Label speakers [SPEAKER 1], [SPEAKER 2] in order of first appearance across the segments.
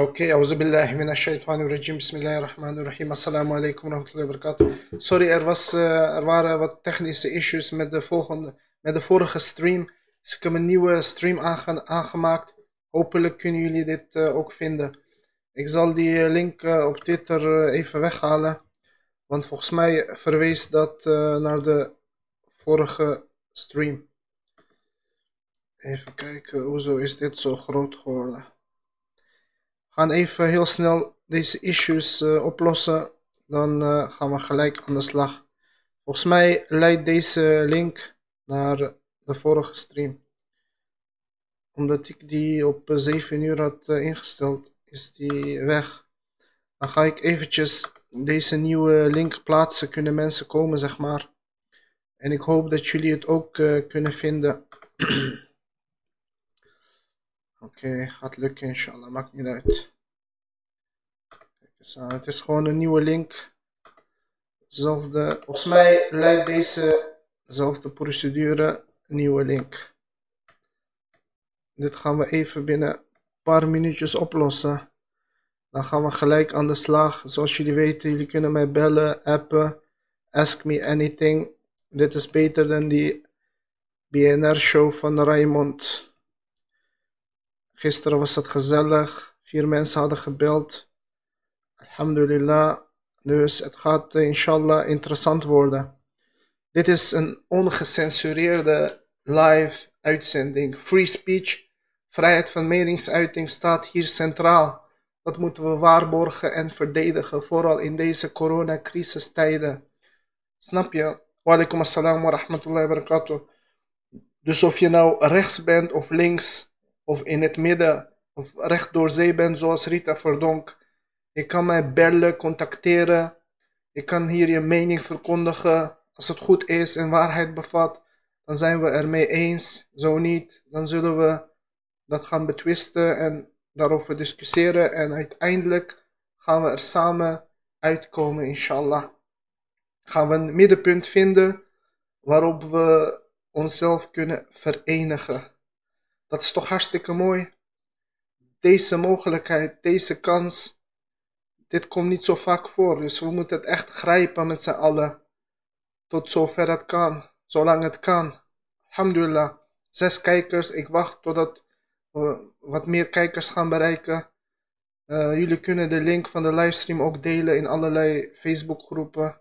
[SPEAKER 1] Oké, auzu billahi min shaitanir rajim. Bismillahirrahmanirrahim. Assalamu alaikum warahmatullahi wabarakatuh. Sorry, er, was, uh, er waren wat technische issues met de, volgende, met de vorige stream. Dus ik heb een nieuwe stream aange aangemaakt. Hopelijk kunnen jullie dit uh, ook vinden. Ik zal die link uh, op Twitter even weghalen. Want volgens mij verwees dat naar de vorige stream. Even kijken, hoezo is dit zo groot geworden? Gaan even heel snel deze issues uh, oplossen. Dan uh, gaan we gelijk aan de slag. Volgens mij leidt deze link naar de vorige stream. Omdat ik die op 7 uur had ingesteld, is die weg. Dan ga ik eventjes deze nieuwe link plaatsen. Kunnen mensen komen, zeg maar. En ik hoop dat jullie het ook kunnen vinden. Oké, gaat lukken inshallah, maakt niet uit. Kijk eens het is gewoon een nieuwe link. Zelfde, volgens mij leidt dezezelfde procedure nieuwe link. Dit gaan we even binnen een paar minuutjes oplossen. Dan gaan we gelijk aan de slag. Zoals jullie weten, jullie kunnen mij bellen, appen, ask me anything. Dit is beter dan die BNR-show van Raymond. Gisteren was het gezellig. Vier mensen hadden gebeld. Alhamdulillah. Dus het gaat uh, inshallah interessant worden. Dit is een ongecensureerde live uitzending. Free speech, vrijheid van meningsuiting staat hier centraal. Dat moeten we waarborgen en verdedigen, vooral in deze coronacrisis-tijden. Snap je? Wa alaikum assalam wa rahmatullahi wa barakatuh. Dus of je nou rechts bent of links, of in het midden of recht door zee bent, zoals Rita Verdonk. Je kan mij bellen, contacteren. Je kan hier je mening verkondigen. Als het goed is en waarheid bevat, dan zijn we ermee eens. Zo niet, dan zullen we dat gaan betwisten en daarover discussiëren. En uiteindelijk gaan we er samen uitkomen, inshallah. Gaan we een middenpunt vinden waarop we onszelf kunnen verenigen. Dat is toch hartstikke mooi. Deze mogelijkheid, deze kans, dit komt niet zo vaak voor. Dus we moeten het echt grijpen met z'n allen. Tot zover het kan, zolang het kan. Alhamdulillah. Zes kijkers, ik wacht totdat we wat meer kijkers gaan bereiken. Uh, jullie kunnen de link van de livestream ook delen in allerlei Facebookgroepen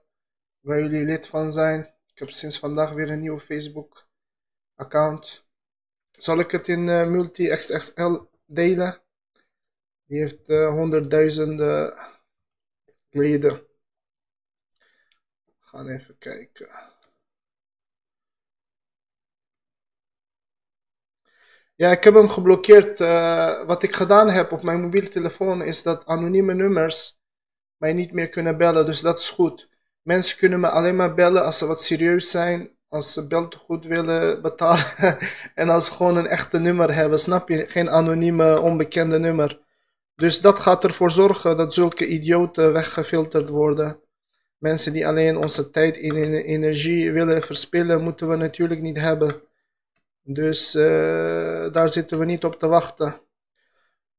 [SPEAKER 1] waar jullie lid van zijn. Ik heb sinds vandaag weer een nieuwe Facebook account. Zal ik het in uh, multi-XXL delen? Die heeft uh, honderdduizenden leden. We gaan even kijken. Ja, ik heb hem geblokkeerd. Uh, wat ik gedaan heb op mijn mobiele telefoon is dat anonieme nummers mij niet meer kunnen bellen. Dus dat is goed. Mensen kunnen me alleen maar bellen als ze wat serieus zijn als ze goed willen betalen en als ze gewoon een echte nummer hebben, snap je? Geen anonieme, onbekende nummer. Dus dat gaat ervoor zorgen dat zulke idioten weggefilterd worden. Mensen die alleen onze tijd en energie willen verspillen, moeten we natuurlijk niet hebben. Dus uh, daar zitten we niet op te wachten.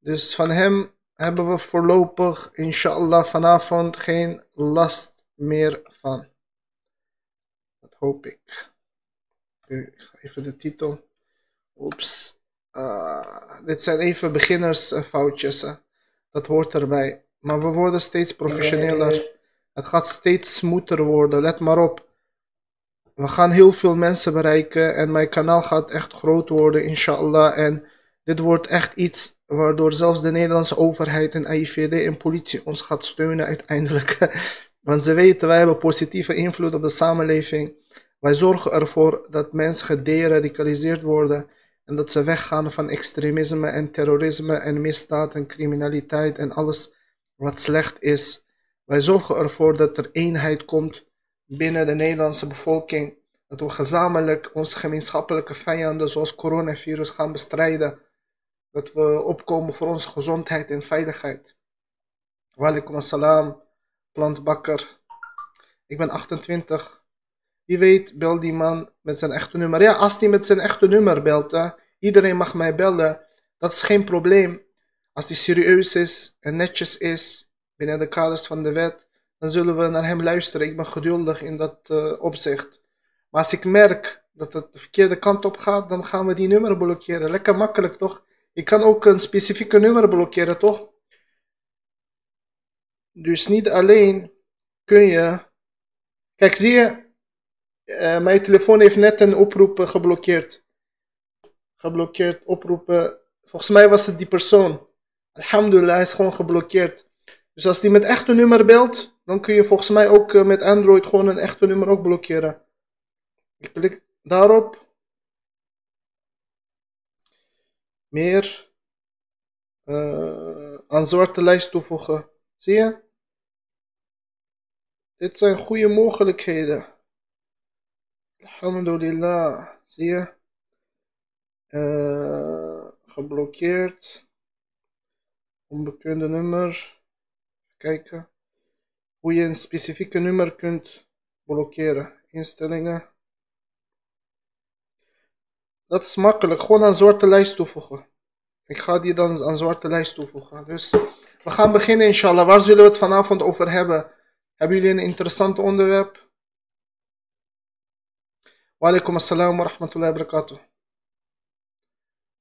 [SPEAKER 1] Dus van hem hebben we voorlopig, inshallah, vanavond geen last meer van hoop ik. Ga even de titel. Oeps. Uh, dit zijn even beginnersfoutjes. Uh, dat hoort erbij. Maar we worden steeds professioneler. Het gaat steeds smoother worden. Let maar op. We gaan heel veel mensen bereiken. En mijn kanaal gaat echt groot worden, inshallah. En dit wordt echt iets waardoor zelfs de Nederlandse overheid en AIVD en politie ons gaat steunen uiteindelijk. Want ze weten, wij hebben positieve invloed op de samenleving. Wij zorgen ervoor dat mensen gederadicaliseerd worden en dat ze weggaan van extremisme en terrorisme en misdaad en criminaliteit en alles wat slecht is. Wij zorgen ervoor dat er eenheid komt binnen de Nederlandse bevolking. Dat we gezamenlijk onze gemeenschappelijke vijanden zoals coronavirus gaan bestrijden. Dat we opkomen voor onze gezondheid en veiligheid. Walaikum assalam, plantbakker. Ik ben 28. Wie weet, bel die man met zijn echte nummer. Ja, als hij met zijn echte nummer belt, hè, iedereen mag mij bellen. Dat is geen probleem. Als hij serieus is en netjes is binnen de kaders van de wet, dan zullen we naar hem luisteren. Ik ben geduldig in dat uh, opzicht. Maar als ik merk dat het de verkeerde kant op gaat, dan gaan we die nummer blokkeren. Lekker makkelijk toch? Je kan ook een specifieke nummer blokkeren, toch? Dus niet alleen kun je. Kijk, zie je, uh, mijn telefoon heeft net een oproep geblokkeerd. Geblokkeerd oproepen. Volgens mij was het die persoon. Alhamdulillah, hij is gewoon geblokkeerd. Dus als die met echte nummer belt, dan kun je volgens mij ook uh, met Android gewoon een echte nummer ook blokkeren. Ik klik daarop. Meer. Aan zwarte lijst toevoegen. Zie je? Dit zijn goede mogelijkheden. Alhamdulillah. Zie je? Uh, geblokkeerd. Onbekende nummer. Kijken. Hoe je een specifieke nummer kunt blokkeren. Instellingen. Dat is makkelijk. Gewoon aan zwarte lijst toevoegen. Ik ga die dan aan zwarte lijst toevoegen. Dus we gaan beginnen inshallah. Waar zullen we het vanavond over hebben? Hebben jullie een interessant onderwerp? Wa alaikum assalam wa rahmatullahi wa barakatuh.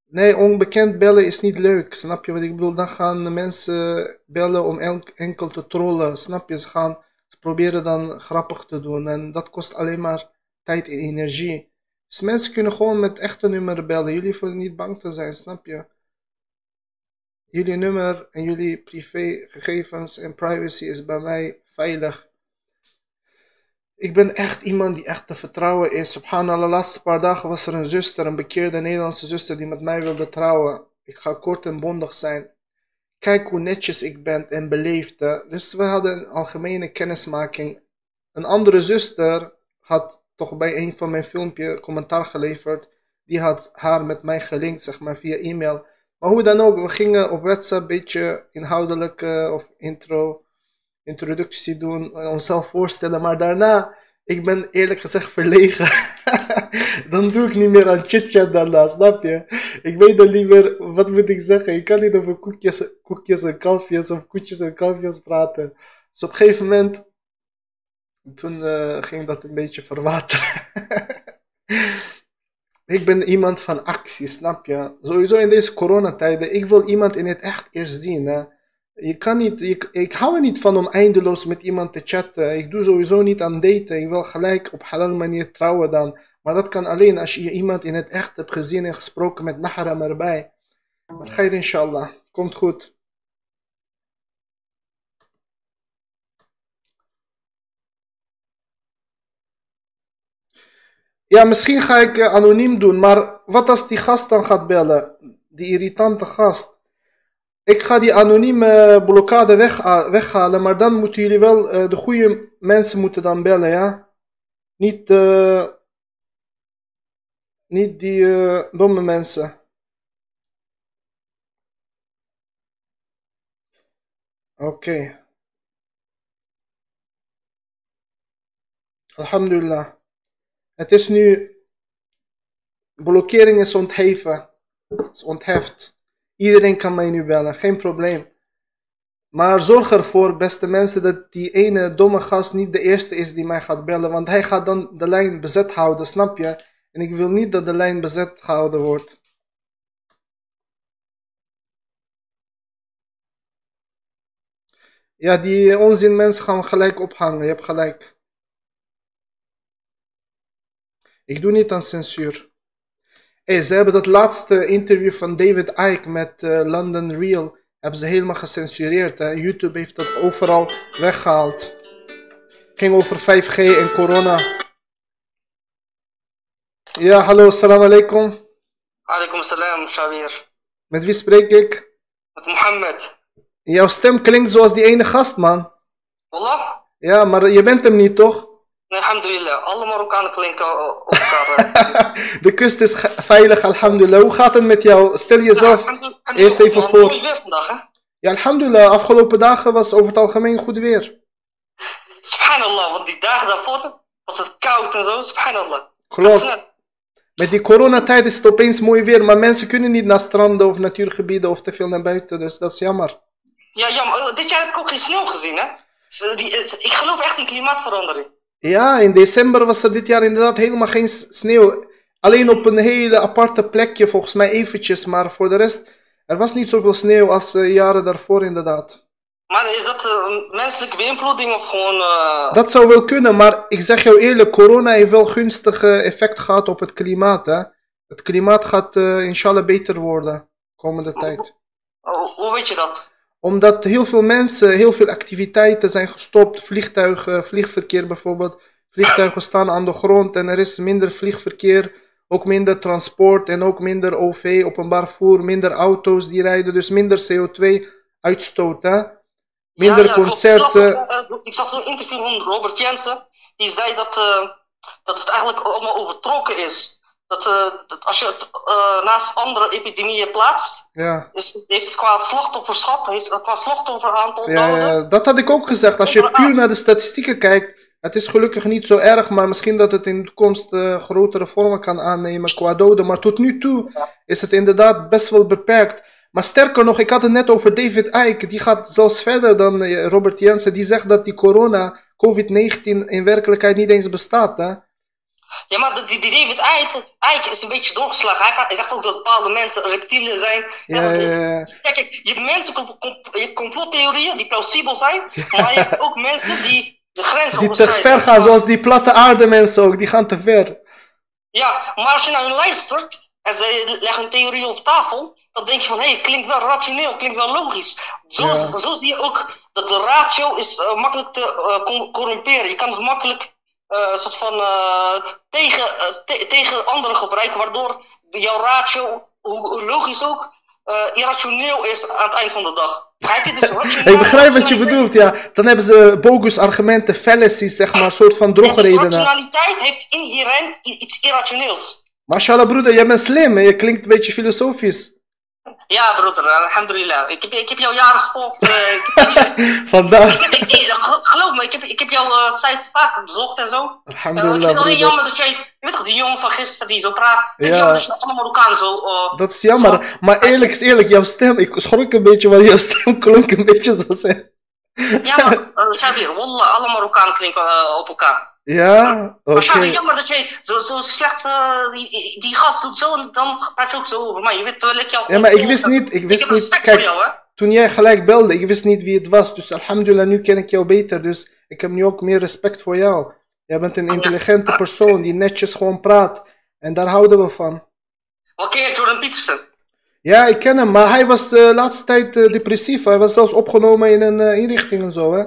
[SPEAKER 1] Nee, onbekend bellen is niet leuk. Snap je wat ik bedoel? Dan gaan mensen bellen om enkel te trollen. Snap je? Ze gaan proberen dan grappig te doen. En dat kost alleen maar tijd en energie. Dus mensen kunnen gewoon met echte nummer bellen. Jullie hoeven niet bang te zijn, snap je? Jullie nummer en jullie privégegevens en privacy is bij mij veilig. Ik ben echt iemand die echt te vertrouwen is. Subhanallah, de laatste paar dagen was er een zuster, een bekeerde Nederlandse zuster die met mij wilde trouwen. Ik ga kort en bondig zijn. Kijk hoe netjes ik ben en beleefde. Dus we hadden een algemene kennismaking. Een andere zuster had toch bij een van mijn filmpjes commentaar geleverd. Die had haar met mij gelinkt, zeg maar, via e-mail. Maar hoe dan ook, we gingen op WhatsApp een beetje inhoudelijke of intro introductie doen, eh, onszelf voorstellen. Maar daarna, ik ben eerlijk gezegd verlegen. dan doe ik niet meer aan chit-chat daarna, snap je? Ik weet dan niet meer, wat moet ik zeggen? Ik kan niet over koekjes, koekjes en kalfjes of koetjes en kalfjes praten. Dus op een gegeven moment, toen uh, ging dat een beetje verwateren. ik ben iemand van actie, snap je? Sowieso in deze coronatijden, ik wil iemand in het echt eerst zien, hè? Je kan niet, ik, hou er niet van om eindeloos met iemand te chatten. Ik doe sowieso niet aan daten. Ik wil gelijk op halal manier trouwen dan. Maar dat kan alleen als je iemand in het echt hebt gezien en gesproken met mahram erbij. Maar geir inshallah. Komt goed. Ja, misschien ga ik uh, anoniem doen, maar wat als die gast dan gaat bellen? Die irritante gast. Ik ga die anonieme blokkade weg, weghalen, maar dan moeten jullie wel, uh, de goede mensen moeten dan bellen, ja? Niet, uh, niet die uh, domme mensen. Oké. Alhamdulillah. Het is nu, blokkering is ontheven. is ontheft. Iedereen kan mij nu bellen, geen probleem. Maar zorg ervoor, beste mensen, dat die ene domme gast niet de eerste is die mij gaat bellen. Want hij gaat dan de lijn bezet houden, snap je? En ik wil niet dat de lijn bezet gehouden wordt. Ja, die onzin mensen gaan gelijk ophangen, je hebt gelijk. Ik doe niet aan censuur. Hey, ze hebben dat laatste interview van David Icke met uh, London Real hebben ze helemaal gecensureerd. Hè? YouTube heeft dat overal weggehaald. Ging over 5G en corona. Ja, hallo, salam alaikum.
[SPEAKER 2] Alaikum salam, Shabir.
[SPEAKER 1] Met wie spreek ik?
[SPEAKER 2] Met Mohammed.
[SPEAKER 1] Jouw stem klinkt zoals die ene gast, man.
[SPEAKER 2] Wallah?
[SPEAKER 1] Ja, maar je bent hem niet, toch?
[SPEAKER 2] Alhamdulillah, alle Marokkanen klinken op elkaar.
[SPEAKER 1] de kust is veilig, alhamdulillah. Hoe gaat het met jou? Stel jezelf eerst even voor.
[SPEAKER 2] Het weer vandaag, hè?
[SPEAKER 1] Ja, alhamdulillah. Afgelopen dagen was over het algemeen goed weer.
[SPEAKER 2] Subhanallah, want die dagen daarvoor was het koud en zo. Subhanallah.
[SPEAKER 1] Klopt. Met die coronatijd is het opeens mooi weer, maar mensen kunnen niet naar stranden of natuurgebieden of te veel naar buiten, dus dat is jammer.
[SPEAKER 2] Ja, jammer. Eh, Dit jaar heb ik ook geen sneeuw gezien, hè? Eh, ik geloof echt in klimaatverandering.
[SPEAKER 1] Ja, in december was er dit jaar inderdaad helemaal geen sneeuw. Alleen op een hele aparte plekje, volgens mij eventjes, maar voor de rest, er was niet zoveel sneeuw als eh, jaren daarvoor inderdaad.
[SPEAKER 2] Maar is dat eh, menselijke beïnvloeding of gewoon... eh,
[SPEAKER 1] Dat zou wel kunnen, maar ik zeg jou eerlijk, corona heeft wel gunstig eh, effect gehad op het klimaat. Hè? Het klimaat gaat eh inshallah beter worden komende tijd.
[SPEAKER 2] hoe weet je dat?
[SPEAKER 1] Omdat heel veel mensen, heel veel activiteiten zijn gestopt. Vliegtuigen, vliegverkeer bijvoorbeeld. Vliegtuigen staan aan de grond en er is minder vliegverkeer. Ook minder transport en ook minder OV, openbaar vervoer. Minder auto's die rijden, dus minder CO2-uitstoot. Hè? Minder
[SPEAKER 2] Ja, ja, klopt.
[SPEAKER 1] concerten.
[SPEAKER 2] Ik, eh, ik zag zo'n interview van Robert Jensen. Die zei dat, eh, dat het eigenlijk allemaal overtrokken is. Dat, eh, dat als je het eh, naast andere epidemieën plaatst,
[SPEAKER 1] Ja.
[SPEAKER 2] is, heeft het qua slachtofferschap, heeft het qua slachtofferaantal
[SPEAKER 1] Ja, ja, dat had ik ook gezegd. Als je puur naar de statistieken kijkt, het is gelukkig niet zo erg, maar misschien dat het in de toekomst eh, grotere vormen kan aannemen qua doden. Maar tot nu toe is het inderdaad best wel beperkt. Maar sterker nog, ik had het net over David Icke. Die gaat zelfs verder dan Robert Jensen. Die zegt dat die corona, COVID-19, in werkelijkheid niet eens bestaat. Hè?
[SPEAKER 2] Ja, maar die, die David Icke, Icke is een beetje doorgeslagen. Hij, kan- hij zegt ook dat bepaalde mensen reptielen zijn.
[SPEAKER 1] Ja, ja, ja.
[SPEAKER 2] Kijk, kijk, je hebt mensen, je hebt complottheorieën die plausibel zijn, maar je hebt ook mensen die de grens
[SPEAKER 1] Die te ver gaan, zoals die platte aarde mensen ook. Die gaan te ver.
[SPEAKER 2] Ja, maar als je naar hun luistert en ze leggen een theorie op tafel, dan denk je van, hé, hey, klinkt wel rationeel, klinkt wel logisch. Zo, zo zie je ook dat de ratio is eh, makkelijk te eh, com- corrumperen. Je kan het makkelijk eh soort van eh, tegen, eh, te- tegen anderen gebruiken, waardoor jouw ratio, hoe, logisch ook, irrationeel is aan het eind van de dag. Je? Dus rationeel-
[SPEAKER 1] Ik begrijp wat je bedoelt, ja. Dan hebben ze bogus argumenten, fallacies, zeg maar, een soort van
[SPEAKER 2] Dus
[SPEAKER 1] drogredenen.
[SPEAKER 2] rationaliteit heeft inherent iets irrationeels.
[SPEAKER 1] Mashallah broeder, jij bent slim. hè? Je klinkt een beetje filosofisch.
[SPEAKER 2] Ja, broeder, alhamdulillah. Ik heb, ik heb jouw jaren gevolgd. eh, ik heb je-
[SPEAKER 1] Vandaar.
[SPEAKER 2] ik, ik- ge- geloof me, ik heb, ik heb jouw eh, site vaak bezocht en zo. Eh, ik vind
[SPEAKER 1] Alhamdulillah
[SPEAKER 2] het alleen jammer dat jij, je weet toch, die jongen van gisteren die zo praat.
[SPEAKER 1] Ja.
[SPEAKER 2] jammer dat je alle Marokkanen zo... eh,
[SPEAKER 1] Dat is jammer. Maar eerlijk is eerlijk, jouw stem, ik schrok een beetje, want jouw stem klonk een beetje zo zeg.
[SPEAKER 2] ja, maar uh, Sabir, wallah, alle Marokkanen klinken eh, op elkaar.
[SPEAKER 1] Ja? Oké.
[SPEAKER 2] Maar Sabir, jammer dat jij zo, zo slecht, eh, die, die gast doet zo en dan praat je ook zo over mij. Je weet, terwijl ik jou...
[SPEAKER 1] Ja, maar ik wist niet, ik
[SPEAKER 2] Ik
[SPEAKER 1] wist
[SPEAKER 2] heb
[SPEAKER 1] niet,
[SPEAKER 2] respect voor
[SPEAKER 1] kijk,
[SPEAKER 2] jou, hè.
[SPEAKER 1] toen jij gelijk belde, ik wist niet wie het was. Dus alhamdulillah, nu ken ik jou beter. Dus ik heb nu ook meer respect voor jou. Jij bent een intelligente persoon die netjes gewoon praat. En daar houden we van.
[SPEAKER 2] Wat ken je Jordan Peterson?
[SPEAKER 1] Ja, ik ken hem, maar hij was de laatste tijd eh, depressief. Hij was zelfs opgenomen in een eh, inrichting en zo, hè?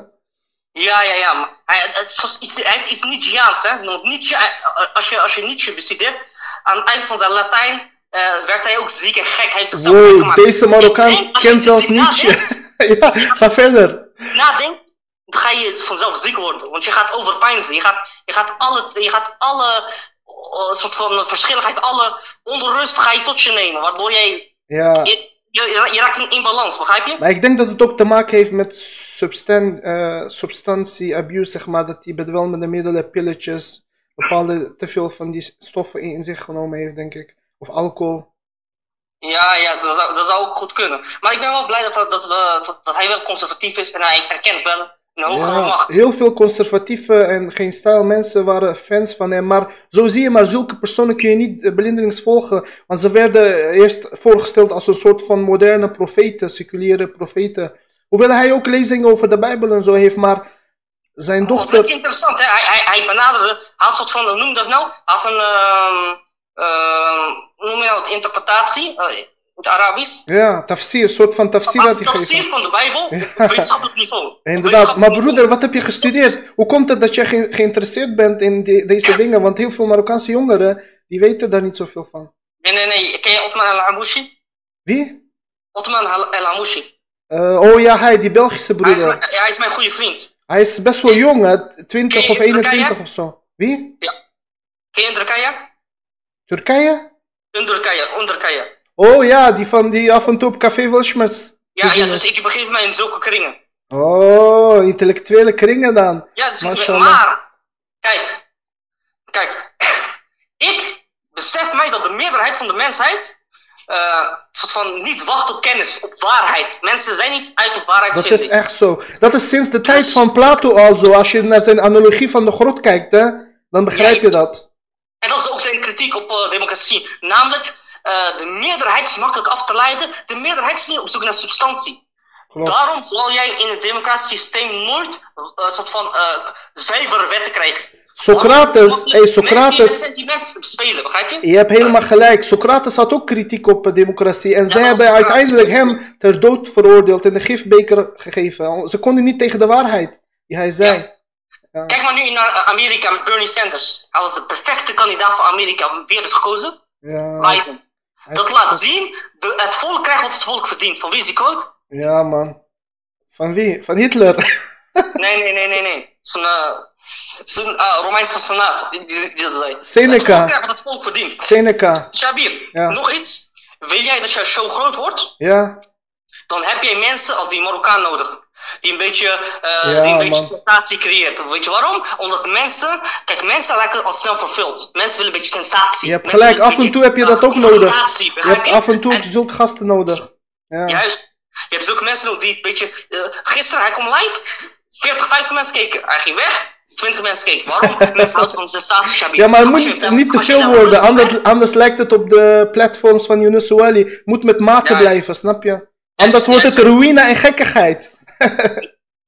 [SPEAKER 2] Ja, ja, ja. Maar hij, het is hij heeft iets Nietzscheaans, hè. Want Nietzsche, als, je, als je Nietzsche bestudeert, aan het eind van zijn Latijn eh, werd hij ook ziek en gek. Hij heeft zichzelf
[SPEAKER 1] Wow,
[SPEAKER 2] gemaakt.
[SPEAKER 1] deze Marokkaan kent zelfs Nietzsche. ja, ga verder.
[SPEAKER 2] Nadenkt, dan ga je vanzelf ziek worden. Want je gaat overpijnzen. Je gaat, je gaat alle, je gaat alle eh, soort van verschilligheid, alle onrust ga je tot je nemen. Waardoor jij,
[SPEAKER 1] Ja.
[SPEAKER 2] je, je, je raakt in balans, begrijp je?
[SPEAKER 1] Maar ik denk dat het ook te maken heeft met eh, substantieabuse, zeg maar. Dat hij bedwelmende middelen, pilletjes, bepaalde te veel van die stoffen in, in zich genomen heeft, denk ik. Of alcohol.
[SPEAKER 2] Ja, ja, dat zou, dat zou ook goed kunnen. Maar ik ben wel blij dat, dat, we, dat, dat hij wel conservatief is en hij erkent wel een hogere
[SPEAKER 1] Ja,
[SPEAKER 2] macht.
[SPEAKER 1] heel veel conservatieve en geen stijl mensen waren fans van hem. Maar zo zie je maar, zulke personen kun je niet eh, blindelings volgen. Want ze werden eerst voorgesteld als een soort van moderne profeten, seculiere profeten. Hoewel hij ook lezingen over de Bijbel en zo heeft, maar zijn
[SPEAKER 2] Dat is
[SPEAKER 1] dochter...
[SPEAKER 2] interessant, hè? Hij, hij, hij benaderde, hij had een soort van, hoe noem dat nou? Had een, ehm ehm, hoe noem je het, interpretatie, eh, in het Arabisch.
[SPEAKER 1] Ja, tafsir, een soort van tafsir had hij
[SPEAKER 2] tafsir van de Bijbel op wetenschappelijk niveau.
[SPEAKER 1] Inderdaad, maar broeder, wat heb je gestudeerd? Hoe komt het dat je ge- geïnteresseerd bent in de- deze dingen? Want heel veel Marokkaanse jongeren, die weten daar niet zoveel van.
[SPEAKER 2] Nee, nee, nee. Ken je Otman El Hamouchi?
[SPEAKER 1] Wie?
[SPEAKER 2] Otman El
[SPEAKER 1] Eh, oh ja, hij, die Belgische
[SPEAKER 2] Hij is, mijn- ja, hij is mijn goede vriend.
[SPEAKER 1] Hij is best wel jong, hè? 20
[SPEAKER 2] Ken
[SPEAKER 1] of
[SPEAKER 2] je
[SPEAKER 1] 21
[SPEAKER 2] Turkije?
[SPEAKER 1] of zo. Wie?
[SPEAKER 2] Ken je Turkije?
[SPEAKER 1] Turkije?
[SPEAKER 2] In Turkije, in Turkije.
[SPEAKER 1] Oh ja, die van die af en toe op Café Welschmerz.
[SPEAKER 2] Ja, ja, dus ik begin mij in zulke kringen.
[SPEAKER 1] Oh, intellectuele kringen dan.
[SPEAKER 2] Ja, dus
[SPEAKER 1] Mashallah.
[SPEAKER 2] maar, kijk, kijk, ik besef mij dat de meerderheid van de mensheid uh, soort van niet wacht op kennis, op waarheid. Mensen zijn niet uit op waarheid.
[SPEAKER 1] Dat is echt zo. Dat is sinds de tijd van Plato al zo. Als je naar zijn analogie van de grot kijkt, hè, dan begrijp je dat.
[SPEAKER 2] En dat is ook zijn kritiek op uh, democratie. Namelijk, uh, de meerderheid is makkelijk af te leiden. De meerderheid is niet op zoek naar substantie. Klopt. Daarom zal jij in het democratisch systeem nooit een soort van zuivere wetten krijgen.
[SPEAKER 1] Socrates, hey, Socrates.
[SPEAKER 2] spelen, begrijp je?
[SPEAKER 1] Je hebt helemaal gelijk. Socrates had ook kritiek op democratie. En ja, zij hebben uiteindelijk hem ter dood veroordeeld en de gifbeker gegeven. Ze konden niet tegen de waarheid die hij zei.
[SPEAKER 2] Ja. Kijk maar nu naar Amerika met Bernie Sanders. Hij was de perfecte kandidaat voor Amerika. Wie is gekozen?
[SPEAKER 1] Ja.
[SPEAKER 2] Biden. Dat laat zien, de, het volk krijgt wat het volk verdient. Van wie is die quote?
[SPEAKER 1] Ja, man. Van wie? Van Hitler?
[SPEAKER 2] nee, nee, nee, nee, nee. Zo'n... Uh, Uh, Romeinse Senaat, dat.
[SPEAKER 1] Seneca.
[SPEAKER 2] Volk wat het volk verdient.
[SPEAKER 1] Seneca.
[SPEAKER 2] Shabir,
[SPEAKER 1] ja.
[SPEAKER 2] nog iets. Wil jij dat jouw show groot wordt?
[SPEAKER 1] Ja.
[SPEAKER 2] Dan heb jij mensen als die Marokkaan nodig. Die een beetje, uh, ja, die een beetje sensatie creëert. Weet je waarom? Omdat mensen, kijk, mensen lijken als snel vervuld. Mensen willen een beetje sensatie.
[SPEAKER 1] Je hebt gelijk, af en toe heb je dat ook nodig. Je hebt af en toe zulke gasten nodig. Ja.
[SPEAKER 2] Juist. Je hebt zulke mensen nodig die een beetje, uh, gisteren, hij kwam live, 40, 50 mensen keken, hij ging weg. 20 mensen keken. Waarom? Mensen houden van sensatie,
[SPEAKER 1] Ja, maar het moet niet te veel worden. Anders, anders lijkt het op de platforms van Yunus Ouali. Moet met mate blijven, snap je? Anders wordt het ruïne en gekkigheid.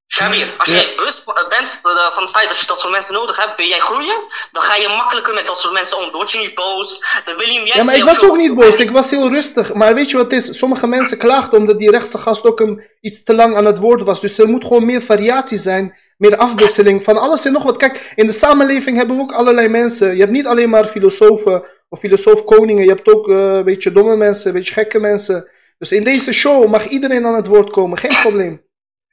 [SPEAKER 2] Shabir, als jij bewust bent uh, van het feit dat je dat soort mensen nodig hebt, wil jij groeien, dan ga je makkelijker met dat soort mensen om. Dan word je niet boos, dan wil je hem
[SPEAKER 1] Ja, maar ik was ook niet boos, ik was heel rustig. Maar weet je wat het is? Sommige mensen klaagden omdat die rechtse gast ook een, iets te lang aan het woord was. Dus er moet gewoon meer variatie zijn, meer afwisseling van alles en nog wat. Kijk, in de samenleving hebben we ook allerlei mensen. Je hebt niet alleen maar filosofen of filosoof-koningen, je hebt ook uh, een beetje domme mensen, een beetje gekke mensen. Dus in deze show mag iedereen aan het woord komen, geen probleem.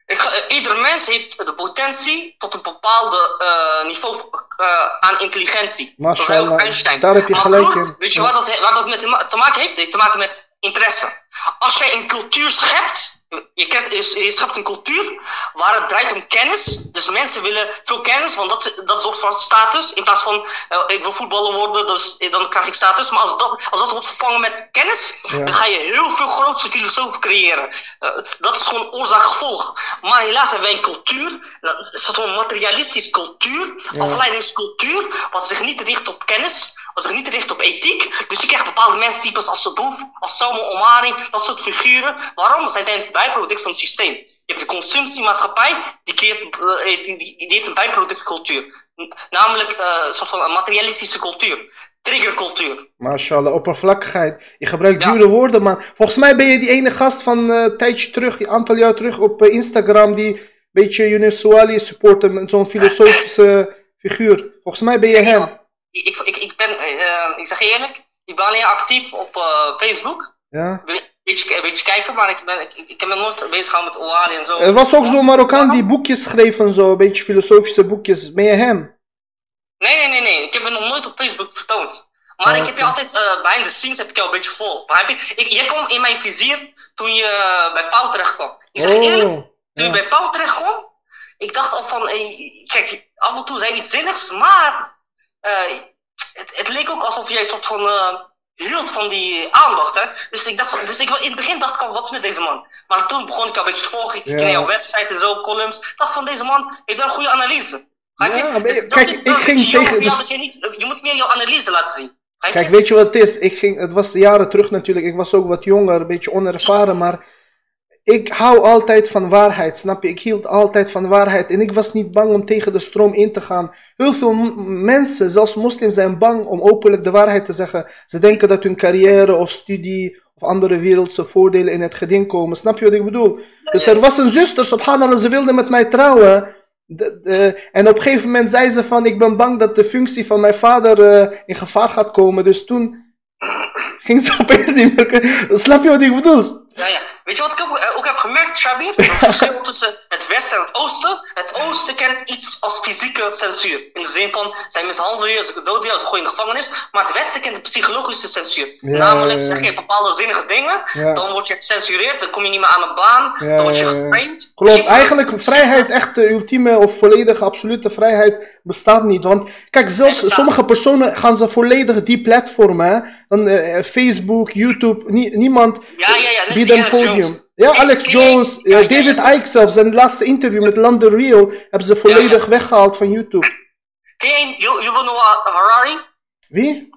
[SPEAKER 2] Ik, ieder mens heeft de potentie tot een bepaalde uh, niveau uh, aan intelligentie.
[SPEAKER 1] Mashallah, Einstein. daar heb je gelijk in.
[SPEAKER 2] Weet je ja. wat dat, wat dat met te maken heeft? Het heeft te maken met interesse. Als jij een cultuur schept, je, kent, je, schept een cultuur waar het draait om kennis. Dus mensen willen veel kennis, want dat, dat zorgt voor status. In plaats van, uh, ik wil voetballer worden, dus dan krijg ik status. Maar als dat, als dat wordt vervangen met kennis, ja. dan ga je heel veel grootste filosofen creëren. Uh, dat is gewoon oorzaak-gevolg. Maar helaas hebben wij een cultuur, dat is een materialistische cultuur, ja. afleidingscultuur, wat zich niet richt op kennis, wat zich niet richt op ethiek. Dus je krijgt bepaalde menstypes als Sadouf, als Salmo Omari, dat soort figuren. Waarom? Zij zijn bijproduct van het systeem. Je hebt de consumptiemaatschappij, die, creëert, uh, die, die, die, heeft een bijproductcultuur. Namelijk uh, een soort van een materialistische cultuur. Triggercultuur.
[SPEAKER 1] Mashallah, oppervlakkigheid. Je gebruikt ja. dure woorden, man. Volgens mij ben je die ene gast van uh, een tijdje terug, een aantal jaar terug op uh, Instagram, die een beetje Yunus Souali supporten met zo'n filosofische figuur. Volgens mij ben je hem.
[SPEAKER 2] Ik, ik, ik ben, ik zeg eerlijk, ik ben alleen actief op Facebook.
[SPEAKER 1] Ja
[SPEAKER 2] beetje, beetje kijken, maar ik, ben, ik, ik heb me nooit bezig gehouden met Ouali en zo.
[SPEAKER 1] Er was ook zo'n Marokkaan die boekjes schreef en zo, een beetje filosofische boekjes. Ben je hem?
[SPEAKER 2] Nee, nee, nee, nee. Ik heb me nog nooit op Facebook vertoond. Maar oh, ik heb je altijd, uh, behind the scenes heb ik jou een beetje vol. Maar heb je, ik, jij kwam in mijn vizier toen je bij Pauw terecht kwam. Ik zeg oh, eerlijk, toen ja. je bij Pauw terecht kwam, ik dacht al van, hey, kijk, af en toe zei iets zinnigs, maar uh, het, het leek ook alsof jij een soort van hield van die aandacht. Hè? Dus, ik dacht, dus ik, in het begin dacht ik al, wat is met deze man? Maar toen begon ik al een beetje te volgen. Ik ja. jouw website en zo, columns. Ik dacht van, deze man heeft wel een goede analyse.
[SPEAKER 1] Ja, je? Kijk, ik ging tegen...
[SPEAKER 2] Dus... Je, niet, je moet meer jouw analyse laten zien.
[SPEAKER 1] Kijk, weet je wat het is? Ik ging, het was jaren terug natuurlijk. Ik was ook wat jonger, een beetje onervaren. Maar ik hou altijd van waarheid, snap je? Ik hield altijd van waarheid en ik was niet bang om tegen de stroom in te gaan. Heel veel mensen, zelfs moslims, zijn bang om openlijk de waarheid te zeggen. Ze denken dat hun carrière of studie of andere wereldse voordelen in het geding komen. Snap je wat ik bedoel? Dus er was een zuster, subhanallah, ze wilde met mij trouwen. En op een gegeven moment zei ze van, ik ben bang dat de functie van mijn vader uh, in gevaar gaat komen. Dus toen ging ze opeens niet meer... Snap je wat ik bedoel?
[SPEAKER 2] Ja, ja. weet je wat ik ook, eh, ook heb gemerkt, Shabir? Het verschil tussen het Westen en het Oosten. Het Oosten kent iets als fysieke censuur. In de zin van, zij mishandelen je, ze doden je, ze gooien in de gevangenis. Maar het Westen kent de psychologische censuur.
[SPEAKER 1] Ja,
[SPEAKER 2] Namelijk, zeg je bepaalde zinnige dingen,
[SPEAKER 1] Ja.
[SPEAKER 2] dan word je gecensureerd, dan kom je niet meer aan de baan,
[SPEAKER 1] Ja,
[SPEAKER 2] dan word je geframed.
[SPEAKER 1] Klopt, eigenlijk vrijheid, echt de ultieme of volledige, absolute vrijheid bestaat niet. Want kijk, zelfs sommige personen gaan ze volledig die platformen, hè. Dan eh, Facebook, YouTube, nie- niemand
[SPEAKER 2] Ja, ja, ja.
[SPEAKER 1] Podium. Ja, Alex Jones, David. Icke zelfs, zijn laatste interview met London Real hebben ze volledig weggehaald van YouTube.
[SPEAKER 2] Ken je Yu- Yuval Noah Harari?
[SPEAKER 1] Wie?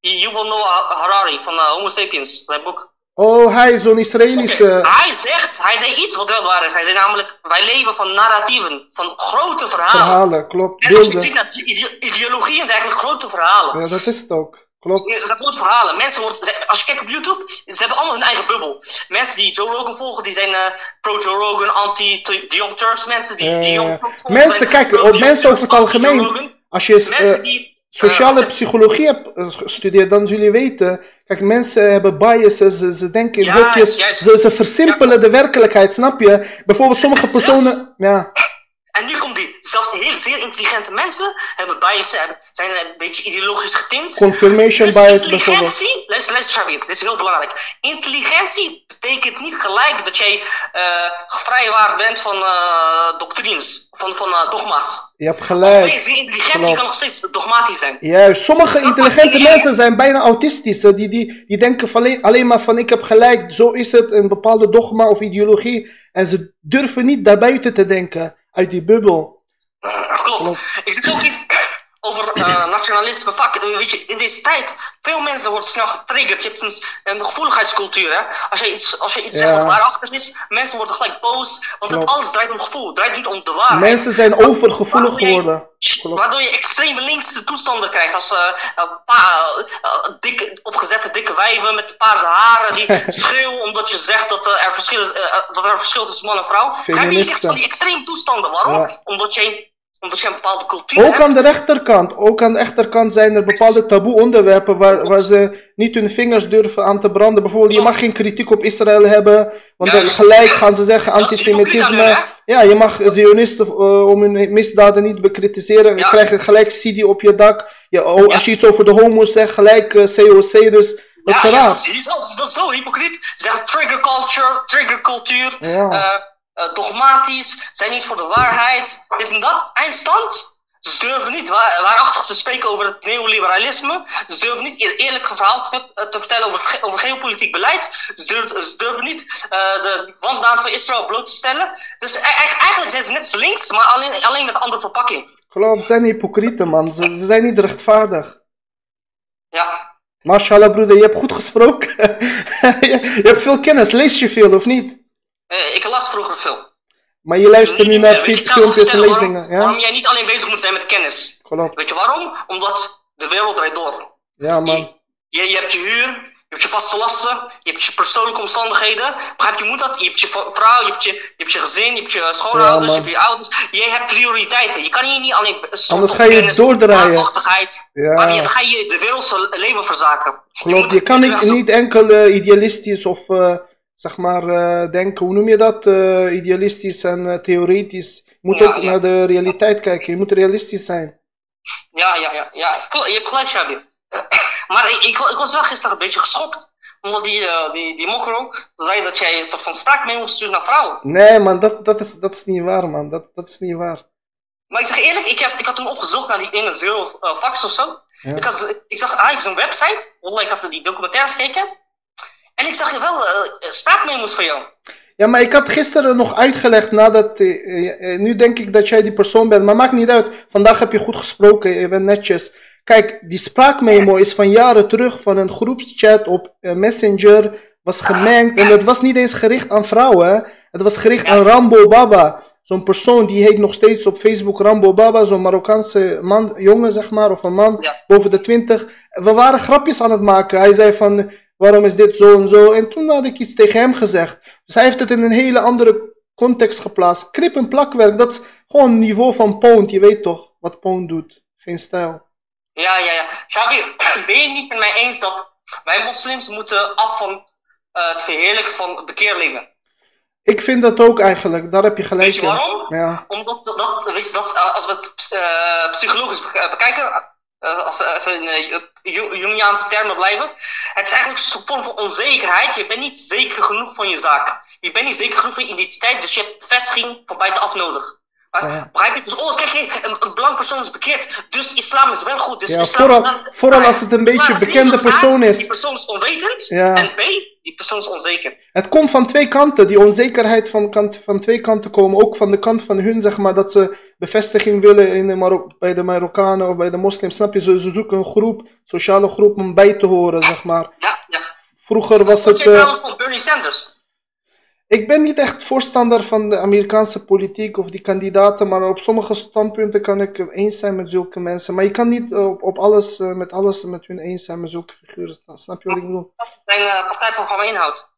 [SPEAKER 2] Yuval Noah Harari van eh, Homo Sapiens, zijn boek.
[SPEAKER 1] Oh, hij, zo'n Israëlische.
[SPEAKER 2] Hij zegt, hij zei iets wat wel waar is. Hij zei namelijk, wij leven van narratieven, van grote verhalen.
[SPEAKER 1] Verhalen, klopt.
[SPEAKER 2] En als je ziet ideologieën zijn eigenlijk grote verhalen.
[SPEAKER 1] Ja, dat is het ook. Klopt.
[SPEAKER 2] Zijn grote verhalen. Mensen worden, als je kijkt op YouTube, ze hebben allemaal hun eigen bubbel. Mensen die Joe Rogan volgen, die zijn eh, pro-Joe Rogan, anti-Young Turks. Mensen die, volgen,
[SPEAKER 1] Mensen,
[SPEAKER 2] zijn
[SPEAKER 1] kijk,
[SPEAKER 2] pro-Young
[SPEAKER 1] op mensen over het algemeen. Als je eh,
[SPEAKER 2] die...
[SPEAKER 1] sociale psychologie hebt gestudeerd, dan zullen jullie weten. Kijk, mensen hebben biases, ze, ze denken in hokjes, ze, ze versimpelen de werkelijkheid, snap je? Bijvoorbeeld sommige personen. Ja,
[SPEAKER 2] En nu komt die, zelfs heel zeer intelligente mensen hebben bias, hebben, zijn een beetje ideologisch getint.
[SPEAKER 1] confirmation
[SPEAKER 2] Dus
[SPEAKER 1] bias bijvoorbeeld.
[SPEAKER 2] luister, luister Shabir, dit is heel belangrijk. Intelligentie betekent niet gelijk dat jij eh vrijwaard bent van eh doctrines, van, van eh, dogma's.
[SPEAKER 1] Je hebt
[SPEAKER 2] Ben
[SPEAKER 1] gelijk.
[SPEAKER 2] je zeer intelligent, je kan nog steeds dogmatisch zijn.
[SPEAKER 1] Juist, sommige intelligente
[SPEAKER 2] Ja.
[SPEAKER 1] mensen zijn bijna autistisch. Die, die, die denken van alleen, alleen maar van ik heb gelijk, zo is het, een bepaalde dogma of ideologie. En ze durven niet daarbuiten te denken, uit die bubbel.
[SPEAKER 2] Klopt. Ik zeg ook iets over eh, nationalisme. Eh, weet je, in deze tijd, veel mensen worden snel getriggerd. Je hebt een, een gevoeligheidscultuur. Hè? Als je iets, als je iets
[SPEAKER 1] Ja.
[SPEAKER 2] zegt wat waarachtig is, mensen worden gelijk boos. Want het alles draait om gevoel, het draait niet om de waarheid.
[SPEAKER 1] Mensen zijn overgevoelig geworden.
[SPEAKER 2] Waardoor je extreme linkse toestanden krijgt. Als een paar eh, dikke, opgezette dikke wijven met paarse haren die schreeuwen omdat je zegt dat, er, verschil is, dat er verschil is tussen man en vrouw. Heb je echt
[SPEAKER 1] Feministen.
[SPEAKER 2] van die extreme toestanden. Waarom?
[SPEAKER 1] Ja.
[SPEAKER 2] Omdat, je, bepaalde cultuur
[SPEAKER 1] Ook aan de rechterkant, ook aan de rechterkant zijn er bepaalde taboe onderwerpen waar, waar ze niet hun vingers durven aan te branden. Bijvoorbeeld, je mag geen kritiek op Israël hebben, want gelijk gaan ze zeggen
[SPEAKER 2] is
[SPEAKER 1] antisemitisme. Ja, je mag Zionisten eh, om hun misdaden niet bekritiseren. Je krijgt gelijk CD op je dak. Je, oh. Als je iets over de homo's zegt, gelijk eh, COC, dus dat is
[SPEAKER 2] ja, ja,
[SPEAKER 1] raar.
[SPEAKER 2] dat is, dat is- dat is zo hypocriet. Ze zeggen trigger culture, trigger cultuur,
[SPEAKER 1] Ja.
[SPEAKER 2] eh, eh, dogmatisch, zijn niet voor de waarheid, dit en dat. Eindstand. Ze durven niet waar, waarachtig te spreken over het neoliberalisme. Ze durven niet een eerlijk verhaal te, te vertellen over, het, ge- over geopolitiek beleid. Ze durven, ze durven niet eh, de wandnaam van Israël bloot te stellen. Dus e- e- eigenlijk zijn ze net links, maar alleen, alleen met een andere verpakking.
[SPEAKER 1] Klopt, ze zijn hypocrieten, man. Ze, ze zijn niet rechtvaardig.
[SPEAKER 2] Ja.
[SPEAKER 1] Mashallah, broeder, je hebt goed gesproken. je, je hebt veel kennis. Lees je veel, of niet?
[SPEAKER 2] Eh, ik las vroeger veel.
[SPEAKER 1] Maar je luistert nu naar
[SPEAKER 2] je,
[SPEAKER 1] fi-
[SPEAKER 2] ik ga nog
[SPEAKER 1] filmpjes en
[SPEAKER 2] waarom-
[SPEAKER 1] lezingen, ja?
[SPEAKER 2] Waarom jij niet alleen bezig moet zijn met kennis.
[SPEAKER 1] Klopt.
[SPEAKER 2] Weet je waarom? Omdat de wereld draait door.
[SPEAKER 1] Ja, man.
[SPEAKER 2] Je, je hebt je huur, je hebt je vaste lasten, je hebt je persoonlijke omstandigheden. Begrijp je, je moet dat? Je hebt je vrouw, je hebt je, je, hebt je gezin, je hebt je schoonouders,
[SPEAKER 1] Ja,
[SPEAKER 2] je hebt je ouders. Jij hebt prioriteiten. Je kan hier niet alleen...
[SPEAKER 1] Anders ga je doordraaien. Ja.
[SPEAKER 2] Maar je, dan ga je de wereldse leven verzaken.
[SPEAKER 1] Klopt,
[SPEAKER 2] moet-
[SPEAKER 1] je kan niet, enkel eh, idealistisch of eh, zeg maar eh, denken, hoe noem je dat? Eh, idealistisch en eh, theoretisch. Je moet
[SPEAKER 2] Ja,
[SPEAKER 1] ook
[SPEAKER 2] ja.
[SPEAKER 1] naar de realiteit kijken, je moet realistisch zijn.
[SPEAKER 2] Ja, ja, ja. ja. Je hebt gelijk, Shabir. Maar ik, ik, ik was wel gisteren een beetje geschokt. Omdat die, die, die mokro zei dat jij een soort van spraak mee moest sturen naar vrouwen.
[SPEAKER 1] Nee, man, dat, dat, is, dat is niet waar, man. Dat, dat is niet waar.
[SPEAKER 2] Maar ik zeg eerlijk, ik, heb, ik had toen opgezocht naar die ene Zero uh, Fax of zo.
[SPEAKER 1] Ja.
[SPEAKER 2] Ik, had, ik zag, ah, ik zo'n website. Wallah, ik had die documentaire gekeken. En ik zag je wel uh, spraakmemo's van jou.
[SPEAKER 1] Ja, maar ik had gisteren nog uitgelegd nadat. eh, nu denk ik dat jij die persoon bent, maar maakt niet uit. Vandaag heb je goed gesproken, je bent netjes. Kijk, die spraakmemo is van jaren terug van een groepschat op Messenger. Was gemengd en het was niet eens gericht aan vrouwen. Het was gericht aan Rambo Baba. Zo'n persoon die heet nog steeds op Facebook Rambo Baba. Zo'n Marokkaanse man, jongen zeg maar, of een man
[SPEAKER 2] Ja.
[SPEAKER 1] boven de twintig. We waren grapjes aan het maken. Hij zei van, waarom is dit zo en zo? En toen had ik iets tegen hem gezegd. Dus hij heeft het in een hele andere context geplaatst. Knip- en plakwerk, dat is gewoon niveau van Pound. Je weet toch wat Pound doet. Geen stijl.
[SPEAKER 2] Ja, ja, ja. Shabir, ben je niet met mij eens dat wij moslims moeten af van eh, het verheerlijken van bekeerlingen.
[SPEAKER 1] Ik vind dat ook eigenlijk, daar heb je gelijk
[SPEAKER 2] Weet je
[SPEAKER 1] in.
[SPEAKER 2] waarom?
[SPEAKER 1] Ja,
[SPEAKER 2] Omdat dat, weet je, dat, eh, als we het eh, psychologisch bek- bekijken, of we even in Ju- Jungiaanse termen blijven, het is eigenlijk een vorm van onzekerheid. Je bent niet zeker genoeg van je zaak. Je bent niet zeker genoeg van je identiteit, dus je hebt bevestiging van buitenaf nodig. Maar,
[SPEAKER 1] Ja.
[SPEAKER 2] Begrijp je? Dus, oh, kijk, een, een blank persoon is bekeerd, dus islam is wel goed. Dus
[SPEAKER 1] Ja,
[SPEAKER 2] islam
[SPEAKER 1] vooral-
[SPEAKER 2] is wel-
[SPEAKER 1] vooral als het een beetje
[SPEAKER 2] Maar
[SPEAKER 1] bekende persoon is.
[SPEAKER 2] Die persoon is onwetend,
[SPEAKER 1] Ja.
[SPEAKER 2] en B, die persoon is onzeker.
[SPEAKER 1] Het komt van twee kanten, die onzekerheid van, kant, van twee kanten komen. Ook van de kant van hun, zeg maar, dat ze bevestiging willen in de Marok bij de Marokkanen of bij de moslims. Snap je? Ze, ze zoeken een groep, sociale groep om bij te horen, zeg maar.
[SPEAKER 2] Ja, ja.
[SPEAKER 1] Vroeger was
[SPEAKER 2] Wat
[SPEAKER 1] het... eh,
[SPEAKER 2] trouwens van Bernie Sanders?
[SPEAKER 1] ik ben niet echt voorstander van de Amerikaanse politiek of die kandidaten, maar op sommige standpunten kan ik eens zijn met zulke mensen. Maar je kan niet op, op alles, eh, met alles met hun eens zijn met zulke figuren. Snap je wat ik bedoel?
[SPEAKER 2] Zijn eh, partijprogramma inhoudt.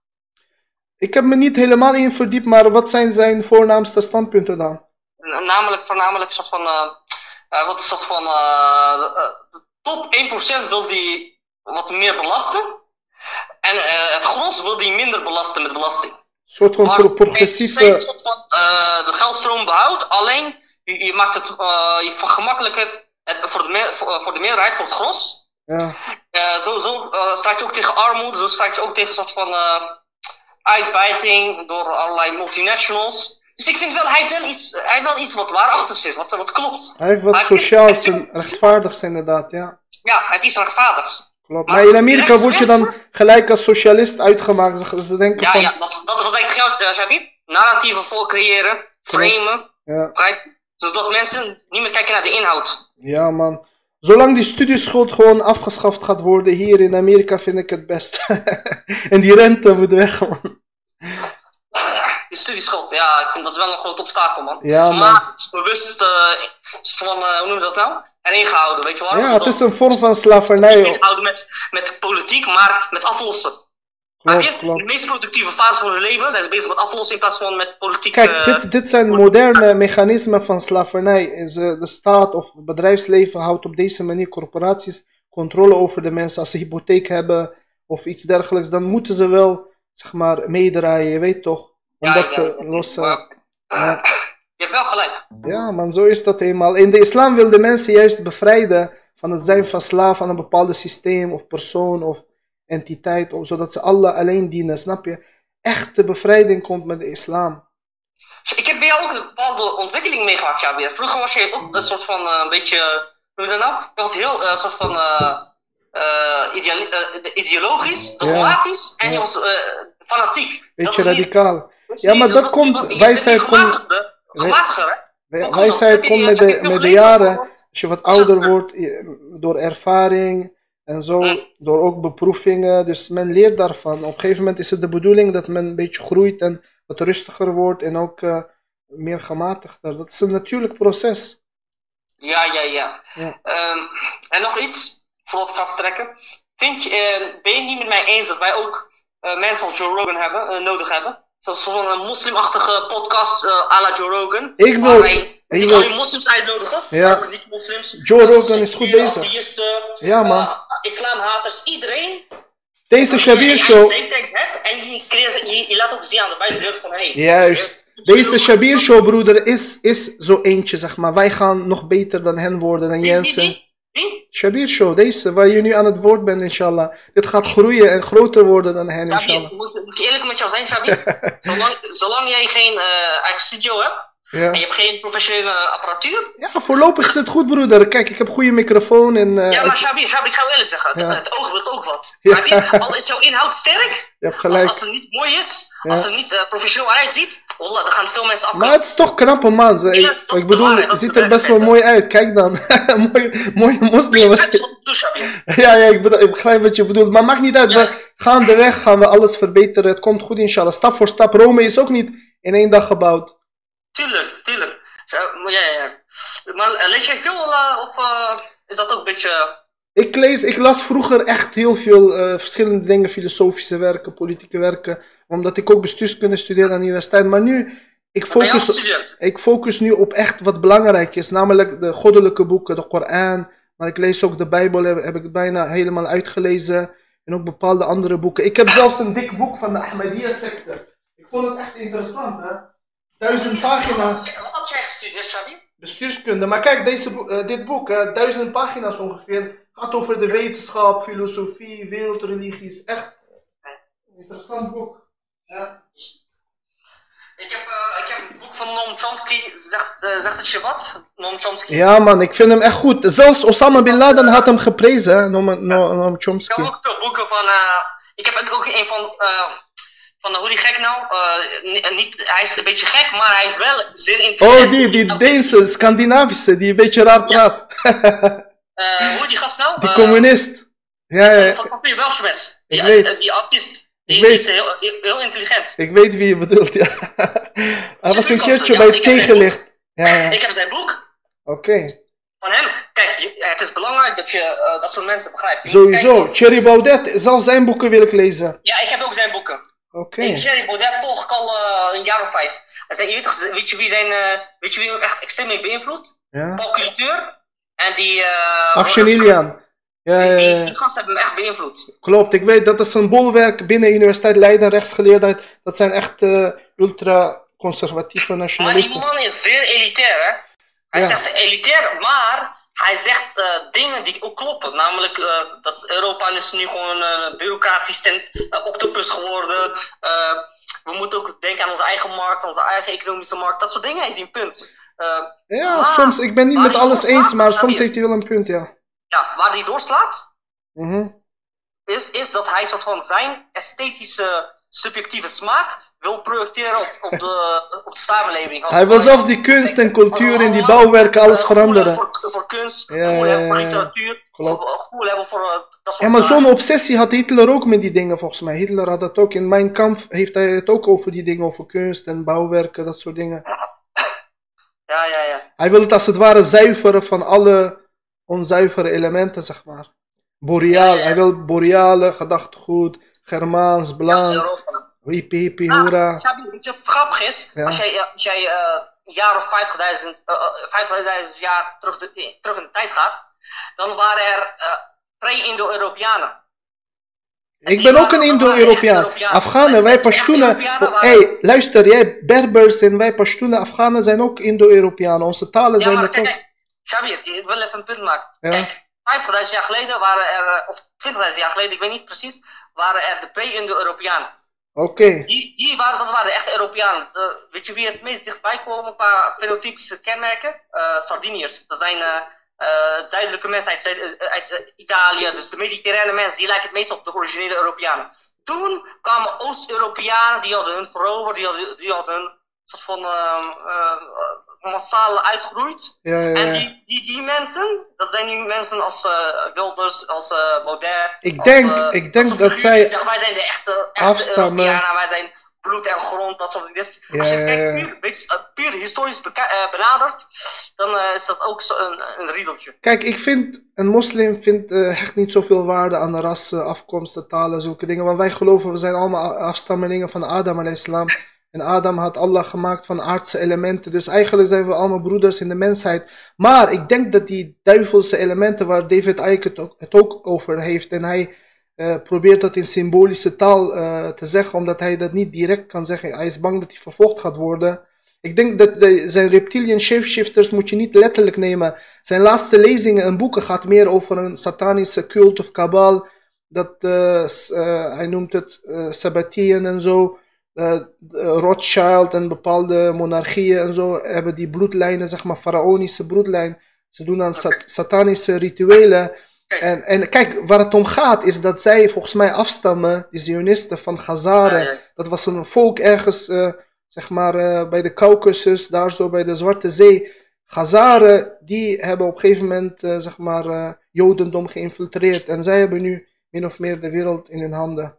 [SPEAKER 1] Ik heb me niet helemaal in verdiept, maar wat zijn zijn voornaamste standpunten dan?
[SPEAKER 2] Namelijk, voornamelijk, soort van, eh, wat is soort van, eh, de, top 1% wil die wat meer belasten. En het gros wil die minder belasten met belasting.
[SPEAKER 1] Een soort van
[SPEAKER 2] Maar
[SPEAKER 1] progressieve.
[SPEAKER 2] soort van, de geldstroom behoudt, alleen je, je maakt het, je vergemakkelijkt het, het voor, de meer, voor, voor de meerderheid, voor het gros.
[SPEAKER 1] Ja.
[SPEAKER 2] Zo zo je ook tegen armoede, zo sta je ook tegen een soort van eh, uitbuiting door allerlei multinationals. Dus ik vind wel, hij heeft wel iets, hij wel iets wat waarachtig is, wat, wat klopt.
[SPEAKER 1] Hij heeft wat
[SPEAKER 2] Maar
[SPEAKER 1] sociaals en rechtvaardigs inderdaad, ja.
[SPEAKER 2] Ja, hij heeft iets rechtvaardigs.
[SPEAKER 1] Klopt.
[SPEAKER 2] Maar
[SPEAKER 1] Maar in Amerika word je dan gelijk als socialist uitgemaakt. Ze, ze denken
[SPEAKER 2] Ja,
[SPEAKER 1] van...
[SPEAKER 2] ja, dat, dat was eigenlijk uh, Javid. Narratieven vol creëren, framen,
[SPEAKER 1] Ja?
[SPEAKER 2] Zodat mensen niet meer kijken naar de inhoud.
[SPEAKER 1] ja, man. Zolang die studieschuld gewoon afgeschaft gaat worden hier in Amerika vind ik het best. en die rente moet weg, man.
[SPEAKER 2] Die studieschuld, ja, ik vind dat wel een groot obstakel, man.
[SPEAKER 1] Ja,
[SPEAKER 2] maar is bewust, eh, van, eh, hoe noem je dat nou? Erin gehouden, weet je waarom?
[SPEAKER 1] Ja, het is een vorm van slavernij.
[SPEAKER 2] houden met, met politiek, maar met aflossen.
[SPEAKER 1] Klopt,
[SPEAKER 2] je?
[SPEAKER 1] Klopt.
[SPEAKER 2] de meest productieve fase van hun leven zijn ze bezig met aflossen in plaats van met politiek.
[SPEAKER 1] Kijk,
[SPEAKER 2] eh,
[SPEAKER 1] dit, dit zijn moderne mechanismen van slavernij. De staat of het bedrijfsleven houdt op deze manier corporaties controle over de mensen. Als ze hypotheek hebben of iets dergelijks, dan moeten ze wel, zeg maar, meedraaien, je weet toch? Om
[SPEAKER 2] ja,
[SPEAKER 1] te lossen.
[SPEAKER 2] maar-
[SPEAKER 1] Ja.
[SPEAKER 2] Je hebt wel gelijk.
[SPEAKER 1] Ja, man, zo is dat eenmaal. In de islam wil de mensen juist bevrijden van het zijn van slaaf aan een bepaald systeem of persoon of entiteit, of, zodat ze Allah alleen dienen, snap je? Echte bevrijding komt met de islam.
[SPEAKER 2] Ik heb bij jou ook een bepaalde ontwikkeling meegemaakt, Javier. Vroeger was je ook een soort van eh, een beetje, hoe dat nou? Je was heel eh, soort van eh, eh, eh, ideologisch, dogmatisch en je was eh, fanatiek.
[SPEAKER 1] Beetje radicaal. Ja, maar dat komt- wijsheid komt-? Wijsheid komt met de, met de jaren. Als je wat ouder wordt, door ervaring en zo,
[SPEAKER 2] Mm.
[SPEAKER 1] door ook beproevingen. Dus men leert daarvan. Op een gegeven moment is het de bedoeling dat men een beetje groeit en wat rustiger wordt en ook eh, meer gematigder. Dat is een natuurlijk proces.
[SPEAKER 2] Ja, ja, ja.
[SPEAKER 1] Ja.
[SPEAKER 2] Ehm, en nog iets, voordat ik ga vertrekken. Vind je, eh, ben je het niet met mij eens dat wij ook eh, mensen als Joe Rogan hebben, nodig hebben? Van een moslimachtige podcast eh à la Joe Rogan.
[SPEAKER 1] Ik wil- ik wil-
[SPEAKER 2] alleen moslims uitnodigen,
[SPEAKER 1] Ja.
[SPEAKER 2] ook niet-moslims.
[SPEAKER 1] Joe
[SPEAKER 2] eh,
[SPEAKER 1] Rogan is goed bezig.
[SPEAKER 2] atheïsten,
[SPEAKER 1] Ja, man.
[SPEAKER 2] eh, islamhaters, iedereen.
[SPEAKER 1] Deze Shabir Show.
[SPEAKER 2] en je, creëert- je, je laat ook zien aan de van hey.
[SPEAKER 1] Juist. Deze Shabir Show, broeder, is, is zo eentje, zeg maar. Wij gaan nog beter dan hen worden, dan Jensen.
[SPEAKER 2] Wie? Wie?
[SPEAKER 1] Shabir Show, deze, waar je nu aan het woord bent, inshallah. Dit gaat groeien en groter worden dan hen, inshallah.
[SPEAKER 2] moet, moet ik eerlijk met jou zijn, Javier? zolang, zolang jij geen eh, eigen studio hebt
[SPEAKER 1] Ja.
[SPEAKER 2] en je hebt geen professionele apparatuur.
[SPEAKER 1] ja, voorlopig is het goed, broeder. Kijk, ik heb goede microfoon en... eh,
[SPEAKER 2] ja, maar Javier, Javier, ik ga je eerlijk zeggen, het,
[SPEAKER 1] Ja.
[SPEAKER 2] het oog wil ook wat.
[SPEAKER 1] Ja.
[SPEAKER 2] Javier, al is jouw inhoud sterk,
[SPEAKER 1] je hebt
[SPEAKER 2] als,
[SPEAKER 1] gelijk.
[SPEAKER 2] als het niet mooi is, als het niet eh, professioneel uitziet, dan gaan veel mensen
[SPEAKER 1] Maar
[SPEAKER 2] afkomen.
[SPEAKER 1] het is toch knappe man. Ik, ik bedoel, het ziet er best wel mooi uit. Kijk dan. mooie, mooie moslim. Ja, ja, ik, bedoel, ik begrijp wat je bedoelt. Maar maakt niet uit. We gaandeweg gaan we alles verbeteren. Het komt goed, inshallah. Stap voor stap. Rome is ook niet in één dag gebouwd.
[SPEAKER 2] Tuurlijk, tuurlijk. Ja, ja. Maar eh, lees jij veel eh, of eh, is dat ook een beetje...
[SPEAKER 1] Ik, lees, ik las vroeger echt heel veel verschillende dingen. Filosofische werken, politieke werken. Omdat ik ook bestuurskunde studeerde aan de universiteit. Maar nu, ik
[SPEAKER 2] je
[SPEAKER 1] focus... Ik focus nu op echt wat belangrijk is, namelijk de goddelijke boeken, de Koran. Maar ik lees ook de Bijbel, heb, heb ik bijna helemaal uitgelezen. En ook bepaalde andere boeken. Ik heb zelfs een dik boek van de Ahmadiyya-secte. Ik vond het echt interessant, hè. Duizend pagina's.
[SPEAKER 2] Wat had jij gestudeerd, Shabi?
[SPEAKER 1] Bestuurskunde. Maar kijk, deze, eh, dit boek, hè, duizend pagina's ongeveer, gaat over de wetenschap, filosofie, wereldreligies. Echt een interessant boek. Ja.
[SPEAKER 2] Ik heb, eh, ik heb een boek van Noam Chomsky. Zegt, eh, zegt het je wat? Noam Chomsky.
[SPEAKER 1] ja, man, ik vind hem echt goed. Zelfs Osama Bin Laden had hem geprezen, hè, Noam, Noam, Noam
[SPEAKER 2] Ik
[SPEAKER 1] Chomsky.
[SPEAKER 2] heb ook veel boeken van. eh, ik heb ook een van. Van hoe die gek nou? Eh, ni- niet, hij is een beetje gek, maar hij is wel zeer intelligent.
[SPEAKER 1] Oh, die, die Deense, Scandinavische, die een beetje raar praat.
[SPEAKER 2] Eh, hoe die gast nou?
[SPEAKER 1] Die
[SPEAKER 2] Eh,
[SPEAKER 1] communist. Ja, ja,
[SPEAKER 2] Van Papier Welshmes. Die,
[SPEAKER 1] weet.
[SPEAKER 2] die autist. Die,
[SPEAKER 1] Ik
[SPEAKER 2] die
[SPEAKER 1] weet.
[SPEAKER 2] is heel, heel, intelligent.
[SPEAKER 1] ik weet wie je bedoelt, ja. Hij was een keertje
[SPEAKER 2] ja,
[SPEAKER 1] bij
[SPEAKER 2] heb
[SPEAKER 1] tegenlicht. Ja, ja.
[SPEAKER 2] Ik heb zijn boek
[SPEAKER 1] Oké.
[SPEAKER 2] van hem. Kijk, het is belangrijk dat je dat soort mensen begrijpt.
[SPEAKER 1] Sowieso. Thierry Baudet, zelfs zijn boeken wil ik lezen.
[SPEAKER 2] Ja, ik heb ook zijn boeken.
[SPEAKER 1] Oké.
[SPEAKER 2] Ik Jerry Baudet volg ik al eh, een jaar of vijf. En je weet, je wie zijn, eh, weet je wie hem echt extreem heeft beïnvloed?
[SPEAKER 1] Ja.
[SPEAKER 2] Paul. En die... eh
[SPEAKER 1] Afshin Ilian. Ja,
[SPEAKER 2] Die,
[SPEAKER 1] ja,
[SPEAKER 2] die,
[SPEAKER 1] ja.
[SPEAKER 2] die gasten hebben hem echt beïnvloed.
[SPEAKER 1] klopt. Ik weet, dat is een bolwerk binnen Universiteit Leiden, rechtsgeleerdheid. Dat zijn echt eh, ultra-conservatieve
[SPEAKER 2] Maar die
[SPEAKER 1] nationalisten.
[SPEAKER 2] man is zeer elitair, hè? Hij
[SPEAKER 1] Ja.
[SPEAKER 2] zegt elitair, maar hij zegt eh, dingen die ook kloppen. Namelijk eh, dat Europa is nu gewoon een bureaucratisch ten, eh, octopus geworden. We moeten ook denken aan onze eigen markt, onze eigen economische markt. Dat soort dingen heeft hij een punt.
[SPEAKER 1] Ja, soms, ik ben niet met alles eens, maar soms heeft hij wel een punt, ja.
[SPEAKER 2] ja, waar hij doorslaat,
[SPEAKER 1] Mhm.
[SPEAKER 2] is, is dat hij soort van zijn esthetische subjectieve smaak wil projecteren op, op, de, op de samenleving.
[SPEAKER 1] Hij wil zelfs die kunst en cultuur in die bouwwerken, alles
[SPEAKER 2] eh,
[SPEAKER 1] veranderen.
[SPEAKER 2] Voor, voor kunst,
[SPEAKER 1] Ja,
[SPEAKER 2] gevoel
[SPEAKER 1] ja,
[SPEAKER 2] hebben voor literatuur,
[SPEAKER 1] Klopt.
[SPEAKER 2] gevoel- gevoel hebben voor eh, dat soort
[SPEAKER 1] Ja, maar zo'n obsessie had Hitler ook met die dingen, volgens mij. Hitler had dat ook. In Mijn Kampf heeft hij het ook over die dingen, over kunst en bouwwerken, dat soort dingen.
[SPEAKER 2] Ja, ja, ja.
[SPEAKER 1] Hij wil het als het ware zuiveren van alle onzuivere elementen, zeg maar. Boreaal,
[SPEAKER 2] Ja, ja, ja.
[SPEAKER 1] hij wil boreale gedachtegoed, Germaans,
[SPEAKER 2] Europa.
[SPEAKER 1] hippie hippie,
[SPEAKER 2] Ah,
[SPEAKER 1] hoera.
[SPEAKER 2] Sabi, weet je wat grappig is? Als jij, eh, als jij eh, een jaar of 50.000 eh, 50.000 jaar terug, de, terug in de tijd gaat, dan waren er pre-Indo-Europeanen.
[SPEAKER 1] Ik ben ook een Indo-Europeaan. Afghanen, wij Pashtunen. hey, luister, jij Berbers en wij Pashtunen, Afghanen zijn ook Indo-Europeanen. Onze talen zijn
[SPEAKER 2] kijk,
[SPEAKER 1] ook.
[SPEAKER 2] Shabir, ik wil even een punt maken. Kijk, 50.000 jaar geleden waren er, of 20.000 jaar geleden, ik weet niet precies, waren er de pre-Indo-Europeanen.
[SPEAKER 1] Oké,
[SPEAKER 2] Die, die waren, dat waren de echte Europeanen. Weet je wie het meest dichtbij komen qua fenotypische kenmerken? Eh, Sardiniërs. Dat zijn eh, zuidelijke mensen uit, Zuid- uit Italië. Dus de mediterrane mensen, die lijken het meest op de originele Europeanen. Toen kwamen Oost-Europeanen, die hadden hun veroverd, die hadden, die hadden hun soort van ehm, eh, massaal uitgeroeid.
[SPEAKER 1] ja, ja,
[SPEAKER 2] En die, die, die mensen, dat zijn nu mensen als eh, Wilders, als eh Baudet.
[SPEAKER 1] Ik denk-
[SPEAKER 2] eh,
[SPEAKER 1] ik denk dat zij
[SPEAKER 2] die wij zijn de echte, echte
[SPEAKER 1] afstammen.
[SPEAKER 2] Europeanen, wij zijn bloed en grond, dat soort dingen. Dus als je
[SPEAKER 1] ja,
[SPEAKER 2] kijkt puur, historisch benadert, dan is dat ook zo een, een riedeltje.
[SPEAKER 1] Kijk, ik vind, een moslim vindt eh, hecht niet zoveel waarde aan de rassen, afkomsten, talen, zulke dingen. Want wij geloven, we zijn allemaal afstammelingen van Adam alayhissalam. En Adam had Allah gemaakt van aardse elementen. Dus eigenlijk zijn we allemaal broeders in de mensheid. Maar ik denk dat die duivelse elementen waar David Icke het ook, over heeft. En hij eh, probeert dat in symbolische taal eh, te zeggen, omdat hij dat niet direct kan zeggen. Hij is bang dat hij vervolgd gaat worden. Ik denk dat zijn reptilian shapeshifters moet je niet letterlijk nemen. Zijn laatste lezingen en boeken gaat meer over een satanische cult of kabal. Dat, eh, hij noemt het Sabbatien en zo. Eh, eh, Rothschild en bepaalde monarchieën en zo hebben die bloedlijnen, zeg maar, faraonische bloedlijn. Ze doen aan sat- satanische rituelen. En, en kijk, waar het om gaat is dat zij volgens mij afstammen, die Zionisten van
[SPEAKER 2] ja.
[SPEAKER 1] Dat was een volk ergens, eh, zeg maar, bij de Caucasus, daar zo bij de Zwarte Zee. Gazaren, die hebben op een gegeven moment, zeg maar, Jodendom geïnfiltreerd. En zij hebben nu min of meer de wereld in hun handen.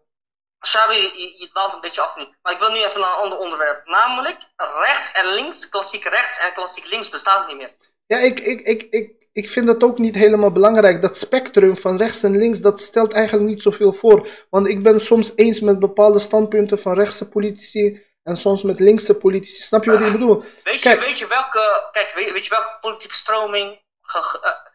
[SPEAKER 2] Shabi, je, je dwaalt een beetje af nu. Maar ik wil nu even naar een ander onderwerp. Namelijk, rechts en links, klassiek rechts en klassiek links bestaat niet meer.
[SPEAKER 1] Ja, ik, ik, ik, ik, ik vind dat ook niet helemaal belangrijk. Dat spectrum van rechts en links, dat stelt eigenlijk niet zoveel voor. Want ik ben soms eens met bepaalde standpunten van rechtse politici en soms met linkse politici. Snap je wat ik bedoel?
[SPEAKER 2] Weet je,
[SPEAKER 1] Kijk.
[SPEAKER 2] weet je welke, kijk, weet, weet je welke politieke stroming ge- eh,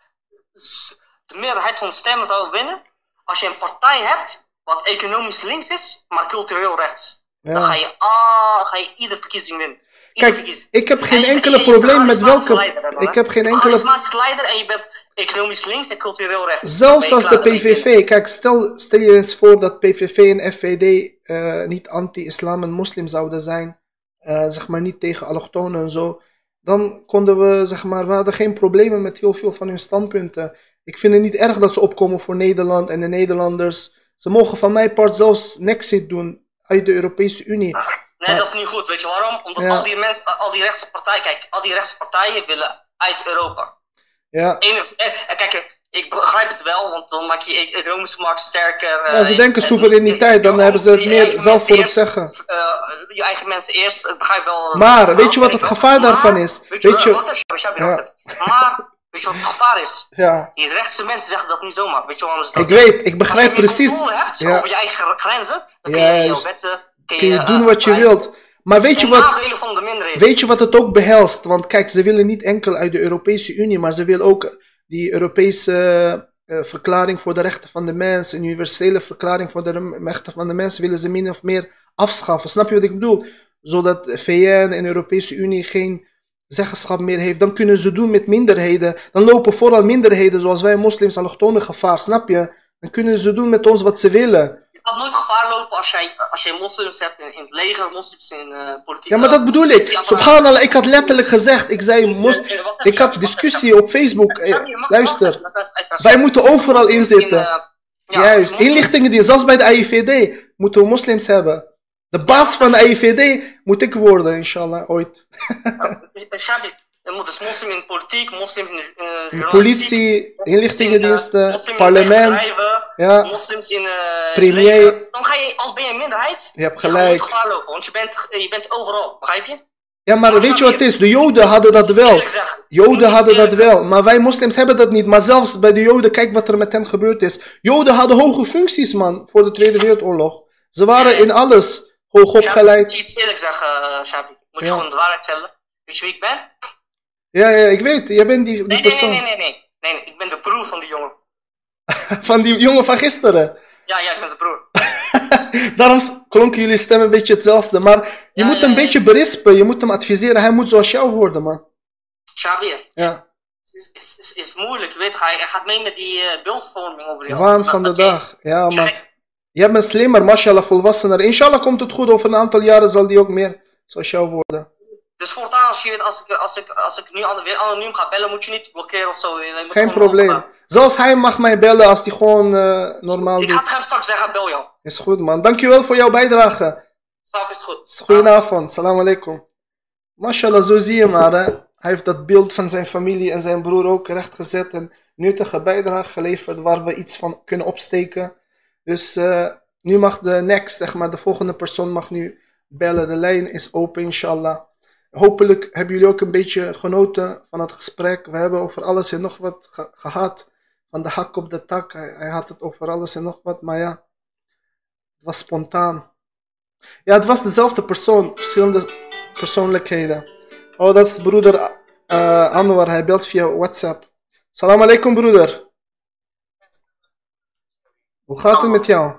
[SPEAKER 2] de meerderheid van de stemmen zou winnen? Als je een partij hebt wat economisch links is, maar cultureel rechts. Dan ga je, ah, ga je iedere verkiezing winnen.
[SPEAKER 1] Kijk,
[SPEAKER 2] verkiezing.
[SPEAKER 1] ik heb geen
[SPEAKER 2] En
[SPEAKER 1] enkele probleem met welke.
[SPEAKER 2] dan?
[SPEAKER 1] Ik heb geen
[SPEAKER 2] Je bent
[SPEAKER 1] enkele.
[SPEAKER 2] leider en je bent economisch links en cultureel rechts.
[SPEAKER 1] Zelfs als de. PVV, kijk, stel, stel je eens voor dat PVV en FVD eh, niet anti-islam en moslim zouden zijn, eh, zeg maar niet tegen allochtonen en zo, dan konden we, zeg maar, we hadden geen problemen met heel veel van hun standpunten. Ik vind het niet erg dat ze opkomen voor Nederland en de Nederlanders. Ze mogen van mijn part zelfs Nexit doen uit de Europese Unie.
[SPEAKER 2] Nee,
[SPEAKER 1] Maar-
[SPEAKER 2] dat is niet goed. Weet je waarom? Omdat
[SPEAKER 1] Ja.
[SPEAKER 2] al die mensen, al die rechtse partijen, kijk, al die rechtse partijen willen uit Europa.
[SPEAKER 1] Ja,
[SPEAKER 2] Enig, eh, eh, kijk, ik begrijp het wel, want dan maak je economische markt sterker. eh,
[SPEAKER 1] ja ze denken
[SPEAKER 2] en-
[SPEAKER 1] soevereiniteit, dan hebben ze het meer zelf voor het
[SPEAKER 2] eerst,
[SPEAKER 1] zeggen.
[SPEAKER 2] eh, je eigen mensen eerst, ik begrijp wel.
[SPEAKER 1] Maar, weet je wat het gevaar daarvan is?
[SPEAKER 2] Weet je,
[SPEAKER 1] Ja.
[SPEAKER 2] Maar, weet je wat het gevaar is?
[SPEAKER 1] Ja,
[SPEAKER 2] Die rechtse mensen zeggen dat niet zomaar. Weet je waarom ze dat
[SPEAKER 1] ik weet, ik begrijp
[SPEAKER 2] Als je
[SPEAKER 1] precies.
[SPEAKER 2] controle hebt
[SPEAKER 1] Ja.
[SPEAKER 2] over je eigen grenzen, dan kun je jouw
[SPEAKER 1] Juist.
[SPEAKER 2] wetten...
[SPEAKER 1] Kun je
[SPEAKER 2] eh,
[SPEAKER 1] doen wat je wilt. Maar weet je wat, weet je wat het ook behelst? Want kijk, ze willen niet enkel uit de Europese Unie, maar ze willen ook die Europese eh, verklaring voor de rechten van de mens, een universele verklaring voor de rechten van de mens, willen ze min of meer afschaffen. Snap je wat ik bedoel? Zodat VN en de Europese Unie geen zeggenschap meer heeft. Dan kunnen ze doen met minderheden. Dan lopen vooral minderheden zoals wij moslims allochtonen gevaar, snap je? Dan kunnen ze doen met ons wat ze willen.
[SPEAKER 2] Je gaat nooit gevaar lopen als jij, als jij moslims hebt in, in het leger, moslims in eh politiek.
[SPEAKER 1] Ja, maar dat bedoel ik. Subhanallah, ik had letterlijk gezegd, ik zei, mos ik had discussie op Facebook. Eh, luister, wij moeten overal inzitten. Juist, inlichtingendienst, zelfs bij de AIVD moeten we moslims hebben. De baas van de AIVD moet ik worden, inshallah, ooit.
[SPEAKER 2] Shabi, er moet dus moslim in politiek, moslim in eh,
[SPEAKER 1] politie, inlichtingendiensten,
[SPEAKER 2] in
[SPEAKER 1] parlement. Ja,
[SPEAKER 2] moslims in eh,
[SPEAKER 1] Premier.
[SPEAKER 2] Dan ga je, al ben je een minderheid,
[SPEAKER 1] je hebt
[SPEAKER 2] je
[SPEAKER 1] gelijk.
[SPEAKER 2] gevaar lopen, want je bent, je bent overal, begrijp je?
[SPEAKER 1] Ja, maar weet je wat het is? De Joden hadden dat wel. Joden hadden dat wel, maar wij moslims hebben dat niet. Maar zelfs bij de Joden, kijk wat er met hen gebeurd is. Joden hadden hoge functies, man, voor de Tweede Wereldoorlog. Ze waren in alles
[SPEAKER 2] Shabi,
[SPEAKER 1] opgeleid.
[SPEAKER 2] moet je iets eerlijk zeggen, eh, Shabi. Moet je
[SPEAKER 1] Ja.
[SPEAKER 2] gewoon de waarheid vertellen. Weet je wie ik ben?
[SPEAKER 1] Ja, ja, ik weet, jij bent die, die
[SPEAKER 2] Nee, nee, nee,
[SPEAKER 1] persoon.
[SPEAKER 2] nee, nee, nee. Nee, nee, ik ben de broer van die jongen.
[SPEAKER 1] Van die jongen van gisteren.
[SPEAKER 2] Ja, ja, ik ben zijn broer.
[SPEAKER 1] Daarom klonken jullie stem een beetje hetzelfde. Maar je
[SPEAKER 2] Ja,
[SPEAKER 1] moet hem een beetje berispen, je moet hem adviseren. Hij moet zoals jou worden, man.
[SPEAKER 2] Shabi,
[SPEAKER 1] Ja,
[SPEAKER 2] is, is, is, is moeilijk, je weet, hij, hij gaat mee met die eh, beeldvorming over die
[SPEAKER 1] waan
[SPEAKER 2] hand.
[SPEAKER 1] van de dag. Ja, man. Jij bent slimmer, mashallah, volwassener. Inshallah komt het goed. Over een aantal jaren zal die ook meer zoals jou worden.
[SPEAKER 2] Dus voortaan, als je weet, als ik, als ik, als ik nu weer anoniem ga bellen, moet je niet blokkeren of zo. Je moet
[SPEAKER 1] Geen probleem. Zelfs hij mag mij bellen als hij gewoon eh, normaal
[SPEAKER 2] Ik ga
[SPEAKER 1] doet.
[SPEAKER 2] het hem straks zeggen, bel jou.
[SPEAKER 1] Is goed, man. Dankjewel voor jouw bijdrage.
[SPEAKER 2] Straks is goed.
[SPEAKER 1] Goedenavond, salam alaikum. Mashallah, zo zie je maar. Hè. Hij heeft dat beeld van zijn familie en zijn broer ook rechtgezet en nuttige bijdrage geleverd waar we iets van kunnen opsteken. Dus eh, nu mag de next, zeg maar, de volgende persoon mag nu bellen. De lijn is open, inshallah. Hopelijk hebben jullie ook een beetje genoten van het gesprek. We hebben over alles en nog wat ge- gehad. Van de hak op de tak. Hij, hij had het over alles en nog wat, maar ja, het was spontaan. Ja, het was dezelfde persoon, verschillende persoonlijkheden. Oh, dat is broeder eh Anwar, hij belt via WhatsApp. Salam alaikum, broeder. Hoe gaat het met jou?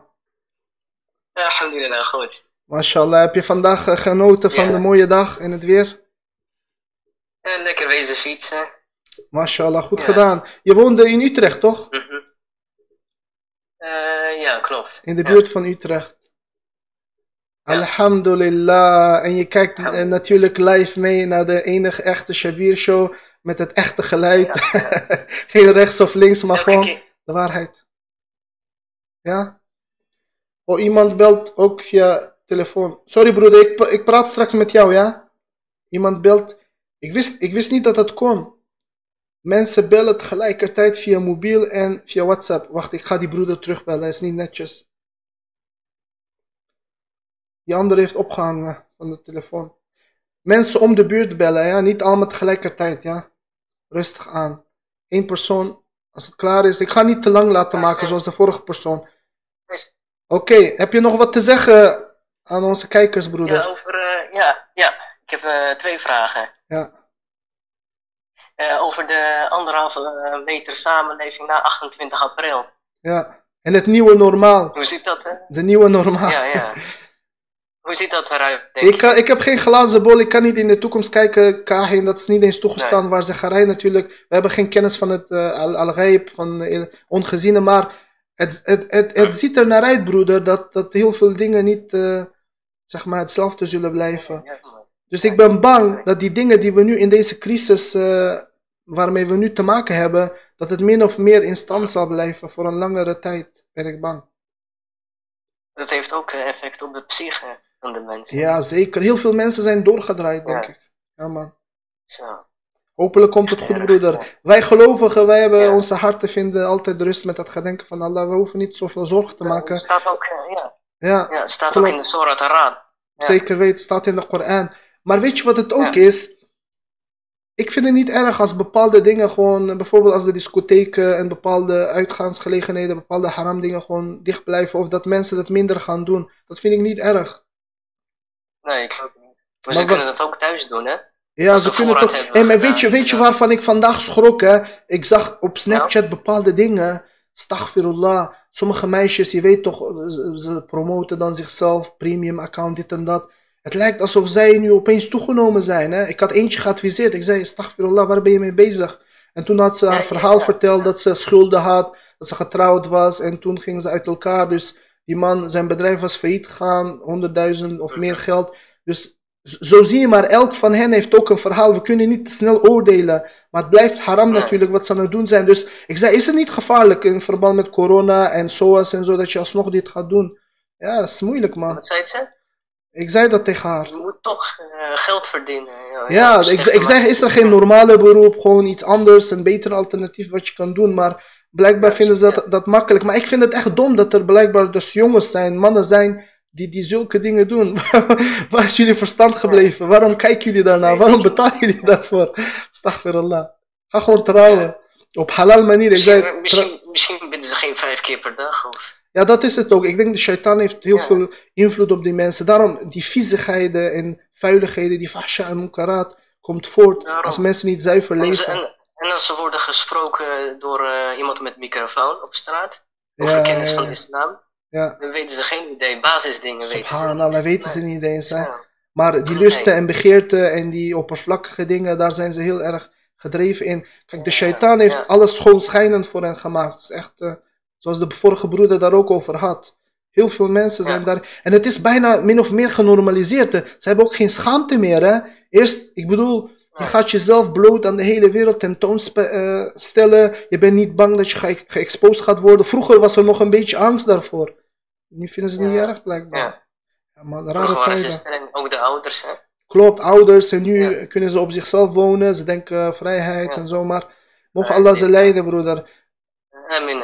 [SPEAKER 2] Ja, alhamdulillah, goed.
[SPEAKER 1] Mashallah, heb je vandaag eh, genoten van
[SPEAKER 2] Ja.
[SPEAKER 1] de mooie dag en het weer?
[SPEAKER 2] En lekker wezen fietsen.
[SPEAKER 1] Mashallah, goed
[SPEAKER 2] Ja.
[SPEAKER 1] gedaan. Je woonde in Utrecht, toch?
[SPEAKER 2] Eh, ja, klopt.
[SPEAKER 1] In de
[SPEAKER 2] Ja.
[SPEAKER 1] buurt van Utrecht.
[SPEAKER 2] Ja.
[SPEAKER 1] Alhamdulillah. En je kijkt eh, natuurlijk live mee naar de enige echte Shabir show met het echte geluid.
[SPEAKER 2] Ja,
[SPEAKER 1] Geen rechts of links, maar gewoon de waarheid. Ja? Oh, iemand belt ook via telefoon. Sorry broeder, ik, ik praat straks met jou, ja? Iemand belt. Ik wist, ik wist niet dat dat kon. Mensen bellen tegelijkertijd via mobiel en via WhatsApp. Wacht, ik ga die broeder terugbellen, hij is niet netjes. Die andere heeft opgehangen van de telefoon. Mensen om de buurt bellen, ja? Niet allemaal tegelijkertijd, ja? Rustig aan. Eén persoon, als het klaar is. Ik ga niet te lang laten maken
[SPEAKER 2] zo.
[SPEAKER 1] zoals de vorige persoon. Oké, heb je nog wat te zeggen aan onze kijkers, broeder?
[SPEAKER 2] Ja, over, eh, ja, ja, ik heb eh, twee vragen.
[SPEAKER 1] Ja.
[SPEAKER 2] Eh, over de anderhalve meter samenleving na 28 april.
[SPEAKER 1] Ja, En het nieuwe normaal.
[SPEAKER 3] Hoe ziet dat, hè?
[SPEAKER 1] De nieuwe normaal.
[SPEAKER 3] Ja, ja. Hoe ziet dat eruit, denk
[SPEAKER 1] Ik, kan, ik heb geen glazen bol, ik kan niet in de toekomst kijken. Kahin, dat is niet eens toegestaan. Waar Zegarij natuurlijk. We hebben geen kennis van het uh, al-ghaib, van ongeziene. Maar het, het, het, het ziet er naar uit, broeder, dat, dat heel veel dingen niet uh, zeg maar hetzelfde zullen blijven. Dus ik ben bang dat die dingen die we nu in deze crisis, uh, waarmee we nu te maken hebben, dat het min of meer in stand zal blijven voor een langere tijd, ben ik bang.
[SPEAKER 3] Dat heeft ook effect op de psyche van de mensen.
[SPEAKER 1] Ja, zeker. Heel veel mensen zijn doorgedraaid, denk ja. ik. Ja, man.
[SPEAKER 3] Zo.
[SPEAKER 1] Hopelijk komt het goed, broeder. Wij gelovigen, wij hebben ja. onze harten vinden altijd rust met het gedenken van Allah. We hoeven niet zoveel zorgen te maken.
[SPEAKER 3] Het staat ook, ja.
[SPEAKER 1] Ja,
[SPEAKER 3] ja het staat klopt. ook in de Surah Ar-Rad.
[SPEAKER 1] Ja. Zeker weet, het staat in de Koran. Maar weet je wat het ook is? Ik vind het niet erg als bepaalde dingen gewoon, bijvoorbeeld als de discotheken en bepaalde uitgaansgelegenheden, bepaalde haram dingen gewoon dicht blijven. Of dat mensen dat minder gaan doen. Dat vind ik niet erg.
[SPEAKER 3] Nee, ik ook niet. Maar, maar ze kunnen dat ook thuis doen, hè?
[SPEAKER 1] Ja, ze kunnen toch. Hey, maar weet je, weet je waarvan ik vandaag schrok? Hè? Ik zag op Snapchat ja. bepaalde dingen. Staghfirullah. Sommige meisjes, je weet toch, ze promoten dan zichzelf, premium account, dit en dat. Het lijkt alsof zij nu opeens toegenomen zijn. Hè? Ik had eentje geadviseerd. Ik zei, Staghfirullah, waar ben je mee bezig? En toen had ze haar verhaal verteld dat ze schulden had, dat ze getrouwd was. En toen gingen ze uit elkaar. Dus die man, zijn bedrijf was failliet gegaan, 100.000 of meer geld. Dus zo zie je maar, elk van hen heeft ook een verhaal. We kunnen niet te snel oordelen. Maar het blijft haram natuurlijk wat ze aan het doen zijn. Dus ik zei, is het niet gevaarlijk in verband met corona en SOAS en zo, dat je alsnog dit gaat doen? Ja, dat is moeilijk, man.
[SPEAKER 3] Wat zei je?
[SPEAKER 1] Ik zei dat tegen haar.
[SPEAKER 3] Je moet toch uh, geld verdienen. Ja,
[SPEAKER 1] ja, ja ik, ik zeg, is er geen normale beroep, gewoon iets anders, een beter alternatief wat je kan doen. Maar blijkbaar vinden ze dat, dat makkelijk. Maar ik vind het echt dom dat er blijkbaar dus jongens zijn, mannen zijn die, die zulke dingen doen. Waar is jullie verstand gebleven? Waarom kijken jullie daarnaar? Waarom betalen jullie daarvoor? Astaghfirullah. Ga gewoon trouwen. Op halal manier.
[SPEAKER 3] Misschien, zei, misschien, misschien bidden ze geen vijf keer per dag. Of...
[SPEAKER 1] Ja, dat is het ook. Ik denk de shaitan heeft heel ja. veel invloed op die mensen. Daarom, die viezigheden en vuiligheden, die fahsha en munkarat, komt voort Daarom. als mensen niet zuiver leven.
[SPEAKER 3] En, en als ze worden gesproken door uh, iemand met microfoon op straat, over ja, kennis van islam,
[SPEAKER 1] ja.
[SPEAKER 3] Dan weten ze geen idee. Basisdingen weten ze
[SPEAKER 1] niet. dan weten ze niet eens. Hè? Maar die lusten en begeerten en die oppervlakkige dingen, daar zijn ze heel erg gedreven in. Kijk, de shaitaan heeft ja. alles schoonschijnend voor hen gemaakt. Het is echt, uh, zoals de vorige broeder daar ook over had. Heel veel mensen zijn daar. En het is bijna min of meer genormaliseerd. Hè. Ze hebben ook geen schaamte meer. Hè. Eerst, ik bedoel, je gaat jezelf bloot aan de hele wereld tentoonstellen. Je bent niet bang dat je ge geëxposed gaat worden. Vroeger was er nog een beetje angst daarvoor. Nu vinden ze het niet erg blijkbaar.
[SPEAKER 3] Ja. Ja, man, rare Vroeger waren ze ook de ouders. Hè?
[SPEAKER 1] Klopt, ouders. En nu kunnen ze op zichzelf wonen. Ze denken uh, vrijheid en zo. Maar mogen Allah ze leiden, broeder.
[SPEAKER 3] Amin.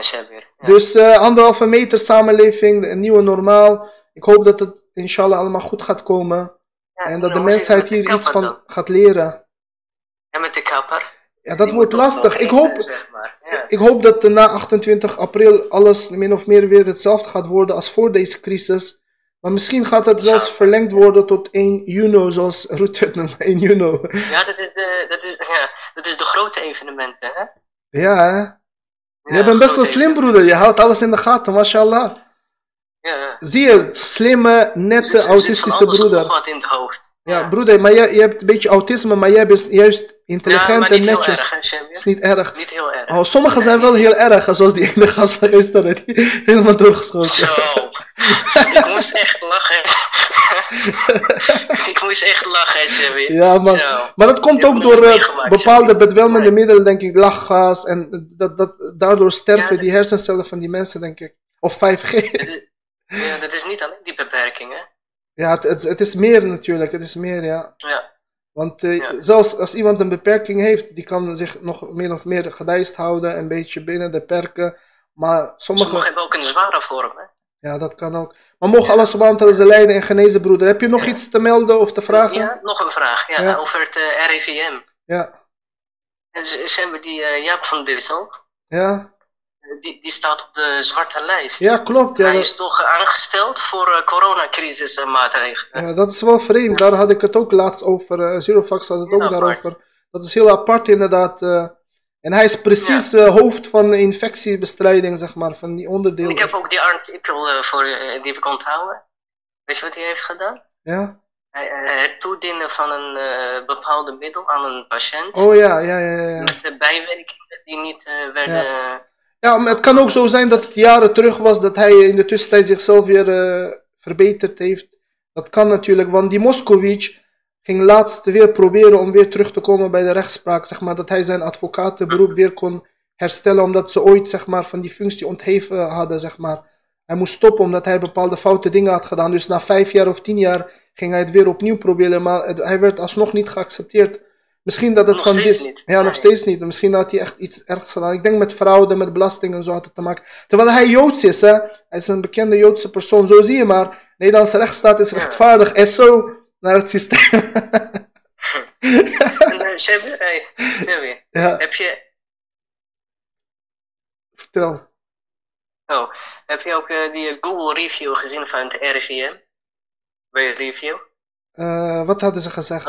[SPEAKER 1] Dus uh, anderhalve meter samenleving, een nieuwe normaal. Ik hoop dat het inshallah allemaal goed gaat komen. en dat de mensheid hier iets van gaat leren.
[SPEAKER 3] Kapper?
[SPEAKER 1] Ja, dat wordt lastig. Ik hoop, zeg maar. ja. ik hoop dat na 28 april alles min of meer weer hetzelfde gaat worden als voor deze crisis. Maar misschien gaat het zelfs verlengd worden tot 1 juni, zoals Rutte het noemt, 1 juni.
[SPEAKER 3] Ja, dat is de, dat is, ja, dat is de grote evenementen, hè?
[SPEAKER 1] Ja, hè? Ja, je bent best wel slim, broeder. Je houdt alles in de gaten, mashallah.
[SPEAKER 3] Ja.
[SPEAKER 1] Zie je, slimme, nette, autistische broeder.
[SPEAKER 3] in het hoofd.
[SPEAKER 1] Ja, broeder, maar jij, je hebt een beetje autisme, maar jij bent juist intelligent
[SPEAKER 3] ja,
[SPEAKER 1] en netjes.
[SPEAKER 3] Erg,
[SPEAKER 1] is niet erg.
[SPEAKER 3] Niet heel erg.
[SPEAKER 1] Oh, sommige zijn wel heel erg, zoals die ene gast van gisteren, die helemaal doorgeschoten.
[SPEAKER 3] Zo. ik moest echt lachen. ik moest echt lachen, Shabby.
[SPEAKER 1] Ja. Zo. Maar dat komt ook door uh, bepaalde bedwelmende middelen, denk ik, lachgas. En dat, dat, daardoor sterven ja, die hersencellen van die mensen, denk ik. Of 5G.
[SPEAKER 3] ja, dat is niet alleen die beperkingen.
[SPEAKER 1] Ja, het, het, het, is meer natuurlijk. Het is meer, ja.
[SPEAKER 3] Ja.
[SPEAKER 1] Want uh, ja. zelfs als iemand een beperking heeft, die kan zich nog meer of meer gedijst houden, een beetje binnen de perken. Maar sommige...
[SPEAKER 3] Sommigen hebben ook een zware vorm, hè?
[SPEAKER 1] Ja, dat kan ook. Maar mogen ja. Allah subhanahu ze leiden en genezen, broeder. Heb je nog iets te melden of te vragen?
[SPEAKER 3] Ja, nog een vraag. Ja, over het uh, RIVM.
[SPEAKER 1] Ja.
[SPEAKER 3] Ze hebben die uh, Jaap van Dissel.
[SPEAKER 1] Ja.
[SPEAKER 3] Die, die staat op de zwarte lijst.
[SPEAKER 1] Ja, klopt. Ja,
[SPEAKER 3] Hij is toch aangesteld voor uh, coronacrisis en maatregelen.
[SPEAKER 1] Ja, dat is wel vreemd. Daar had ik het ook laatst over. Uh, Zerofax had het ook daarover. Dat is heel apart inderdaad. Uh, En hij is precies eh, hoofd van infectiebestrijding, zeg maar, van die onderdeel.
[SPEAKER 3] Ik heb ook die artikel voor, die ik onthouden. Weet je wat hij heeft gedaan?
[SPEAKER 1] Ja?
[SPEAKER 3] Hij, het toedienen van een bepaalde middel aan een patiënt.
[SPEAKER 1] Oh ja, ja, ja. ja.
[SPEAKER 3] Met de bijwerkingen die niet werden...
[SPEAKER 1] Ja. Ja, maar het kan ook zo zijn dat het jaren terug was dat hij in de tussentijd zichzelf weer verbeterd heeft. Dat kan natuurlijk, want die Moskowitz ging laatst weer proberen om weer terug te komen bij de rechtspraak. Zeg maar, dat hij zijn advocatenberoep weer kon herstellen, omdat ze ooit zeg maar, van die functie ontheven hadden. Zeg maar. Hij moest stoppen omdat hij bepaalde foute dingen had gedaan. Dus na vijf jaar of tien jaar ging hij het weer opnieuw proberen, maar hij werd alsnog niet geaccepteerd. Misschien dat het
[SPEAKER 3] nog
[SPEAKER 1] van
[SPEAKER 3] dit. Niet.
[SPEAKER 1] Ja, nog steeds niet. Misschien had hij echt iets ergs gedaan. Ik denk met fraude, met belasting en zo had het te maken. Terwijl hij Joods is, hè? Hij is een bekende Joodse persoon. Zo zie je maar. Nederlandse rechtsstaat is rechtvaardig. En zo naar het systeem.
[SPEAKER 3] Hey,
[SPEAKER 1] ja.
[SPEAKER 3] heb je...
[SPEAKER 1] Vertel.
[SPEAKER 3] Oh, heb je ook uh, die Google review gezien van het RIVM? Bij review?
[SPEAKER 1] Uh, wat hadden ze gezegd?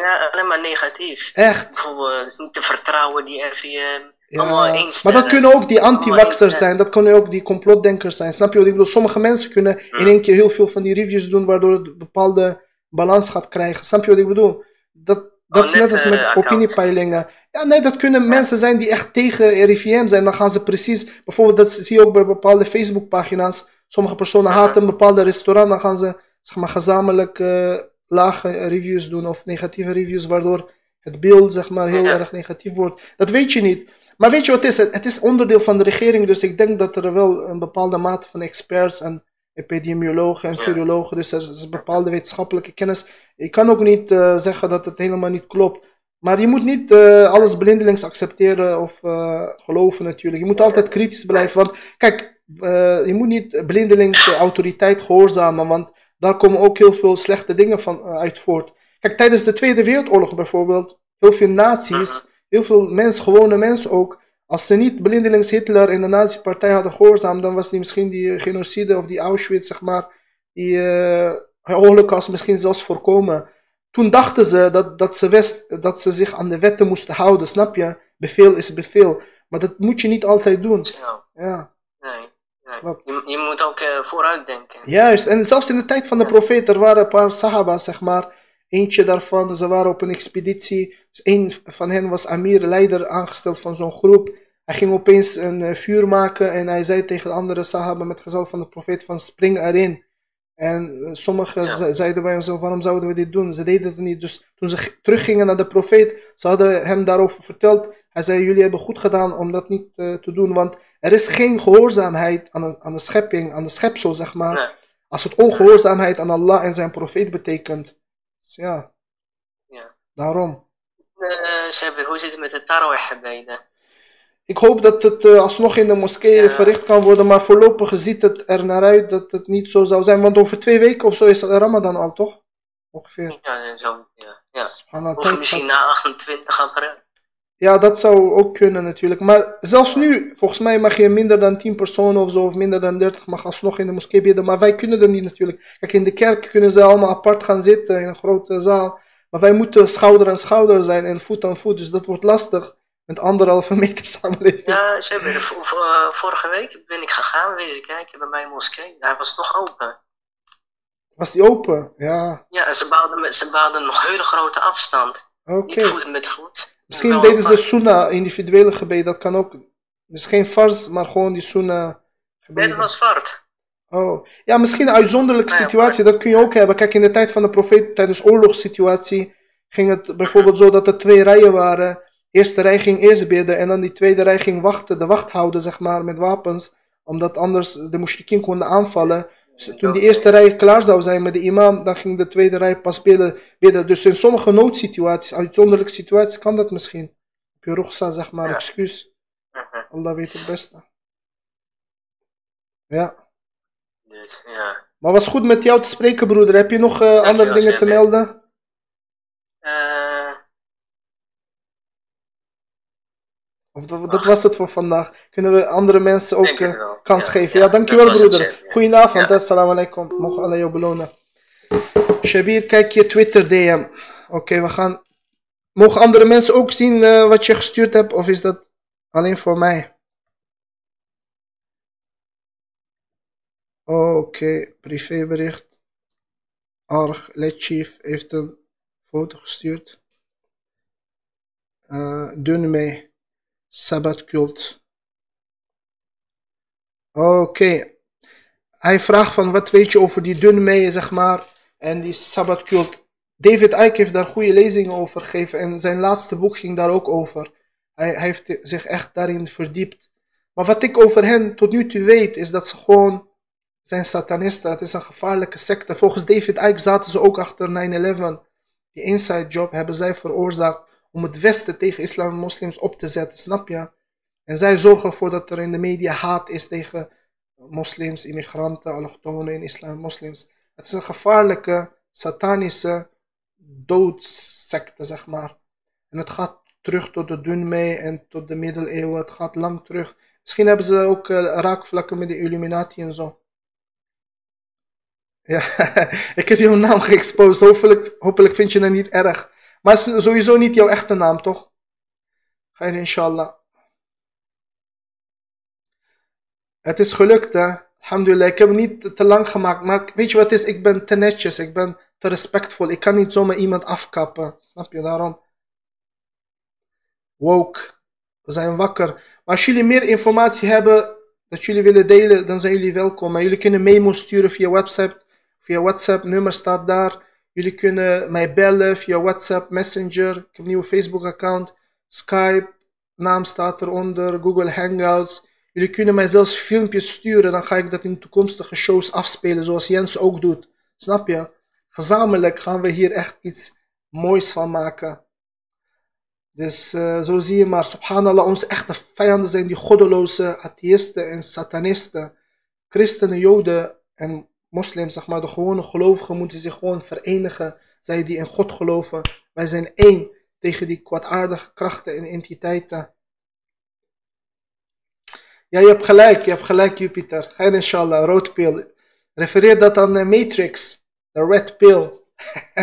[SPEAKER 3] Ja, alleen maar negatief.
[SPEAKER 1] Echt?
[SPEAKER 3] Bijvoorbeeld, het is niet te vertrouwen, die RIVM.
[SPEAKER 1] Ja, maar dat kunnen ook die anti-vaxxers zijn, dat kunnen ook die complotdenkers zijn. Snap je wat ik bedoel? Sommige mensen kunnen in één keer heel veel van die reviews doen, waardoor het bepaalde balans gaat krijgen. Snap je wat ik bedoel? Dat, dat is net als met opiniepeilingen. Ja, nee, dat kunnen mensen zijn die echt tegen RIVM zijn. Dan gaan ze precies, bijvoorbeeld, dat zie je ook bij bepaalde Facebookpagina's. Sommige personen haten een bepaalde restaurant, dan gaan ze zeg maar, gezamenlijk uh, lage reviews doen of negatieve reviews, waardoor het beeld zeg maar, heel erg negatief wordt. Dat weet je niet. Maar weet je wat het is? Het is onderdeel van de regering, dus ik denk dat er wel een bepaalde mate van experts en epidemiologen en virologen, dus er is een bepaalde wetenschappelijke kennis. Ik kan ook niet uh, zeggen dat het helemaal niet klopt. Maar je moet niet uh, alles blindelings accepteren of uh, geloven natuurlijk. Je moet altijd kritisch blijven. Want kijk, je moet niet blindelings autoriteit gehoorzamen, want daar komen ook heel veel slechte dingen van uit voort. Kijk, tijdens de Tweede Wereldoorlog bijvoorbeeld, heel veel nazi's, heel veel mensen, gewone mensen ook, als ze niet blindelings Hitler en de nazi-partij hadden gehoorzaamd, dan was die misschien die genocide of die Auschwitz, zeg maar, die uh, holocaust misschien zelfs voorkomen. Toen dachten ze dat, dat, ze wist, dat ze zich aan de wetten moesten houden, snap je? Bevel is bevel. Maar dat moet je niet altijd doen.
[SPEAKER 3] Ja.
[SPEAKER 1] ja.
[SPEAKER 3] Nee. Je, je, moet ook uh, vooruit denken.
[SPEAKER 1] Juist, en zelfs in de tijd van de profeet, er waren een paar sahabas, zeg maar. Eentje daarvan, ze waren op een expeditie. Dus een van hen was Amir, leider aangesteld van zo'n groep. Hij ging opeens een uh, vuur maken en hij zei tegen de andere sahaba met gezel van de profeet van spring erin. En uh, sommigen ja. zeiden bij hem waarom zouden we dit doen? Ze deden het niet. Dus toen ze teruggingen naar de profeet, ze hadden hem daarover verteld. Hij zei, jullie hebben goed gedaan om dat niet uh, te doen, want er is geen gehoorzaamheid aan de, aan de schepping, aan de schepsel, zeg maar.
[SPEAKER 3] Nee.
[SPEAKER 1] Als het ongehoorzaamheid aan Allah en zijn profeet betekent. Dus ja,
[SPEAKER 3] ja.
[SPEAKER 1] daarom.
[SPEAKER 3] Uh, hoe zit het met de tarawih-gebeden?
[SPEAKER 1] Ik hoop dat het uh, alsnog in de moskee ja. verricht kan worden, maar voorlopig ziet het er naar uit dat het niet zo zou zijn. Want over twee weken of zo is het Ramadan al, toch? Ongeveer.
[SPEAKER 3] Ja, zo, ja. ja. Of misschien na 28 april.
[SPEAKER 1] Ja, dat zou ook kunnen natuurlijk. Maar zelfs nu, volgens mij mag je minder dan 10 personen of zo, of minder dan 30, mag alsnog in de moskee bidden. Maar wij kunnen dat niet natuurlijk. Kijk, in de kerk kunnen ze allemaal apart gaan zitten in een grote zaal. Maar wij moeten schouder aan schouder zijn en voet aan voet. Dus dat wordt lastig met anderhalve meter samenleving.
[SPEAKER 3] Ja, ze hebben, vorige week ben ik gegaan, wezen kijken bij mijn moskee. Hij was nog open.
[SPEAKER 1] Was die open? Ja.
[SPEAKER 3] Ja, ze bouwden, ze bouwden nog hele grote afstand.
[SPEAKER 1] Oké. Okay.
[SPEAKER 3] Niet voet met voet.
[SPEAKER 1] Misschien deden ze sunnah, individuele gebed, dat kan ook. Dus geen fars, maar gewoon die sunnah gebeden.
[SPEAKER 3] Was fard.
[SPEAKER 1] Oh, ja, misschien een uitzonderlijke situatie, dat kun je ook hebben. Kijk, in de tijd van de profeet, tijdens oorlogssituatie, ging het bijvoorbeeld zo dat er twee rijen waren. De eerste rij ging eerst bidden en dan die tweede rij ging wachten, de wacht houden, zeg maar, met wapens. Omdat anders de mushrikin konden aanvallen. Dus toen die eerste rij klaar zou zijn met de imam, dan ging de tweede rij pas bidden. Dus in sommige noodsituaties, uitzonderlijke situaties, kan dat misschien. Op je rugza, zeg maar,
[SPEAKER 3] Ja.
[SPEAKER 1] excuus. Allah weet het beste. Ja.
[SPEAKER 3] Dus, ja.
[SPEAKER 1] Maar was goed met jou te spreken, broeder. Heb je nog eh, andere dingen te melden? Dat, was het voor vandaag. Kunnen we andere mensen ook eh, kans
[SPEAKER 3] Ja,
[SPEAKER 1] geven?
[SPEAKER 3] ja,
[SPEAKER 1] Ja, dankjewel broeder. Goedenavond,
[SPEAKER 3] Ja.
[SPEAKER 1] assalamu alaikum. Allah jou belonen. Shabir, kijk je Twitter DM. Oké, we gaan... Mogen andere mensen ook zien eh, wat je gestuurd hebt? Of is dat Alleen voor mij. Oké, privébericht. Arg, Letchief heeft een foto gestuurd. Uh, Dunme, Sabbatkult. Oké. Hij vraagt van wat weet je over die Dunme, zeg maar, en die Sabbatkult. David Icke heeft daar goede lezingen over gegeven en zijn laatste boek ging daar ook over. Hij, hij heeft zich echt daarin verdiept. Maar wat ik over hen tot nu toe weet, is dat ze gewoon zijn satanisten. Het is een gevaarlijke secte. Volgens David Icke zaten ze ook achter 9-11. Die inside job hebben zij veroorzaakt om het Westen tegen islam en moslims op te zetten, snap je? En zij zorgen ervoor dat er in de media haat is tegen moslims, immigranten, allochtonen in islam en moslims. Het is een gevaarlijke, satanische doodsecte, zeg maar. En het gaat terug tot de Dunmei en tot de middeleeuwen. Het gaat lang terug. Misschien hebben ze ook uh, raakvlakken met de Illuminati en zo. Ja, ik heb jouw naam geëxposed. Hopelijk, hopelijk vind je het niet erg. Maar het is sowieso niet jouw echte naam, toch? Khair inshallah. Het is gelukt, hè? Alhamdulillah. Ik heb niet te lang gemaakt. Maar weet je wat is? Ik ben te netjes. Ik ben te respectvol. Ik kan niet zomaar iemand afkappen. Snap je? Daarom. Woke. We zijn wakker. Maar als jullie meer informatie hebben dat jullie willen delen, dan zijn jullie welkom. Maar jullie kunnen memo sturen via WhatsApp. Via WhatsApp, nummer staat daar. Jullie kunnen mij bellen via WhatsApp, Messenger. Ik heb een nieuwe Facebook-account. Skype, naam staat eronder. Google Hangouts. Jullie kunnen mij zelfs filmpjes sturen. Dan ga ik dat in toekomstige shows afspelen, zoals Jens ook doet. Snap je? Gezamenlijk gaan we hier echt iets moois van maken. Dus uh, zo zie je maar, subhanallah, onze echte vijanden zijn die goddeloze atheïsten en satanisten. Christenen, joden en moslims, zeg maar, de gewone gelovigen moeten zich gewoon verenigen. Zij die in God geloven. Wij zijn één tegen die kwaadaardige krachten en entiteiten. Ja, je hebt gelijk, je hebt gelijk, Jupiter. Geen inshallah, rood pil. Refereer dat aan de Matrix, de red pill.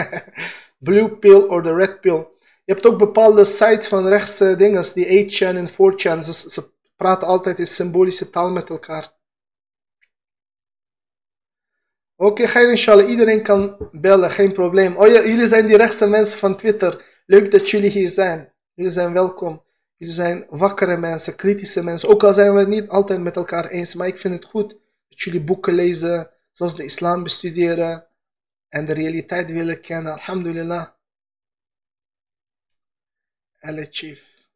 [SPEAKER 1] Blue pill of de red pill. Je hebt ook bepaalde sites van rechtse dingen, die 8chan en 4chan. Ze, ze praten altijd in symbolische taal met elkaar. Oké, okay, inshallah. Iedereen kan bellen, geen probleem. Oh ja, jullie zijn die rechtse mensen van Twitter. Leuk dat jullie hier zijn. Jullie zijn welkom. Jullie zijn wakkere mensen, kritische mensen. Ook al zijn we het niet altijd met elkaar eens, maar ik vind het goed dat jullie boeken lezen, zoals de islam bestuderen en de realiteit willen kennen. Alhamdulillah. Elle chief.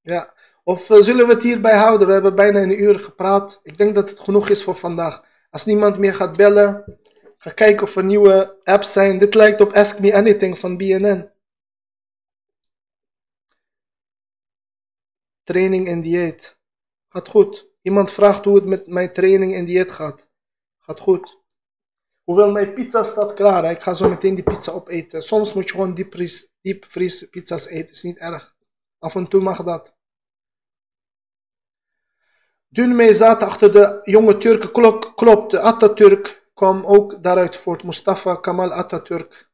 [SPEAKER 1] Ja, of uh, zullen we het hierbij houden? We hebben bijna een uur gepraat. Ik denk dat het genoeg is voor vandaag. Als niemand meer gaat bellen, ga kijken of er nieuwe apps zijn. Dit lijkt op Ask Me Anything van BNN. Training en dieet. Gaat goed. Iemand vraagt hoe het met mijn training en dieet gaat. Gaat goed. Hoewel mijn pizza staat klaar. Ik ga zo meteen die pizza opeten. Soms moet je gewoon diepvries pizza's eten. Is niet erg. Af en toe mag dat. Dunmei zaten achter de jonge Turken. Klok, klopt, Atatürk kwam ook daaruit voort. Mustafa Kamal Atatürk.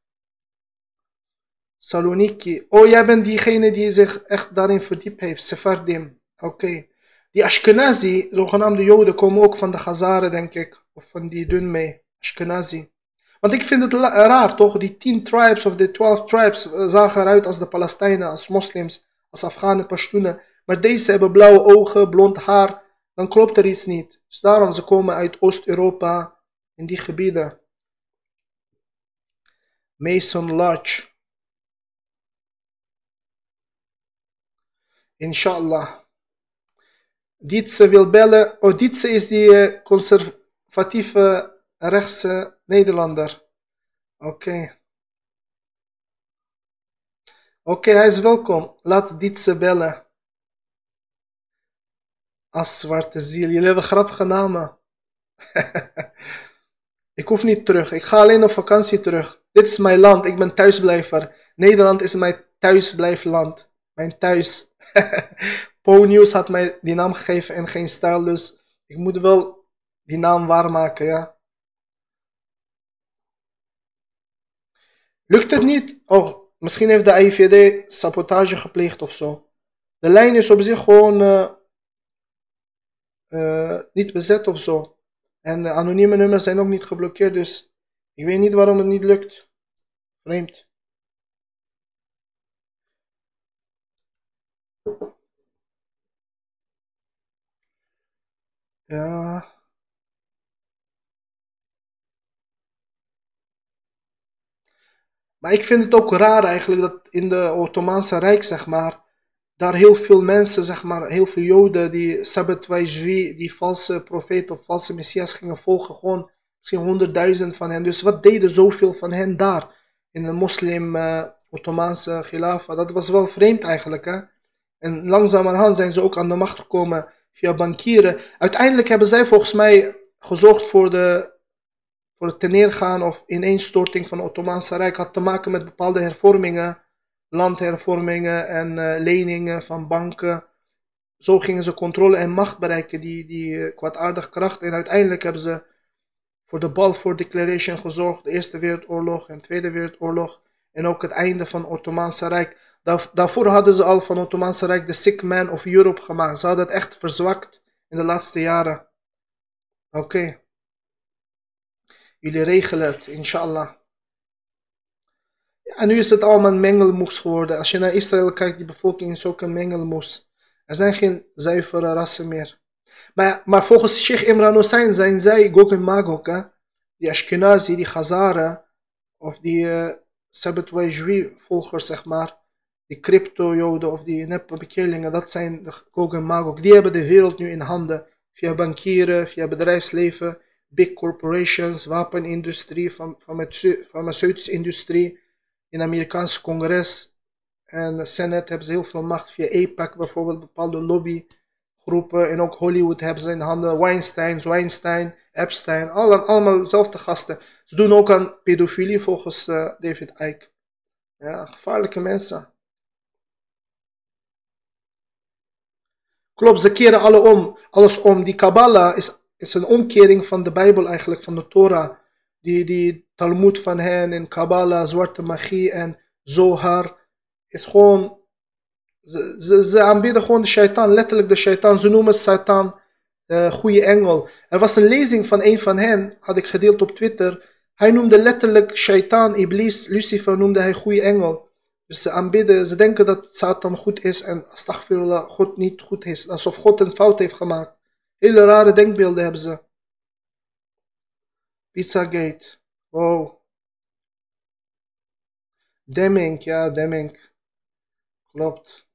[SPEAKER 1] Saloniki. Oh, jij bent diegene die zich echt daarin verdiept heeft. Sephardim. Oké. Die Ashkenazi, zogenaamde Joden, komen ook van de Khazaren, denk ik. Of van die Dunmei. Ashkenazi. Want ik vind het raar, toch? Die 10 tribes of de 12 tribes eh, zagen eruit als de Palestijnen, als moslims, als Afghanen, Pashtunen. Maar deze hebben blauwe ogen, blond haar dan klopt er iets niet. Dus daarom, ze komen uit Oost-Europa, in die gebieden. Mason Lodge. Inshallah. Dietse wil bellen. Oh, Dietse is die eh, conservatieve rechtse Nederlander. Oké. Oké, hij is welkom. Laat Dietse bellen. Als zwarte ziel. Jullie hebben grappige namen. ik hoef niet terug. Ik ga alleen op vakantie terug. Dit is mijn land. Ik ben thuisblijver. Nederland is mijn thuisblijfland. Mijn thuis. Po News had mij die naam gegeven en geen stijl. Dus ik moet wel die naam waarmaken, ja. Lukt het niet? Oh, misschien heeft de IVD sabotage gepleegd of zo. De lijn is op zich gewoon uh, uh, niet bezet of zo. En anonieme nummers zijn ook niet geblokkeerd, dus ik weet niet waarom het niet lukt. Vreemd. Ja. Maar ik vind het ook raar eigenlijk dat in de Ottomaanse Rijk, zeg maar, daar heel veel mensen, zeg maar, heel veel Joden die Sabbat die valse profeet of valse messias gingen volgen, gewoon misschien honderdduizend van hen. Dus wat deden zoveel van hen daar in de moslim uh, Ottomaanse Khilafa? Dat was wel vreemd eigenlijk, hè? En langzamerhand zijn ze ook aan de macht gekomen via bankieren. Uiteindelijk hebben zij volgens mij gezorgd voor, de, voor het teneergaan of ineenstorting van het Ottomaanse Rijk. Had te maken met bepaalde hervormingen, landhervormingen en uh, leningen van banken. Zo gingen ze controle en macht bereiken, die, die uh, kwaadaardige kracht. En uiteindelijk hebben ze voor de Balfour Declaration gezorgd, de Eerste Wereldoorlog en Tweede Wereldoorlog. En ook het einde van het Ottomaanse Rijk daarvoor hadden ze al van het Ottomaanse Rijk de sick man of Europe gemaakt. Ze hadden het echt verzwakt in de laatste jaren. Oké. Jullie regelen het, inshallah. En nu is het allemaal een mengelmoes geworden. Als je naar Israël kijkt, die bevolking is ook een mengelmoes. Er zijn geen zuivere rassen meer. Maar, maar volgens Sheikh Imran Hussein zijn zij Gog en Magog. Die Ashkenazi, die Khazaren, of die uh, Sabbat volgers, zeg maar die crypto-joden of die neppe dat zijn de Gog en Magog. Die hebben de wereld nu in handen. Via bankieren, via bedrijfsleven, big corporations, wapenindustrie, farmaceutische industrie. In het Amerikaanse congres en de Senate hebben ze heel veel macht. Via APEC bijvoorbeeld, bepaalde lobbygroepen. En ook Hollywood hebben ze in handen. Weinstein, Weinstein, Epstein, allemaal, allemaal dezelfde gasten. Ze doen ook aan pedofilie volgens uh, David Icke. Ja, gevaarlijke mensen. Klopt, ze keren alle om, alles om. Die Kabbalah is, is een omkering van de Bijbel eigenlijk, van de Torah. Die, die Talmud van hen en Kabbalah, zwarte magie en Zohar. Is gewoon, ze, ze, ze aanbieden gewoon de shaitan, letterlijk de shaitan. Ze noemen Satan uh, goede engel. Er was een lezing van een van hen, had ik gedeeld op Twitter. Hij noemde letterlijk shaitan, iblis, Lucifer noemde hij goede engel. Dus ze aanbidden, ze denken dat Satan goed is en astaghfirullah, God niet goed is. Alsof God een fout heeft gemaakt. Hele rare denkbeelden hebben ze. Pizzagate. Wow. Demming, ja, Demming. Klopt.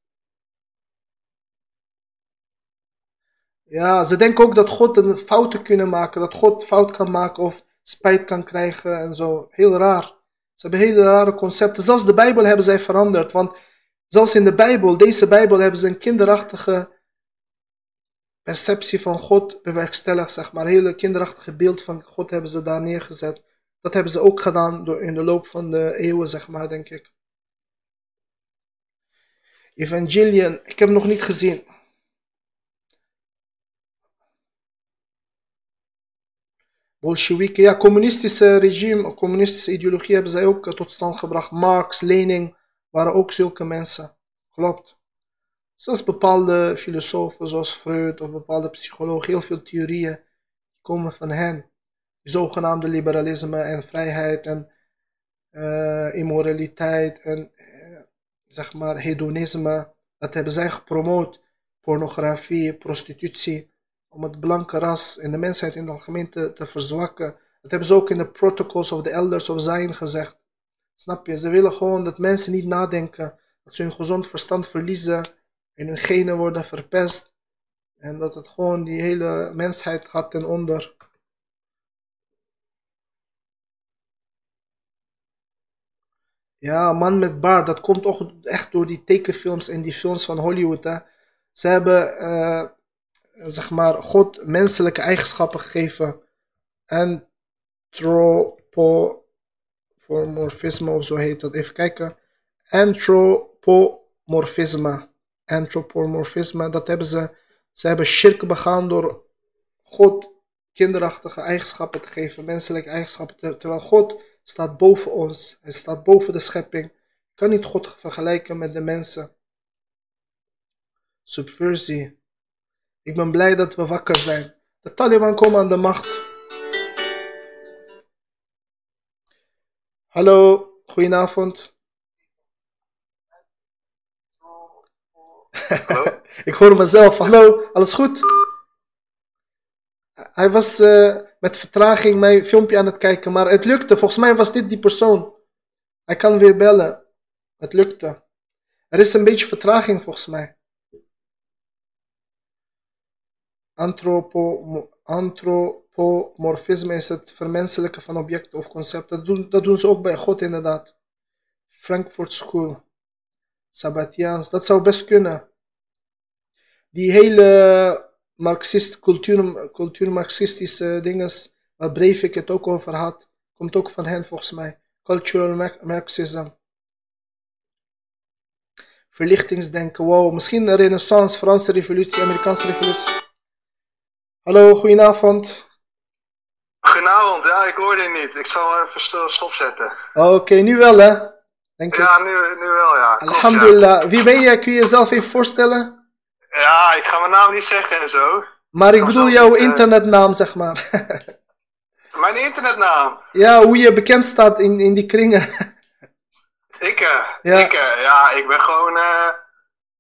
[SPEAKER 1] Ja, ze denken ook dat God een fouten kunnen maken. Dat God fout kan maken of spijt kan krijgen en zo. Heel raar. Ze hebben hele rare concepten. Zelfs de Bijbel hebben zij veranderd. Want zelfs in de Bijbel, deze Bijbel, hebben ze een kinderachtige perceptie van God bewerkstelligd. Zeg maar. Een hele kinderachtige beeld van God hebben ze daar neergezet. Dat hebben ze ook gedaan door in de loop van de eeuwen, zeg maar, denk ik. Evangelion, ik heb nog niet gezien. Bolsjewieken, ja, communistische regime, communistische ideologie hebben zij ook tot stand gebracht. Marx, Lenin waren ook zulke mensen. Klopt. Zelfs bepaalde filosofen zoals Freud of bepaalde psychologen, heel veel theorieën komen van hen. Zogenaamde liberalisme en vrijheid en uh, immoraliteit en uh, zeg maar hedonisme, dat hebben zij gepromoot. Pornografie, prostitutie om het blanke ras en de mensheid in het algemeen te, verzwakken. Dat hebben ze ook in de Protocols of the Elders of Zion gezegd. Snap je? Ze willen gewoon dat mensen niet nadenken, dat ze hun gezond verstand verliezen en hun genen worden verpest. En dat het gewoon die hele mensheid gaat ten onder. Ja, man met baard, dat komt toch echt door die tekenfilms en die films van Hollywood. Hè. Ze hebben uh, zeg maar, God menselijke eigenschappen gegeven. Anthropomorfisme of zo heet dat. Even kijken. Anthropomorfisme. Anthropomorfisme, dat hebben ze. Ze hebben shirk begaan door God kinderachtige eigenschappen te geven, menselijke eigenschappen. Terwijl God staat boven ons. Hij staat boven de schepping. Je kan niet God vergelijken met de mensen. Subversie. Ik ben blij dat we wakker zijn. De Taliban komen aan de macht. Hallo, goedenavond.
[SPEAKER 4] Hallo?
[SPEAKER 1] Ik hoor mezelf. Hallo, alles goed? Hij was eh, met vertraging mijn filmpje aan het kijken, maar het lukte. Volgens mij was dit die persoon. Hij kan weer bellen. Het lukte. Er is een beetje vertraging volgens mij. Antropo, antropomorfisme is het vermenselijken van objecten of concepten. Dat doen, dat doen ze ook bij God inderdaad. Frankfurt School. Sabbatiaans, dat zou best kunnen. Die hele marxist, cultuur, cultuur-marxistische dingen, waar Breivik het ook over had, komt ook van hen volgens mij. Cultural Mar- Marxism. Verlichtingsdenken, wow. Misschien een renaissance, Franse revolutie, Amerikaanse revolutie. Hallo, goedenavond.
[SPEAKER 4] Goedenavond, ja, ik hoorde je niet. Ik zal even sto- stopzetten.
[SPEAKER 1] Oké, nu wel hè? Denk ik.
[SPEAKER 4] Ja, nu, nu wel, ja.
[SPEAKER 1] Alhamdulillah. Wie ben je? Kun je jezelf even voorstellen?
[SPEAKER 4] Ja, ik ga mijn naam niet zeggen en zo.
[SPEAKER 1] Maar ik bedoel jouw
[SPEAKER 4] niet, eh.
[SPEAKER 1] internetnaam, zeg maar.
[SPEAKER 4] Mijn internetnaam.
[SPEAKER 1] ja, hoe je bekend staat in, in die kringen.
[SPEAKER 4] Ik, eh,
[SPEAKER 1] Ja.
[SPEAKER 4] ik, eh, ja, ik ben gewoon, eh,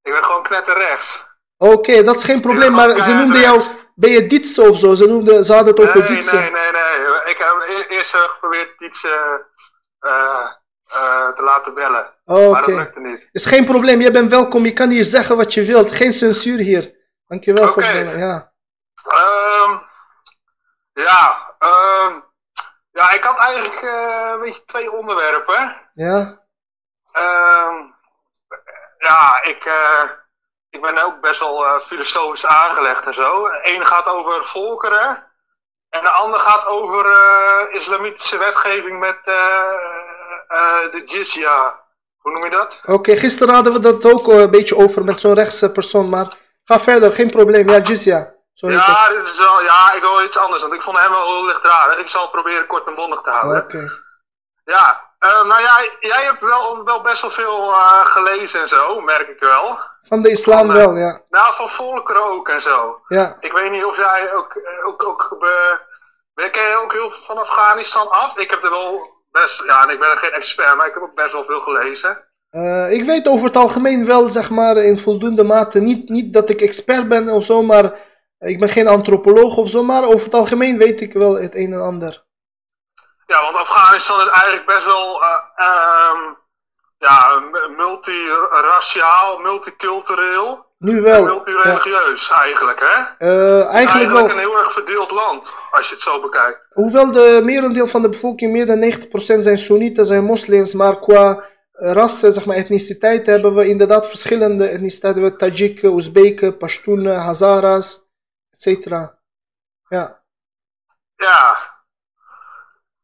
[SPEAKER 4] ik ben gewoon knetterrechts.
[SPEAKER 1] Oké, dat is geen probleem, maar ze noemden jou... Ben je Dietse of zo? Ze, noemden, ze hadden het over
[SPEAKER 4] Nee,
[SPEAKER 1] Dietse.
[SPEAKER 4] nee, nee, nee. Ik heb e- eerst geprobeerd iets eh, te laten bellen.
[SPEAKER 1] Oké.
[SPEAKER 4] Maar dat lukte niet.
[SPEAKER 1] Is geen probleem, jij bent welkom. Je kan hier zeggen wat je wilt. Geen censuur hier. Dankjewel voor het bellen. Ja.
[SPEAKER 4] Ehm, ja, ehm, ja, ik had eigenlijk eh, een beetje twee onderwerpen.
[SPEAKER 1] Ja?
[SPEAKER 4] Ehm, ja, ik, eh, ik ben ook best wel eh, filosofisch aangelegd en zo. Ene gaat over volkeren. En de andere gaat over islamitische wetgeving met de jizya. Hoe noem je dat?
[SPEAKER 1] Oké, gisteren hadden we dat ook eh, een beetje over met zo'n rechtse persoon. Maar ga verder, geen probleem. Ja, het.
[SPEAKER 4] Ja, dit is wel, ja, ik wil iets anders, want ik vond hem wel heel lichtdradig. Ik zal proberen kort en bondig te houden.
[SPEAKER 1] Oké.
[SPEAKER 4] Ja, eh, nou ja, jij hebt wel, wel best wel veel eh, gelezen en zo, merk ik wel.
[SPEAKER 1] Van de islam
[SPEAKER 4] Van,
[SPEAKER 1] wel, ja.
[SPEAKER 4] Nou, van volkeren ook en zo.
[SPEAKER 1] Ja.
[SPEAKER 4] Ik weet niet of jij ook, ook, ook ken je ook heel veel van Afghanistan af? Ik heb er wel best, ja, en ik ben geen expert, maar ik heb ook best wel veel gelezen.
[SPEAKER 1] Eh, ik weet over het algemeen wel, zeg maar, in voldoende mate. Niet, niet dat ik expert ben of zo, maar ik ben geen antropoloog of zo. Maar over het algemeen weet ik wel het een en ander.
[SPEAKER 4] Ja, want Afghanistan is eigenlijk best wel uh, um, ja, multiraciaal, multicultureel.
[SPEAKER 1] Nu wel.
[SPEAKER 4] multireligieus ja. eigenlijk, hè?
[SPEAKER 1] Uh, eigenlijk,
[SPEAKER 4] eigenlijk
[SPEAKER 1] wel.
[SPEAKER 4] een heel erg verdeeld land, als je het zo bekijkt.
[SPEAKER 1] Hoewel de merendeel van de bevolking, meer dan 90% zijn Soenieten, zijn moslims, maar qua rassen, zeg maar, etniciteit hebben we inderdaad verschillende etniciteiten. We hebben Tajiken, Oezbeken, Pashtunen, Hazaras, etc. Ja.
[SPEAKER 4] Ja.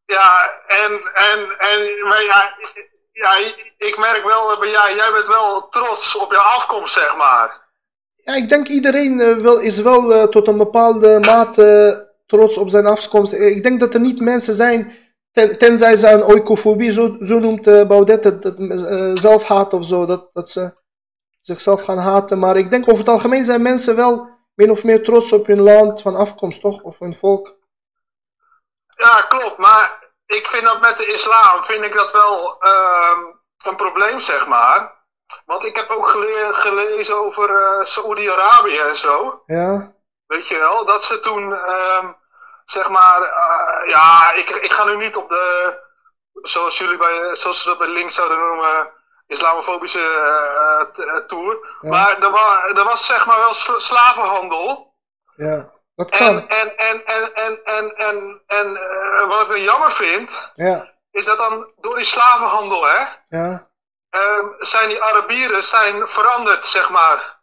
[SPEAKER 4] Ja, en, en, en, maar ja, ja, ik merk wel, ja, jij bent wel trots op je afkomst, zeg maar.
[SPEAKER 1] Ja, ik denk iedereen wel, is wel uh, tot een bepaalde mate trots op zijn afkomst. Ik denk dat er niet mensen zijn, ten, tenzij ze een oikofobie, zo, zo noemt uh, Baudet het, dat, zelfhaat of zo, dat, dat ze zichzelf gaan haten. Maar ik denk over het algemeen zijn mensen wel min of meer trots op hun land van afkomst, toch? Of hun volk.
[SPEAKER 4] Ja, klopt. Maar ik vind dat met de islam, vind ik dat wel uh, een probleem, zeg maar. Want ik heb ook gele gelezen over uh, Saoedi-Arabië en zo.
[SPEAKER 1] Ja.
[SPEAKER 4] Weet je wel, dat ze toen, uh, zeg maar, uh, ja, ik, ik ga nu niet op de, zoals jullie bij, zoals ze dat bij links zouden noemen, islamofobische uh, tour. Ja. Maar er, wa er was zeg maar wel sl slavenhandel.
[SPEAKER 1] Ja. Dat kan.
[SPEAKER 4] En, en, en, en, en, en, en uh, wat ik jammer vind,
[SPEAKER 1] ja.
[SPEAKER 4] is dat dan door die slavenhandel, hè,
[SPEAKER 1] ja.
[SPEAKER 4] Uh, zijn die Arabieren zijn veranderd, zeg maar.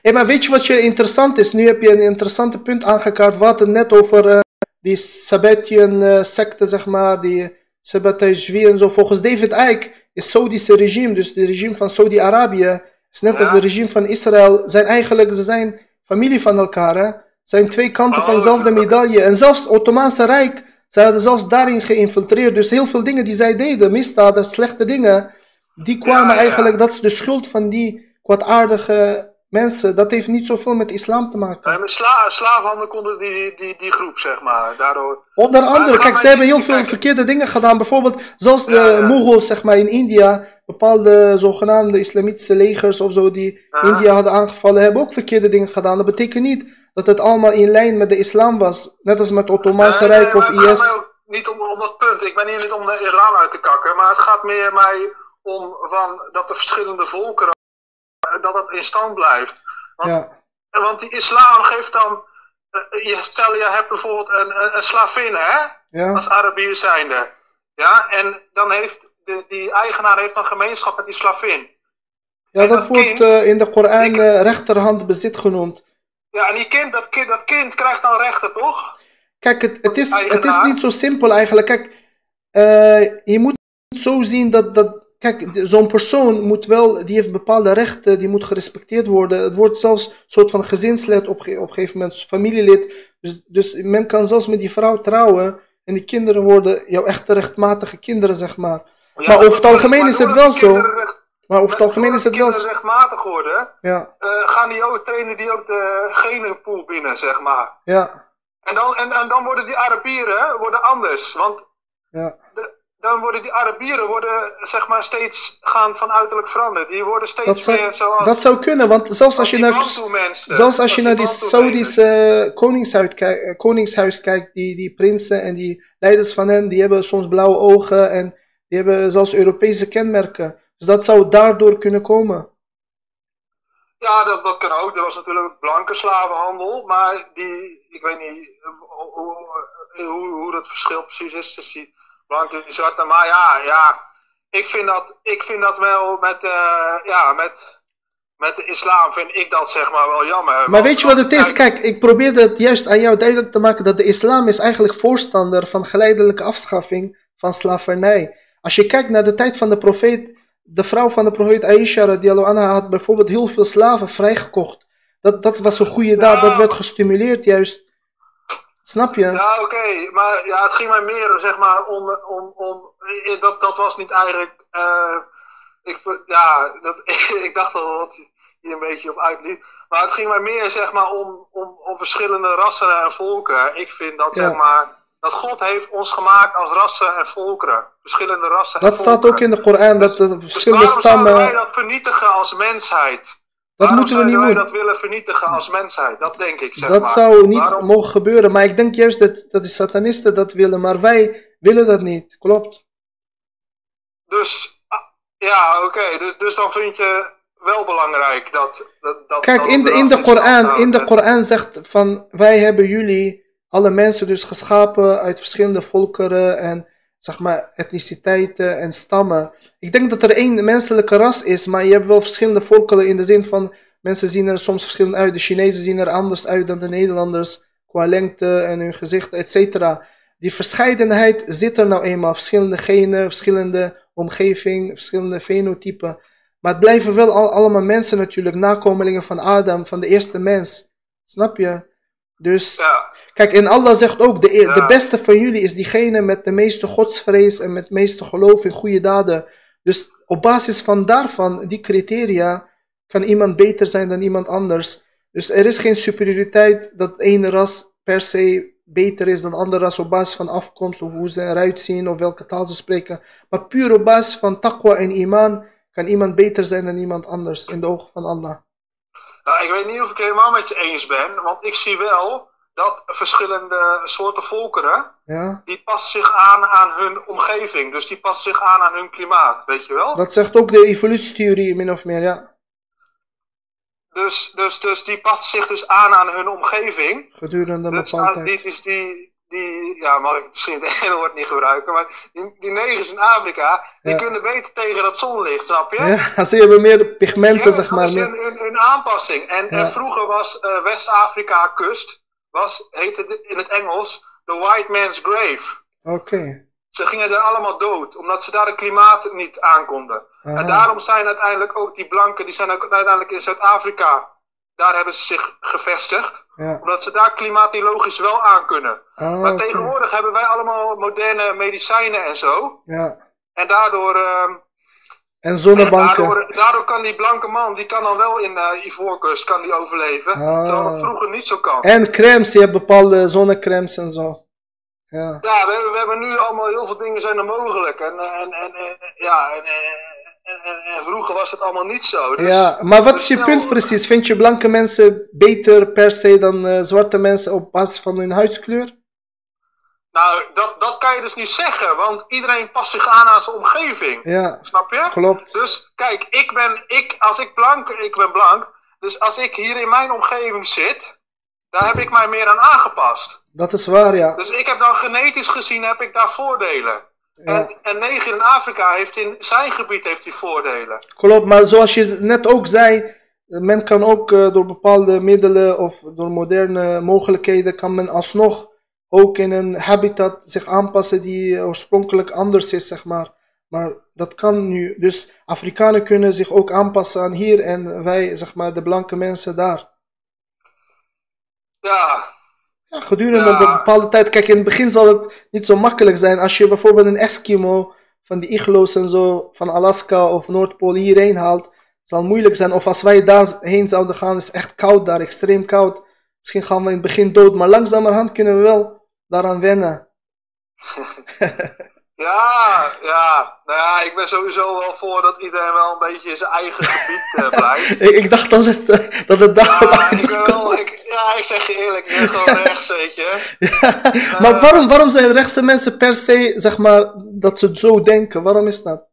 [SPEAKER 1] Hey, maar weet je wat je interessant is? Nu heb je een interessante punt aangekaart. We hadden net over uh, die Sabbatian-secte, zeg maar, die Sabbatajwi en zo. Volgens David Icke is Saudische regime, dus het regime van Saudi-Arabië, is net ja. als het regime van Israël, zijn eigenlijk, ze zijn familie van elkaar, hè zijn twee kanten
[SPEAKER 4] Oh,
[SPEAKER 1] van dezelfde medaille. En zelfs het Ottomaanse Rijk, zij hadden zelfs daarin geïnfiltreerd. Dus heel veel dingen die zij deden, misdaden, slechte dingen, die kwamen
[SPEAKER 4] Ja,
[SPEAKER 1] eigenlijk, dat is de schuld van die kwaadaardige mensen, dat heeft niet zoveel met islam te maken.
[SPEAKER 4] Nee, met sla slavenhandel konden die, die, die groep, zeg maar. Daardoor...
[SPEAKER 1] Onder andere, kijk, ze hebben heel veel
[SPEAKER 4] kijken.
[SPEAKER 1] verkeerde dingen gedaan. Bijvoorbeeld, zoals de
[SPEAKER 4] Ja,
[SPEAKER 1] zeg maar, in India, bepaalde zogenaamde islamitische legers of zo, die. India hadden aangevallen, hebben ook verkeerde dingen gedaan. Dat betekent niet dat het allemaal in lijn met de islam was. Net als met het Ottomaanse Rijk of
[SPEAKER 4] maar het gaat
[SPEAKER 1] IS.
[SPEAKER 4] mij ook niet om, om dat punt. Ik ben hier niet om de islam uit te kakken. Maar het gaat meer mij om van dat de verschillende volkeren, dat dat in stand blijft. Want,
[SPEAKER 1] Ja,
[SPEAKER 4] want die islam geeft dan, eh, je, stel je hebt bijvoorbeeld een, een, een slavin, hè?
[SPEAKER 1] ja,
[SPEAKER 4] als Arabier zijnde. Ja, en dan heeft de, die eigenaar heeft dan gemeenschap met die slavin.
[SPEAKER 1] ja dat
[SPEAKER 4] dat
[SPEAKER 1] wordt
[SPEAKER 4] kind-
[SPEAKER 1] eh, in de Koran
[SPEAKER 4] die-
[SPEAKER 1] eh, rechterhand bezit genoemd.
[SPEAKER 4] Ja, en die kind, dat, kind, dat kind krijgt dan rechten, toch?
[SPEAKER 1] Kijk, het, het, is, het is niet zo simpel eigenlijk. Kijk, je moet het zo zien dat, dat kijk, zo'n persoon moet wel, die heeft bepaalde rechten, die moet gerespecteerd worden. Het wordt zelfs een soort van gezinslid op, op een gegeven moment, familielid. Dus, dus men kan zelfs met die vrouw trouwen en die kinderen worden jouw echte rechtmatige kinderen, zeg maar.
[SPEAKER 4] Ja,
[SPEAKER 1] Maar over het algemeen is het wel zo. Maar over het algemeen is het wel zo.
[SPEAKER 4] rechtmatig worden,
[SPEAKER 1] Ja,
[SPEAKER 4] eh, gaan die ook, trainen die ook de genenpool binnen, zeg maar.
[SPEAKER 1] ja,
[SPEAKER 4] En dan, en, en dan worden die Arabieren worden anders. Want
[SPEAKER 1] ja.
[SPEAKER 4] de- dan worden die Arabieren worden, zeg maar, steeds gaan van uiterlijk veranderen. Die worden steeds
[SPEAKER 1] Dat zou,
[SPEAKER 4] meer zoals,
[SPEAKER 1] dat zou kunnen, want zelfs als je naar... Zelfs als je naar die. Saudische eh, koningshuis, kijkt, koningshuis kijkt, die, die prinsen en die leiders van hen, die hebben soms blauwe ogen en die hebben zelfs Europese kenmerken. Dus dat zou daardoor kunnen komen.
[SPEAKER 4] Ja, dat, dat kan ook. Er was natuurlijk ook blanke slavenhandel, maar die, ik weet niet eh, hoe, hoe, hoe, hoe dat verschil precies is tussen die blanke en zwarte. Maar ja, ja ik, vind dat, ik vind dat wel met, eh, ja, met, met de islam vind ik dat zeg maar wel jammer.
[SPEAKER 1] Maar weet je wat het is?
[SPEAKER 4] kijk,
[SPEAKER 1] ik probeerde het juist aan jou duidelijk te maken dat de islam is eigenlijk voorstander van geleidelijke afschaffing van slavernij. Als je kijkt naar de tijd van de profeet, de vrouw van de profeet Aisha radiallahu anha had bijvoorbeeld heel veel slaven vrijgekocht. Dat, dat was een goede daad, dat werd gestimuleerd juist. Snap je?
[SPEAKER 4] Ja, oké, maar ja, het ging mij meer zeg maar om, om, om dat, dat was niet eigenlijk, eh, ik, ja, dat, ik dacht al dat hier een beetje op uitliep, maar het ging mij meer zeg maar om, om, om verschillende rassen en volken. Ik vind dat
[SPEAKER 1] Ja.
[SPEAKER 4] zeg maar, dat God heeft ons gemaakt als rassen en volkeren, verschillende rassen
[SPEAKER 1] Dat
[SPEAKER 4] en
[SPEAKER 1] staat
[SPEAKER 4] volkeren.
[SPEAKER 1] ook in de Koran, dat
[SPEAKER 4] Dus
[SPEAKER 1] verschillende
[SPEAKER 4] waarom zouden wij
[SPEAKER 1] stammen...
[SPEAKER 4] dat vernietigen als mensheid?
[SPEAKER 1] Dat
[SPEAKER 4] waarom
[SPEAKER 1] moeten we niet
[SPEAKER 4] wij
[SPEAKER 1] doen.
[SPEAKER 4] dat willen vernietigen als mensheid? Dat denk ik, zeg
[SPEAKER 1] Dat
[SPEAKER 4] maar.
[SPEAKER 1] zou niet
[SPEAKER 4] Waarom-
[SPEAKER 1] mogen gebeuren, maar ik denk juist dat, dat de satanisten dat willen, maar wij willen dat niet. Klopt.
[SPEAKER 4] Dus, ah, ja, oké. Dus, dus dan vind je wel belangrijk dat... dat, dat
[SPEAKER 1] Kijk,
[SPEAKER 4] dat
[SPEAKER 1] in de, in de Koran, in de Koran zegt van wij hebben jullie, alle mensen dus geschapen uit verschillende volkeren en zeg maar etniciteiten en stammen. Ik denk dat er één menselijke ras is, maar je hebt wel verschillende volkeren in de zin van mensen zien er soms verschillend uit. De Chinezen zien er anders uit dan de Nederlanders qua lengte en hun gezicht, et cetera. Die verscheidenheid zit er nou eenmaal. Verschillende genen, verschillende omgeving, verschillende fenotypen. Maar het blijven wel al, allemaal mensen natuurlijk, nakomelingen van Adam, van de eerste mens. Snap je? Dus,
[SPEAKER 4] Ja,
[SPEAKER 1] kijk, en Allah zegt ook, de, e- de beste van jullie is diegene met de meeste godsvrees en met het meeste geloof in goede daden. Dus op basis van daarvan, die criteria, kan iemand beter zijn dan iemand anders. Dus er is geen superioriteit dat één ras per se beter is dan andere ras op basis van afkomst of hoe ze eruit zien of welke taal ze spreken. Maar puur op basis van taqwa en iman kan iemand beter zijn dan iemand anders in de ogen van Allah.
[SPEAKER 4] Nou, ik weet niet of ik helemaal met je eens ben, want ik zie wel dat verschillende soorten volkeren,
[SPEAKER 1] Ja?
[SPEAKER 4] die passen zich aan aan hun omgeving. Dus die passen zich aan aan hun klimaat, weet je wel?
[SPEAKER 1] Dat zegt ook de evolutietheorie min of meer, ja.
[SPEAKER 4] Dus, dus, dus die passen zich dus aan aan hun omgeving.
[SPEAKER 1] Gedurende een
[SPEAKER 4] Dus,
[SPEAKER 1] bepaalde
[SPEAKER 4] die, die, die, ja, mag ik misschien het ene woord niet gebruiken, maar die, die negers in Afrika, die
[SPEAKER 1] Ja.
[SPEAKER 4] kunnen beter tegen dat zonlicht, snap je?
[SPEAKER 1] Ja, ze hebben meer pigmenten,
[SPEAKER 4] Ja,
[SPEAKER 1] zeg maar.
[SPEAKER 4] Dat is een, een, een aanpassing. En,
[SPEAKER 1] Ja.
[SPEAKER 4] en vroeger was eh, West-Afrika kust, was, heette het in het Engels The White Man's Grave.
[SPEAKER 1] Oké.
[SPEAKER 4] Ze gingen daar allemaal dood, omdat ze daar het klimaat niet aankonden.
[SPEAKER 1] Aha.
[SPEAKER 4] En daarom zijn uiteindelijk ook die blanken, die zijn ook uiteindelijk in Zuid-Afrika, daar hebben ze zich gevestigd.
[SPEAKER 1] Ja.
[SPEAKER 4] Omdat ze daar klimatologisch wel aan kunnen.
[SPEAKER 1] Ah,
[SPEAKER 4] Maar tegenwoordig hebben wij allemaal moderne medicijnen en zo.
[SPEAKER 1] Ja.
[SPEAKER 4] En daardoor, ehm,
[SPEAKER 1] En zonnebanken.
[SPEAKER 4] Daardoor, daardoor kan die blanke man, die kan dan wel in uh, Ivoorkust kan die overleven.
[SPEAKER 1] Ah.
[SPEAKER 4] Terwijl het vroeger niet zo kan.
[SPEAKER 1] En crèmes, je hebt bepaalde zonnecrèmes en zo. Ja.
[SPEAKER 4] Ja, we, hebben- we hebben nu allemaal heel veel dingen zijn er mogelijk. En, eh, en, en, en ja, en, en, vroeger was het allemaal niet zo. Dus,
[SPEAKER 1] ja, maar wat is je punt precies? Vind je blanke mensen beter per se dan eh, zwarte mensen op basis van hun huidskleur?
[SPEAKER 4] Nou, dat, dat kan je dus niet zeggen, want iedereen past zich aan aan zijn omgeving.
[SPEAKER 1] Ja,
[SPEAKER 4] Snap je?
[SPEAKER 1] klopt.
[SPEAKER 4] Dus kijk, ik ben, ik, als ik blank, ik ben blank. Dus als ik hier in mijn omgeving zit, daar heb ik mij meer aan aangepast.
[SPEAKER 1] Dat is waar, ja.
[SPEAKER 4] Dus ik heb dan genetisch gezien, heb ik daar voordelen.
[SPEAKER 1] Ja.
[SPEAKER 4] En, en in Afrika heeft in zijn gebied heeft hij voordelen.
[SPEAKER 1] Klopt, maar zoals je net ook zei, men kan ook eh, door bepaalde middelen of door moderne mogelijkheden, kan men alsnog ook in een habitat zich aanpassen die oorspronkelijk anders is, zeg maar. Maar dat kan nu. Dus Afrikanen kunnen zich ook aanpassen aan hier en wij, zeg maar, de blanke mensen daar.
[SPEAKER 4] Ja,
[SPEAKER 1] Ja, gedurende
[SPEAKER 4] Ja.
[SPEAKER 1] een bepaalde tijd. Kijk, in het begin zal het niet zo makkelijk zijn. Als je bijvoorbeeld een Eskimo van die igloos en zo van Alaska of Noordpool hierheen haalt, zal het moeilijk zijn. Of als wij daarheen zouden gaan, is het echt koud daar, extreem koud. Misschien gaan we in het begin dood, maar langzamerhand kunnen we wel daaraan wennen.
[SPEAKER 4] ja, ja. Nou ja, ik ben sowieso wel voor dat iedereen wel een beetje in zijn eigen gebied eh, blijft.
[SPEAKER 1] Ik, ik dacht dat het, eh, dat het daar
[SPEAKER 4] Ja, ik wel, ja, ik zeg je eerlijk, ik ben gewoon rechts, weet je.
[SPEAKER 1] Ja, Maar waarom, waarom zijn rechtse mensen per se, zeg maar, dat ze het zo denken? Waarom is dat?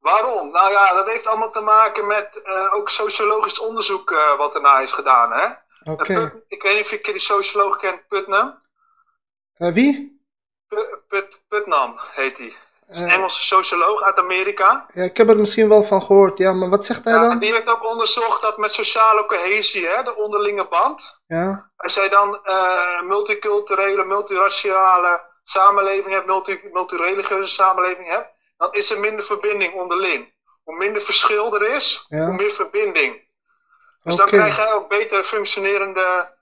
[SPEAKER 4] Waarom? Nou ja, dat heeft allemaal te maken met eh, ook sociologisch onderzoek eh, wat ernaar is gedaan, hè.
[SPEAKER 1] Oké.
[SPEAKER 4] Ik weet niet of je die socioloog kent, Putnam.
[SPEAKER 1] Eh, wie?
[SPEAKER 4] Put, Put, Putnam heet hij.
[SPEAKER 1] Eh,
[SPEAKER 4] Engelse socioloog uit Amerika.
[SPEAKER 1] ja, ik heb er misschien wel van gehoord, ja, maar wat zegt hij
[SPEAKER 4] Ja,
[SPEAKER 1] dan?
[SPEAKER 4] die heeft ook onderzocht dat met sociale cohesie, hè, de onderlinge band,
[SPEAKER 1] Ja,
[SPEAKER 4] als jij dan eh multiculturele, multiraciale samenleving hebt, multi, multireligieuze samenleving hebt, dan is er minder verbinding onderling. Hoe minder verschil er is,
[SPEAKER 1] Ja.
[SPEAKER 4] hoe meer verbinding. Dus dan krijg je ook beter functionerende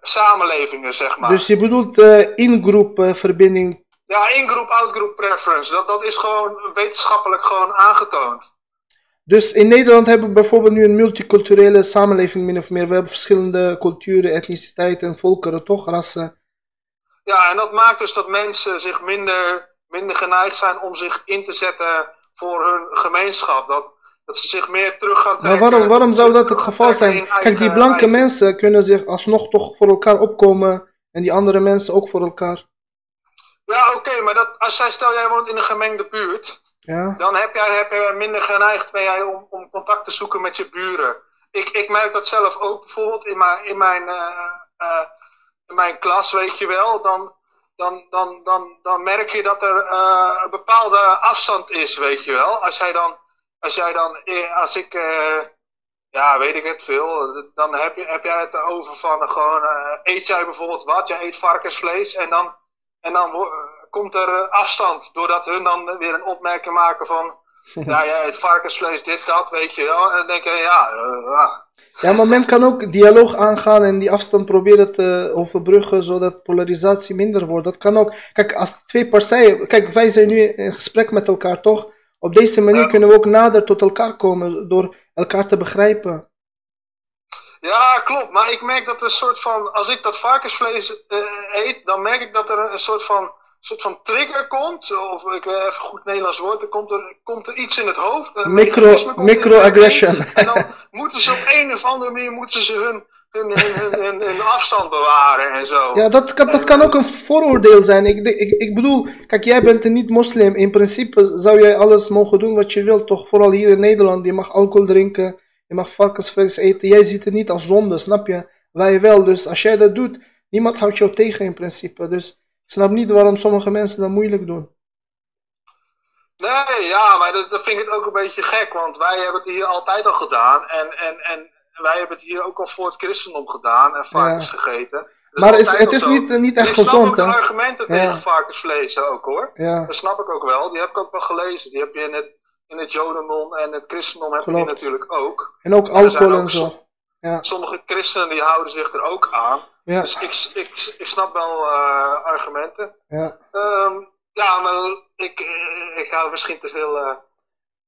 [SPEAKER 4] samenlevingen, zeg maar.
[SPEAKER 1] Dus je bedoelt eh in-groep eh, verbinding.
[SPEAKER 4] Ja, in-groep, out-groep preference, dat, dat is gewoon wetenschappelijk gewoon aangetoond.
[SPEAKER 1] Dus in Nederland hebben we bijvoorbeeld nu een multiculturele samenleving min of meer. We hebben verschillende culturen, etniciteiten, volkeren, toch? Rassen.
[SPEAKER 4] Ja, en dat maakt dus dat mensen zich minder, minder geneigd zijn om zich in te zetten voor hun gemeenschap. Dat, dat ze zich meer terug gaan
[SPEAKER 1] Maar
[SPEAKER 4] trekken.
[SPEAKER 1] waarom, waarom zou dat het geval zijn? Kijk, die blanke mensen kunnen zich alsnog toch voor elkaar opkomen. En die andere mensen ook voor elkaar.
[SPEAKER 4] Ja, oké, maar dat, als zij, stel jij woont in een gemengde buurt,
[SPEAKER 1] Ja,
[SPEAKER 4] dan heb jij, heb jij minder geneigd ben jij om, om contact te zoeken met je buren. Ik, ik merk dat zelf ook bijvoorbeeld in mijn, in mijn, eh, eh, in mijn klas, weet je wel. Dan, dan, dan, dan, dan merk je dat er eh, een bepaalde afstand is, weet je wel. Als jij dan, als jij dan, eh, als ik, eh, ja, weet ik het veel, dan heb, je, heb jij het over van eh, gewoon, eet jij bijvoorbeeld wat? Jij eet varkensvlees en dan, en dan komt er afstand, doordat hun dan weer een opmerking maken van, ja, jij eet varkensvlees, dit, dat, weet je wel. En dan denk je, ja, ja.
[SPEAKER 1] ja, maar men kan ook dialoog aangaan en die afstand proberen te overbruggen zodat polarisatie minder wordt. Dat kan ook. Kijk, als twee partijen. Kijk, wij zijn nu in gesprek met elkaar, toch? Op deze manier
[SPEAKER 4] Ja.
[SPEAKER 1] kunnen we ook nader tot elkaar komen door elkaar te begrijpen.
[SPEAKER 4] Ja, klopt. Maar ik merk dat er een soort van, als ik dat varkensvlees eh, eet, dan merk ik dat er een soort van, soort van trigger komt. Of ik weet even goed Nederlands woord, er komt er, komt er iets in het hoofd. een
[SPEAKER 1] Micro- microaggression.
[SPEAKER 4] En dan moeten ze op een of andere manier moeten ze hun, hun, hun, hun, hun, hun afstand bewaren en zo.
[SPEAKER 1] Ja, dat kan, dat kan ook een vooroordeel zijn. Ik, ik, ik bedoel, kijk, jij bent een niet-moslim. In principe zou jij alles mogen doen wat je wilt, toch? Vooral hier in Nederland. Je mag alcohol drinken, je mag varkensvlees eten. Jij ziet het niet als zonde, snap je? Wij wel. Dus als jij dat doet, niemand houdt jou tegen in principe. Dus ik snap niet waarom sommige mensen dat moeilijk doen.
[SPEAKER 4] Nee, ja, maar dat, dat vind ik het ook een beetje gek, want wij hebben het hier altijd al gedaan. En, en, en wij hebben het hier ook al voor het christendom gedaan en varkens
[SPEAKER 1] Ja.
[SPEAKER 4] gegeten. Dat
[SPEAKER 1] Maar is, het is niet, niet echt
[SPEAKER 4] ik snap
[SPEAKER 1] gezond,
[SPEAKER 4] ook
[SPEAKER 1] hè?
[SPEAKER 4] argumenten
[SPEAKER 1] Ja.
[SPEAKER 4] tegen varkensvlees ook hoor.
[SPEAKER 1] Ja,
[SPEAKER 4] Dat snap ik ook wel. Die heb ik ook wel gelezen. Die heb je in het, in het Jodendom en het christendom heb je die natuurlijk ook.
[SPEAKER 1] en ook alcohol en zo. Ja,
[SPEAKER 4] Sommige christenen die houden zich er ook aan.
[SPEAKER 1] ja,
[SPEAKER 4] Dus ik, ik, ik snap wel eh, argumenten.
[SPEAKER 1] ja.
[SPEAKER 4] Ehm, ja, maar ik, eh, ik hou misschien te veel. eh,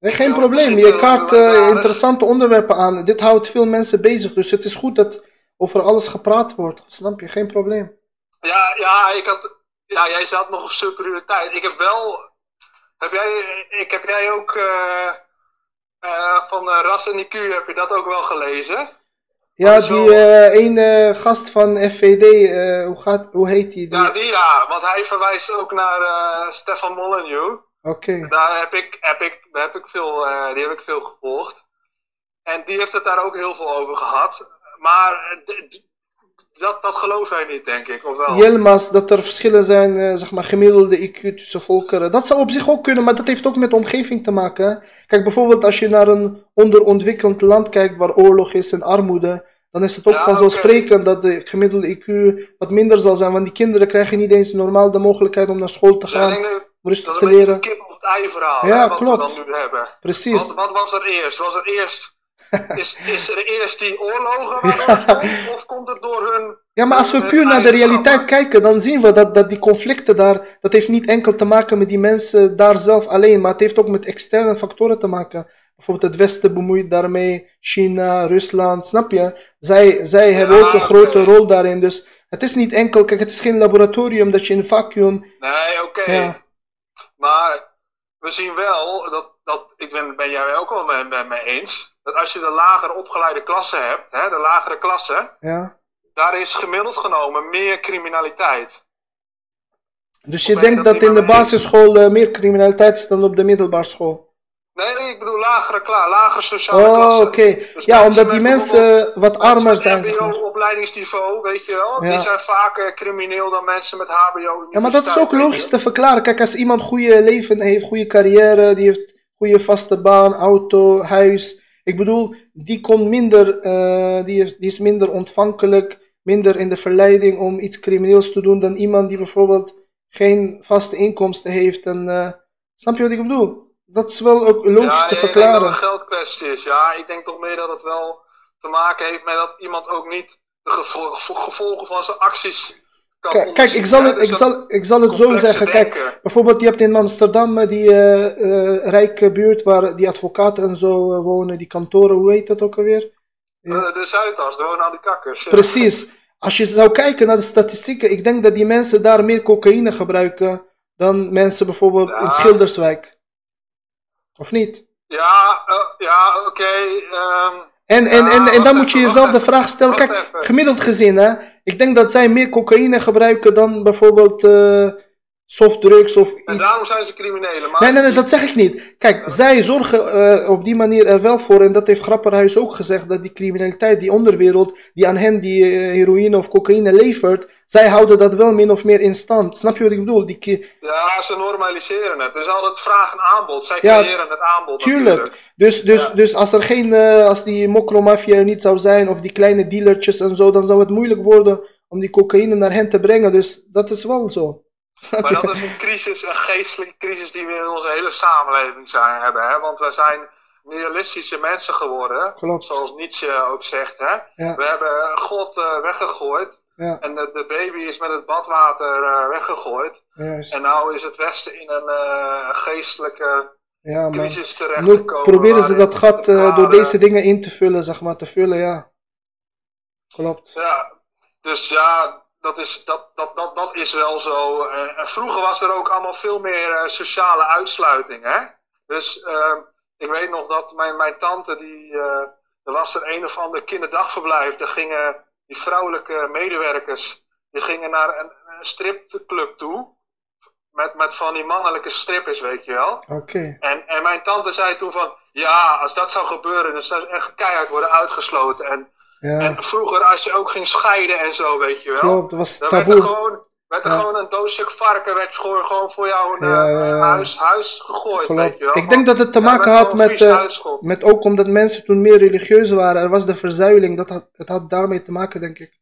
[SPEAKER 1] Nee, geen
[SPEAKER 4] Ja,
[SPEAKER 1] probleem. Je
[SPEAKER 4] wel
[SPEAKER 1] kaart eh, interessante onderwerpen aan. Dit houdt veel mensen bezig. Dus het is goed dat over alles gepraat wordt. Snap je? Geen probleem.
[SPEAKER 4] Ja, ja, ik had, ja, jij zat nog op superioriteit. Ik heb wel, heb jij, ik heb jij ook eh, eh, van Ras en IQ, heb je dat ook wel gelezen?
[SPEAKER 1] Ja, die eh ene gast van FVD, eh, hoe, gaat, hoe heet die? die
[SPEAKER 4] Ja, die ja, want hij verwijst ook naar eh, Stefan Molyneux.
[SPEAKER 1] Oké.
[SPEAKER 4] Daar heb ik, heb ik, daar heb ik veel, eh, die heb ik veel gevolgd. En die heeft het daar ook heel veel over gehad. Maar eh, dat, dat gelooft hij niet, denk ik, of wel?
[SPEAKER 1] Yilmaz, dat er verschillen zijn, eh, zeg maar, gemiddelde IQ tussen volkeren. Dat zou op zich ook kunnen, maar dat heeft ook met de omgeving te maken. hè. Kijk, bijvoorbeeld als je naar een onderontwikkeld land kijkt waar oorlog is en armoede, dan is het ook
[SPEAKER 4] Ja,
[SPEAKER 1] vanzelfsprekend dat de gemiddelde IQ wat minder zal zijn, want die kinderen krijgen niet eens normaal de mogelijkheid om naar school te gaan,
[SPEAKER 4] dat-
[SPEAKER 1] om rustig
[SPEAKER 4] dat is
[SPEAKER 1] te
[SPEAKER 4] een
[SPEAKER 1] leren.
[SPEAKER 4] kip op het ei verhaal,
[SPEAKER 1] Ja,
[SPEAKER 4] hè, wat
[SPEAKER 1] klopt.
[SPEAKER 4] we dan nu hebben.
[SPEAKER 1] Precies.
[SPEAKER 4] Wat, wat was er eerst? Was er eerst is, is er eerst die oorlogen komt, of komt het door hun...
[SPEAKER 1] Ja, maar als we puur naar de realiteit kijken, dan zien we dat, dat die conflicten daar, dat heeft niet enkel te maken met die mensen daar zelf alleen, maar het heeft ook met externe factoren te maken. Bijvoorbeeld het Westen bemoeit daarmee, China, Rusland, snap je? Zij, zij hebben ook een grote rol daarin, dus het is niet enkel, kijk, het is geen laboratorium dat je in een vacuüm,
[SPEAKER 4] Nee, oké.
[SPEAKER 1] Ja.
[SPEAKER 4] Maar we zien wel, dat, dat, ik ben, ben jij ook wel met, met me eens, dat als je de lager opgeleide klasse hebt, hè, de lagere klasse,
[SPEAKER 1] ja.
[SPEAKER 4] daar is gemiddeld genomen meer criminaliteit.
[SPEAKER 1] Dus je denkt
[SPEAKER 4] dat
[SPEAKER 1] dat in de basisschool eh, meer criminaliteit is dan op de middelbare school?
[SPEAKER 4] Nee, nee, ik bedoel lagere, kla lagere sociale
[SPEAKER 1] Oh,
[SPEAKER 4] klasse.
[SPEAKER 1] oké.
[SPEAKER 4] Dus
[SPEAKER 1] Ja, omdat die mensen wat armer zijn,
[SPEAKER 4] met. HBO-opleidingsniveau, weet je wel,
[SPEAKER 1] Ja.
[SPEAKER 4] die zijn vaker crimineel dan mensen met HBO.
[SPEAKER 1] Ja, maar dat is ook logisch te verklaren. Kijk, als iemand goede leven heeft, goede carrière, die heeft goede vaste baan, auto, huis. Ik bedoel, die komt minder, eh, die, is, die is minder ontvankelijk, minder in de verleiding om iets crimineels te doen dan iemand die bijvoorbeeld geen vaste inkomsten heeft. En, eh, snap je wat ik bedoel? Dat is wel ook logisch
[SPEAKER 4] ja,
[SPEAKER 1] te
[SPEAKER 4] ik denk dat
[SPEAKER 1] verklaren.
[SPEAKER 4] het een geldkwestie is. Ja, ik denk toch meer dat het wel te maken heeft met dat iemand ook niet de gevo- gevo- gevolgen van zijn acties kan
[SPEAKER 1] Kijk, kijk ik, zal het,
[SPEAKER 4] Dus
[SPEAKER 1] ik,
[SPEAKER 4] dat
[SPEAKER 1] zal, ik zal het zo zeggen. Kijk, bijvoorbeeld, je hebt in Amsterdam eh, die eh, eh, rijke buurt waar die advocaten en zo wonen, die kantoren, hoe heet dat ook alweer?
[SPEAKER 4] De, de Zuidas, er wonen aan die kakkers. ja.
[SPEAKER 1] Precies. Als je zou kijken naar de statistieken, ik denk dat die mensen daar meer cocaïne gebruiken dan mensen bijvoorbeeld
[SPEAKER 4] Ja.
[SPEAKER 1] in Schilderswijk. Of niet?
[SPEAKER 4] Ja, eh, ja oké. ehm,
[SPEAKER 1] En, en, en, en dan moet je jezelf de vraag stellen, kijk, gemiddeld gezien, hè, ik denk dat zij meer cocaïne gebruiken dan bijvoorbeeld eh softdrugs of
[SPEAKER 4] en
[SPEAKER 1] iets.
[SPEAKER 4] daarom zijn ze criminelen. Maar
[SPEAKER 1] Nee, nee, nee, dat zeg ik niet. Kijk, zij zorgen eh, op die manier er wel voor, en dat heeft Grapperhuis ook gezegd, dat die criminaliteit, die onderwereld, die aan hen die eh, heroïne of cocaïne levert, zij houden dat wel min of meer in stand. Snap je wat ik bedoel? Die,
[SPEAKER 4] Ja, ze normaliseren het. Er is altijd vraag en aanbod. Zij
[SPEAKER 1] Ja,
[SPEAKER 4] creëren het aanbod
[SPEAKER 1] tuurlijk.
[SPEAKER 4] natuurlijk.
[SPEAKER 1] Dus, dus,
[SPEAKER 4] Ja.
[SPEAKER 1] dus als er geen, eh, als die mokromafia er niet zou zijn, of die kleine dealertjes en zo, dan zou het moeilijk worden om die cocaïne naar hen te brengen. Dus dat is wel zo.
[SPEAKER 4] Maar dat is een crisis, een geestelijke crisis die we in onze hele samenleving zijn, hebben. Hè? Want we zijn nihilistische mensen geworden.
[SPEAKER 1] Klopt.
[SPEAKER 4] Zoals Nietzsche ook zegt. Hè?
[SPEAKER 1] Ja.
[SPEAKER 4] We hebben God eh, weggegooid.
[SPEAKER 1] Ja,
[SPEAKER 4] En de, de baby is met het badwater eh, weggegooid.
[SPEAKER 1] juist.
[SPEAKER 4] En nou is het Westen in een eh, geestelijke
[SPEAKER 1] Ja,
[SPEAKER 4] crisis
[SPEAKER 1] nu
[SPEAKER 4] terechtgekomen.
[SPEAKER 1] proberen ze dat gat
[SPEAKER 4] de
[SPEAKER 1] door deze dingen in te vullen, zeg maar, te vullen, ja. Klopt.
[SPEAKER 4] Ja, dus ja, dat is, dat, dat, dat, dat is wel zo. Eh, en vroeger was er ook allemaal veel meer eh, sociale uitsluiting, hè. Dus ehm, ik weet nog dat mijn, mijn tante, die, eh, er was er een of ander kinderdagverblijf. Daar gingen die vrouwelijke medewerkers, die gingen naar een, een stripclub toe. Met, met van die mannelijke strippers, weet je wel.
[SPEAKER 1] Oké.
[SPEAKER 4] En, en mijn tante zei toen van, ja, als dat zou gebeuren, dan zou ze echt keihard worden uitgesloten. En,
[SPEAKER 1] Ja,
[SPEAKER 4] en vroeger, als je ook ging scheiden en zo, weet je wel.
[SPEAKER 1] klopt. Dat was
[SPEAKER 4] Dan werd er gewoon, werd er
[SPEAKER 1] Ja.
[SPEAKER 4] gewoon een doosstuk varken werd gewoon, gewoon voor jou een
[SPEAKER 1] Ja,
[SPEAKER 4] eh, huis, huis gegooid, weet
[SPEAKER 1] Klopt.
[SPEAKER 4] je wel.
[SPEAKER 1] Ik denk dat het te maken had met, eh, met ook omdat mensen toen meer religieus waren. Er was de verzuiling. Dat had, het had daarmee te maken, denk ik.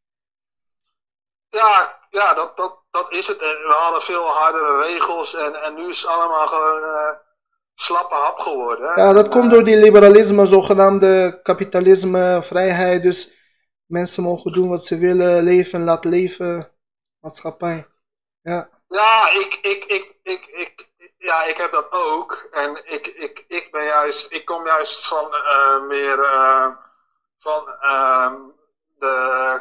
[SPEAKER 4] Ja, ja dat, dat, dat is het. En we hadden veel hardere regels en, en nu is het allemaal gewoon eh, slappe hap geworden.
[SPEAKER 1] Ja, dat
[SPEAKER 4] En,
[SPEAKER 1] komt
[SPEAKER 4] eh,
[SPEAKER 1] door die liberalisme, zogenaamde kapitalisme, vrijheid. Dus mensen mogen doen wat ze willen, leven, laat leven, maatschappij. Ja,
[SPEAKER 4] Ja, ik, ik, ik, ik, ik, ja, ik heb dat ook. En ik, ik, ik ben juist, ik kom juist van eh, meer eh, van ehm, de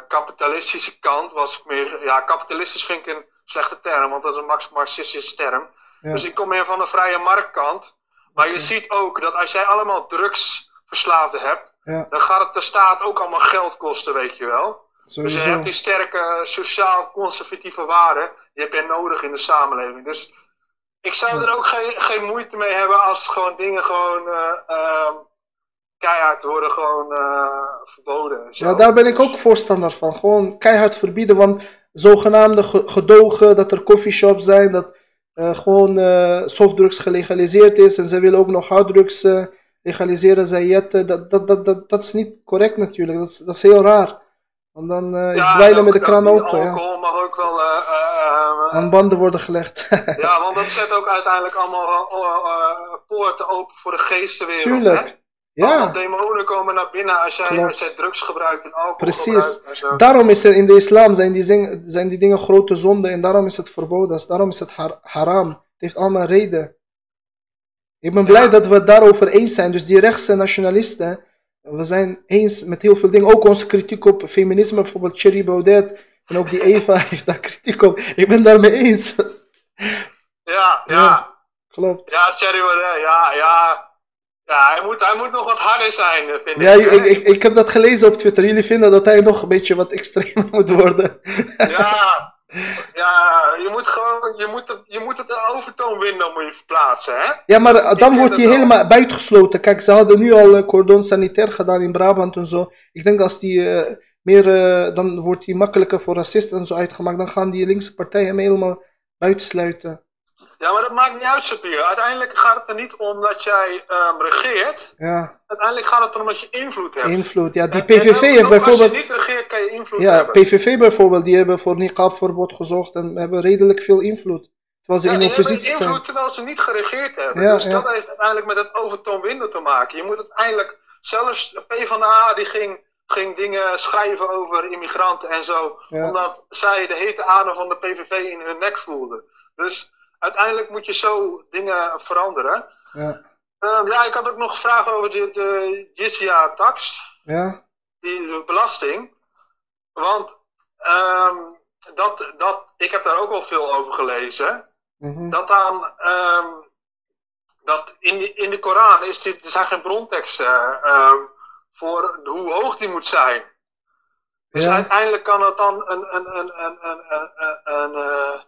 [SPEAKER 4] kapitalistische kant. Was ik meer, ja, kapitalistisch vind ik een slechte term, want dat is een marxistische term.
[SPEAKER 1] Ja.
[SPEAKER 4] Dus ik kom meer van de vrije marktkant. Maar je ziet ook dat als jij allemaal drugsverslaafden hebt,
[SPEAKER 1] Ja,
[SPEAKER 4] dan gaat het de staat ook allemaal geld kosten, weet je wel. Dus je hebt die sterke sociaal-conservatieve waarden, die heb je nodig in de samenleving. Dus ik zou er ook geen, geen moeite mee hebben als gewoon dingen gewoon eh, ehm, keihard worden gewoon eh, verboden. en zo.
[SPEAKER 1] Ja, daar ben ik ook voorstander van. Gewoon keihard verbieden, want zogenaamde ge- gedogen dat er coffeeshops zijn, dat eh, gewoon eh, softdrugs gelegaliseerd is en ze willen ook nog harddrugs eh, legaliseren, zij jetten. Dat, dat, dat, dat, dat is niet correct natuurlijk, dat is, dat is heel raar. Want dan is
[SPEAKER 4] Ja,
[SPEAKER 1] dweilen
[SPEAKER 4] en
[SPEAKER 1] met de kraan open, ja.
[SPEAKER 4] Alcohol mag ook wel.
[SPEAKER 1] Aan banden worden gelegd.
[SPEAKER 4] ja, want dat zet ook uiteindelijk allemaal poorten open voor de geestenwereld.
[SPEAKER 1] Tuurlijk. Ja,
[SPEAKER 4] demonen komen naar binnen als jij, als jij drugs gebruikt en alcohol
[SPEAKER 1] Precies.
[SPEAKER 4] gebruikt. Zo.
[SPEAKER 1] daarom is er in de islam zijn die, zing- zijn die dingen grote zonde en daarom is het verboden. Dus daarom is het har- haram. Het heeft allemaal reden. Ik ben blij dat we het daarover eens zijn. Dus die rechtse nationalisten, we zijn eens met heel veel dingen. Ook onze kritiek op feminisme, bijvoorbeeld Thierry Baudet en ook die Eva heeft daar kritiek op. Ik ben daarmee eens.
[SPEAKER 4] Ja, ja.
[SPEAKER 1] Ja. Klopt.
[SPEAKER 4] Ja, Thierry Baudet, ja, ja. Ja, hij moet, hij moet nog wat harder zijn, eh, vind
[SPEAKER 1] Ja,
[SPEAKER 4] ik.
[SPEAKER 1] ik,
[SPEAKER 4] hè.
[SPEAKER 1] ik, ik heb dat gelezen op Twitter. Jullie vinden dat hij nog een beetje wat extremer moet worden.
[SPEAKER 4] Ja, ja je moet gewoon, je moet het, je moet het een overtoon winnen moet je verplaatsen, hè?
[SPEAKER 1] Ja, maar eh, dan wordt hij helemaal buitengesloten. Kijk, ze hadden nu al eh, cordon sanitair gedaan in Brabant en zo. Ik denk als die meer, dan wordt hij makkelijker voor racisten en zo uitgemaakt. Dan gaan die linkse partijen hem helemaal buitensluiten.
[SPEAKER 4] Ja, maar dat maakt niet uit, Sapir. Uiteindelijk gaat het er niet om dat jij ehm, regeert.
[SPEAKER 1] Ja,
[SPEAKER 4] Uiteindelijk gaat het erom dat je invloed hebt.
[SPEAKER 1] invloed. Ja, die PVV heeft bijvoorbeeld...
[SPEAKER 4] Als je niet regeert, kan je invloed
[SPEAKER 1] Ja,
[SPEAKER 4] hebben.
[SPEAKER 1] PVV bijvoorbeeld, die hebben voor niqabverbod gezocht en hebben redelijk veel invloed. Terwijl ze
[SPEAKER 4] Ja,
[SPEAKER 1] in oppositie zijn.
[SPEAKER 4] invloed terwijl ze niet geregeerd hebben.
[SPEAKER 1] Ja,
[SPEAKER 4] dus
[SPEAKER 1] ja.
[SPEAKER 4] dat heeft uiteindelijk met het overtoon winnen te maken. Je moet uiteindelijk, zelfs de PvdA die ging, ging dingen schrijven over immigranten en zo,
[SPEAKER 1] Ja.
[SPEAKER 4] omdat zij de hete adem van de PVV in hun nek voelden. Dus uiteindelijk moet je zo dingen veranderen.
[SPEAKER 1] Ja,
[SPEAKER 4] Ehm, ja, ik had ook nog vragen over de, de jizya-tax,
[SPEAKER 1] ja,
[SPEAKER 4] die belasting. Want ehm, dat, dat, ik heb daar ook wel veel over gelezen
[SPEAKER 1] mhm.
[SPEAKER 4] dat dan ehm, dat in, de, in de Koran is dit, er zijn geen bronteksten voor hoe hoog die moet zijn. Dus
[SPEAKER 1] Ja.
[SPEAKER 4] uiteindelijk kan het dan een, een, een, een, een, een, een, een, eh,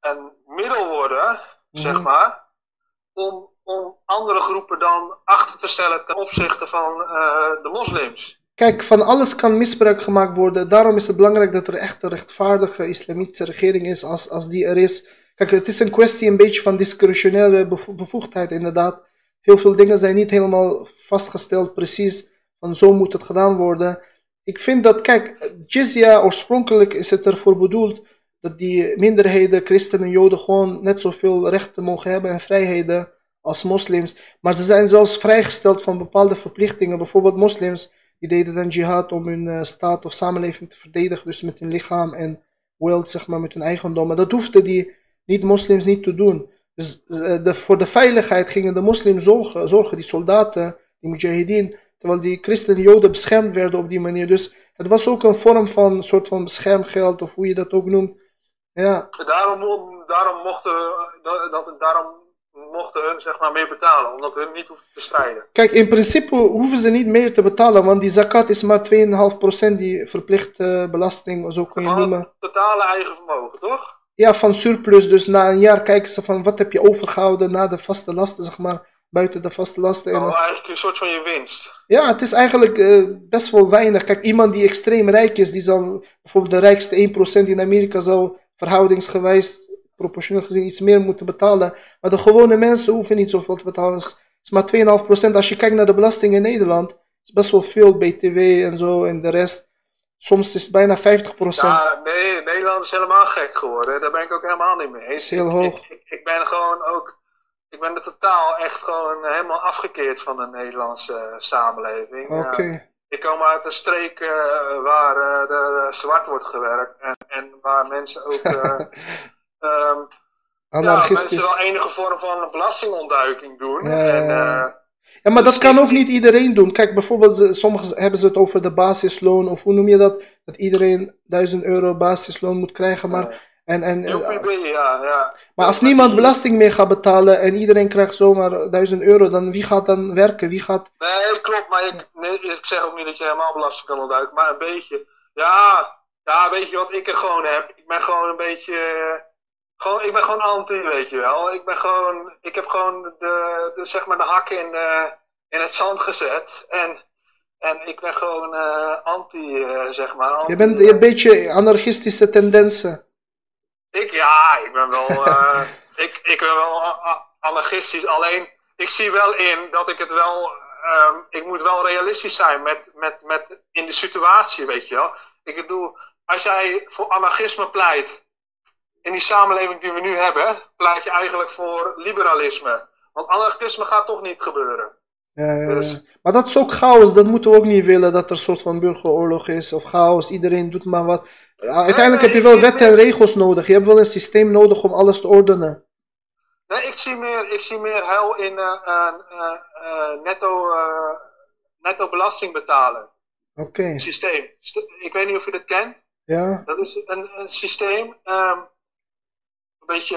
[SPEAKER 4] een middel worden, zeg
[SPEAKER 1] Mhm.
[SPEAKER 4] maar, om, om andere groepen dan achter te stellen ten opzichte van eh, de moslims.
[SPEAKER 1] Kijk, van alles kan misbruik gemaakt worden. Daarom is het belangrijk dat er echt een rechtvaardige islamitische regering is als, als die er is. Kijk, het is een kwestie een beetje van discretionaire bevo- bevoegdheid inderdaad. Heel veel dingen zijn niet helemaal vastgesteld precies van zo moet het gedaan worden. Ik vind dat, kijk, jizya oorspronkelijk is het ervoor bedoeld dat die minderheden, christenen, joden gewoon net zoveel rechten mogen hebben en vrijheden als moslims. Maar ze zijn zelfs vrijgesteld van bepaalde verplichtingen. Bijvoorbeeld moslims die deden dan jihad om hun eh, staat of samenleving te verdedigen, dus met hun lichaam en wealth, zeg maar, met hun eigendom. Maar dat hoefden die niet-moslims niet te doen. Dus eh, voor de veiligheid gingen de moslims zorgen, zorgen, die soldaten, die mujahideen, terwijl die christenen en joden beschermd werden op die manier. Dus het was ook een vorm van soort van beschermgeld, of hoe je dat ook noemt. Ja,
[SPEAKER 4] Daarom, daarom, mochten, dat, dat, daarom mochten hun zeg maar, meer betalen, omdat hun niet hoefden te strijden.
[SPEAKER 1] Kijk, in principe hoeven ze niet meer te betalen, want die zakat is maar 2,5% die verplichte belasting, zo kun je
[SPEAKER 4] Van
[SPEAKER 1] noemen.
[SPEAKER 4] het totale eigen vermogen, toch?
[SPEAKER 1] Ja, van surplus. Dus na een jaar kijken ze van wat heb je overgehouden na de vaste lasten, zeg maar, buiten de vaste lasten. En,
[SPEAKER 4] Oh, eigenlijk een soort van je winst.
[SPEAKER 1] ja, het is eigenlijk eh, best wel weinig. Kijk, iemand die extreem rijk is, die zal bijvoorbeeld de rijkste 1% in Amerika zal verhoudingsgewijs, proportioneel gezien, iets meer moeten betalen. Maar de gewone mensen hoeven niet zoveel te betalen. Het is, maar 2,5%. Als je kijkt naar de belasting in Nederland, is best wel veel BTW en zo en de rest. Soms is het bijna 50%.
[SPEAKER 4] Ja, nee, Nederland is helemaal gek geworden. Daar ben ik ook helemaal niet mee eens.
[SPEAKER 1] Is heel hoog.
[SPEAKER 4] Ik, ik, ik ben gewoon ook, ik ben er totaal echt gewoon helemaal afgekeerd van de Nederlandse eh, samenleving.
[SPEAKER 1] Oké.
[SPEAKER 4] Ik kom uit een streek eh, waar eh, er zwart wordt gewerkt en, en waar mensen ook eh, ehm, ja, mensen wel enige vorm van belastingontduiking doen. En,
[SPEAKER 1] ja.
[SPEAKER 4] eh,
[SPEAKER 1] Ja, maar dat kan ook niet iedereen doen. Kijk, bijvoorbeeld, sommigen hebben ze het over de basisloon, of hoe noem je dat? Dat iedereen 1000 euro basisloon moet krijgen. Maar, en, en, eh,
[SPEAKER 4] ja, ja.
[SPEAKER 1] maar als niemand belasting meer gaat betalen en iedereen krijgt zomaar 1000 euro, dan wie gaat dan werken? Wie gaat.
[SPEAKER 4] Nee, klopt, maar ik, nee, ik zeg ook niet dat je helemaal belasting kan ontduiken, maar een beetje. Ja, ja, weet je wat ik er gewoon heb? Ik ben gewoon een beetje. eh, Gewoon, ik ben gewoon anti, weet je wel. Ik ben gewoon. Ik heb gewoon de, de, zeg maar de hak in, eh, in het zand gezet. En, en ik ben gewoon anti, zeg maar. Anti,
[SPEAKER 1] Je bent je een beetje anarchistische tendensen.
[SPEAKER 4] Ik, ja, ik ben wel, eh, ik, ik ben wel anarchistisch. Alleen, ik zie wel in dat ik het wel, ehm, ik moet wel realistisch zijn met, met, met in de situatie, weet je wel. Ik bedoel, als jij voor anarchisme pleit, in die samenleving die we nu hebben, pleit je eigenlijk voor liberalisme. Want anarchisme gaat toch niet gebeuren.
[SPEAKER 1] Ja, ja, ja.
[SPEAKER 4] Dus-
[SPEAKER 1] Maar dat is ook chaos, dat moeten we ook niet willen, dat er een soort van burgeroorlog is of chaos, iedereen doet maar wat. Uiteindelijk heb je wel
[SPEAKER 4] zie
[SPEAKER 1] wet en regels nodig, je hebt wel een systeem nodig om alles te ordenen.
[SPEAKER 4] Nee, ik zie meer, ik zie meer hel in eh, eh, eh, netto, netto belasting betalen.
[SPEAKER 1] Oké,
[SPEAKER 4] Systeem. St- Ik weet niet of je dat kent.
[SPEAKER 1] ja.
[SPEAKER 4] Dat is een, een systeem, ehm, een beetje,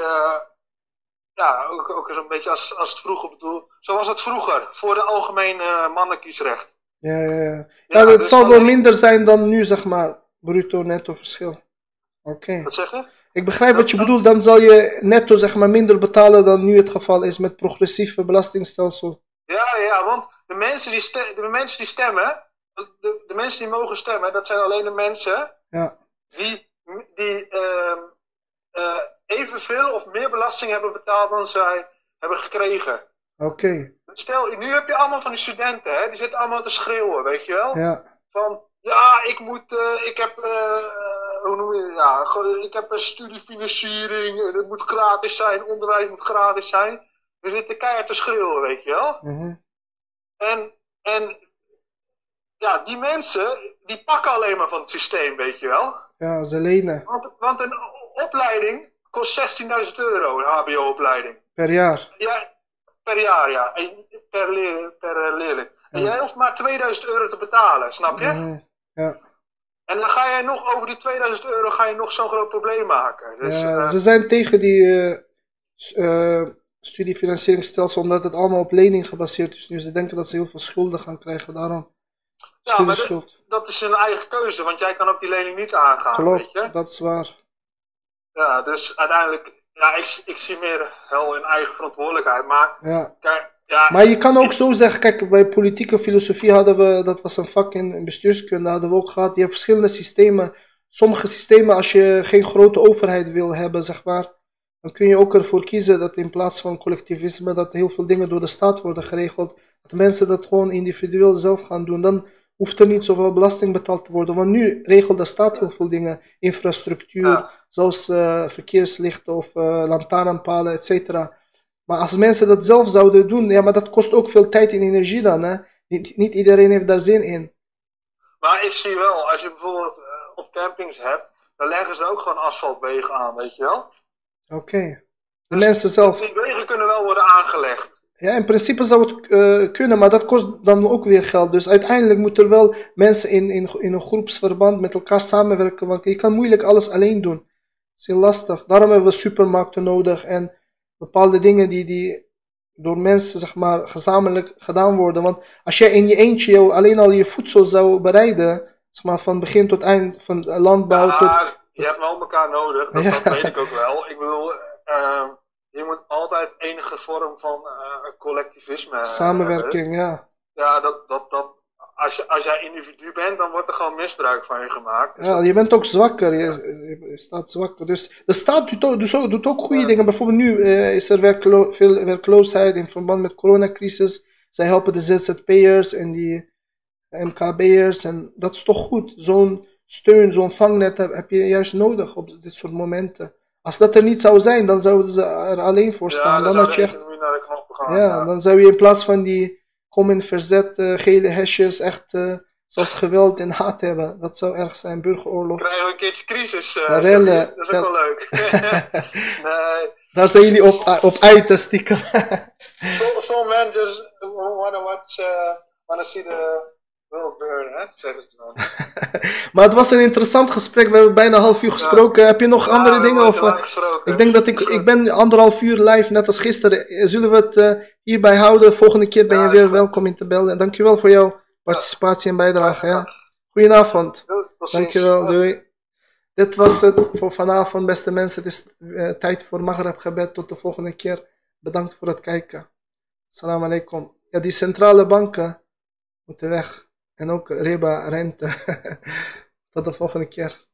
[SPEAKER 4] ja, ook, ook een beetje als, als het vroeger bedoel. Zo was het vroeger, voor de algemene mannenkiesrecht.
[SPEAKER 1] Ja, ja, ja. ja
[SPEAKER 4] Ja,
[SPEAKER 1] het
[SPEAKER 4] dus
[SPEAKER 1] zal wel minder zijn dan nu, zeg maar, bruto netto verschil. Oké.
[SPEAKER 4] Wat zeg je?
[SPEAKER 1] Ik begrijp wat je
[SPEAKER 4] Dat-
[SPEAKER 1] bedoelt, dan zal je netto, zeg maar, minder betalen dan nu het geval is met progressieve belastingstelsel.
[SPEAKER 4] Ja, ja, want de mensen die, de mensen die stemmen, de, de mensen die mogen stemmen, dat zijn alleen de mensen
[SPEAKER 1] Ja,
[SPEAKER 4] die, die ehm, eh, evenveel of meer belasting hebben betaald dan zij hebben gekregen.
[SPEAKER 1] oké.
[SPEAKER 4] Stel, nu heb je allemaal van die studenten, hè, die zitten allemaal te schreeuwen, weet je wel?
[SPEAKER 1] Ja,
[SPEAKER 4] Van, ja, ik moet, eh, ik heb, eh, hoe noem je ja, ik heb een studiefinanciering, en het moet gratis zijn, onderwijs moet gratis zijn. We zitten keihard te schreeuwen, weet je wel?
[SPEAKER 1] mhm.
[SPEAKER 4] En, en, ja, die mensen, die pakken alleen maar van het systeem, weet je wel?
[SPEAKER 1] ja, ze lenen
[SPEAKER 4] Want, want een opleiding kost 16.000 euro, een HBO-opleiding.
[SPEAKER 1] per jaar.
[SPEAKER 4] Ja, per jaar, ja. En per, leer, per eh, leerling. En jij hoeft maar 2000 euro te betalen, snap je?
[SPEAKER 1] Mhm. Ja,
[SPEAKER 4] En dan ga jij nog over die 2000 euro ga je nog zo'n groot probleem maken. Dus,
[SPEAKER 1] ja,
[SPEAKER 4] eh,
[SPEAKER 1] ze zijn tegen die eh, s- eh, studiefinancieringsstelsel omdat het allemaal op lening gebaseerd is nu. Ze denken dat ze heel veel schulden gaan krijgen, daarom.
[SPEAKER 4] Ja, maar
[SPEAKER 1] Studieschuld.
[SPEAKER 4] dat is een eigen keuze, want jij kan ook die lening niet aangaan, weet je?
[SPEAKER 1] Klopt, dat is waar.
[SPEAKER 4] Ja, dus uiteindelijk, ja, ik, ik zie meer hel in eigen verantwoordelijkheid. Maar,
[SPEAKER 1] Ja.
[SPEAKER 4] kijk, ja,
[SPEAKER 1] Maar je kan ook zo zeggen, kijk, bij politieke filosofie hadden we, dat was een vak in, in bestuurskunde, hadden we ook gehad, je hebt verschillende systemen. Sommige systemen, als je geen grote overheid wil hebben, zeg maar, dan kun je ook ervoor kiezen dat in plaats van collectivisme, dat heel veel dingen door de staat worden geregeld, dat mensen dat gewoon individueel zelf gaan doen. Dan hoeft er niet zoveel belasting betaald te worden, want nu regelt de staat heel veel dingen, infrastructuur,
[SPEAKER 4] Ja.
[SPEAKER 1] zoals eh, verkeerslichten of eh lantaarnpalen, et cetera. Maar als mensen dat zelf zouden doen, ja, maar dat kost ook veel tijd en energie dan, hè. Niet, niet iedereen heeft daar zin in.
[SPEAKER 4] maar ik zie wel, als je bijvoorbeeld eh, op campings hebt, dan leggen ze ook gewoon asfaltwegen aan, weet je wel?
[SPEAKER 1] Oké. De mensen zelf.
[SPEAKER 4] Die wegen kunnen wel worden aangelegd.
[SPEAKER 1] Ja, in principe zou het eh, kunnen, maar dat kost dan ook weer geld. Dus uiteindelijk moeten er wel mensen in, in, in een groepsverband met elkaar samenwerken, want je kan moeilijk alles alleen doen. Dat is heel lastig. Daarom hebben we supermarkten nodig en bepaalde dingen die, die door mensen zeg maar, gezamenlijk gedaan worden. Want als jij in je eentje jou alleen al je voedsel zou bereiden, zeg maar, van begin tot eind, van landbouw tot...
[SPEAKER 4] Ja, je hebt wel elkaar nodig, dat,
[SPEAKER 1] Ja.
[SPEAKER 4] dat weet ik ook wel. Ik bedoel, eh, je moet altijd enige vorm van eh, collectivisme hebben.
[SPEAKER 1] Samenwerking, ja.
[SPEAKER 4] Ja, dat, dat, dat, als, als jij individu bent, dan wordt er gewoon misbruik van je gemaakt. Dus
[SPEAKER 1] Ja, je bent ook zwakker, je, je staat zwakker. Dus de staat doet ook, doet ook, doet ook goede dingen. Bijvoorbeeld nu eh, is er werklo veel werkloosheid in verband met de coronacrisis. Zij helpen de ZZP'ers en die MKB'ers en dat is toch goed. Zo'n steun, zo'n vangnet heb, je juist nodig op dit soort momenten. Als dat er niet zou zijn, dan zouden ze er alleen voor staan.
[SPEAKER 4] ja, dan
[SPEAKER 1] had je echt,
[SPEAKER 4] economie naar de knoppen gaan.
[SPEAKER 1] ja, dan zou je in plaats van die kom in verzet, eh, gele hesjes, echt eh, zoals geweld en haat hebben. Dat zou erg zijn, burgeroorlog.
[SPEAKER 4] krijgen we een keertje crisis. eh,
[SPEAKER 1] rellen.
[SPEAKER 4] dat is ook wel leuk. nee,
[SPEAKER 1] Daar zijn jullie op, op uit, stiekem.
[SPEAKER 4] some, some men just want to watch, uh, want to see the world burn, hè? Zeggen ze dan.
[SPEAKER 1] maar het was een interessant gesprek. We hebben bijna een half uur gesproken. Heb je nog andere
[SPEAKER 4] Ja,
[SPEAKER 1] dingen? Of,
[SPEAKER 4] te
[SPEAKER 1] ik denk dat ik, ik ben anderhalf uur live, net als gisteren. Zullen we het hierbij houden? Volgende keer ben je weer welkom in te bellen. Dankjewel voor jouw participatie en bijdrage. Ja. Goedenavond. Dankjewel, doei. Dit was het voor vanavond, beste mensen. Het is eh, tijd voor Maghreb gebed. Tot de volgende keer. Bedankt voor het kijken. Salam alaikum. Ja, die centrale banken moeten weg. En ook riba, rente. Tot de volgende keer.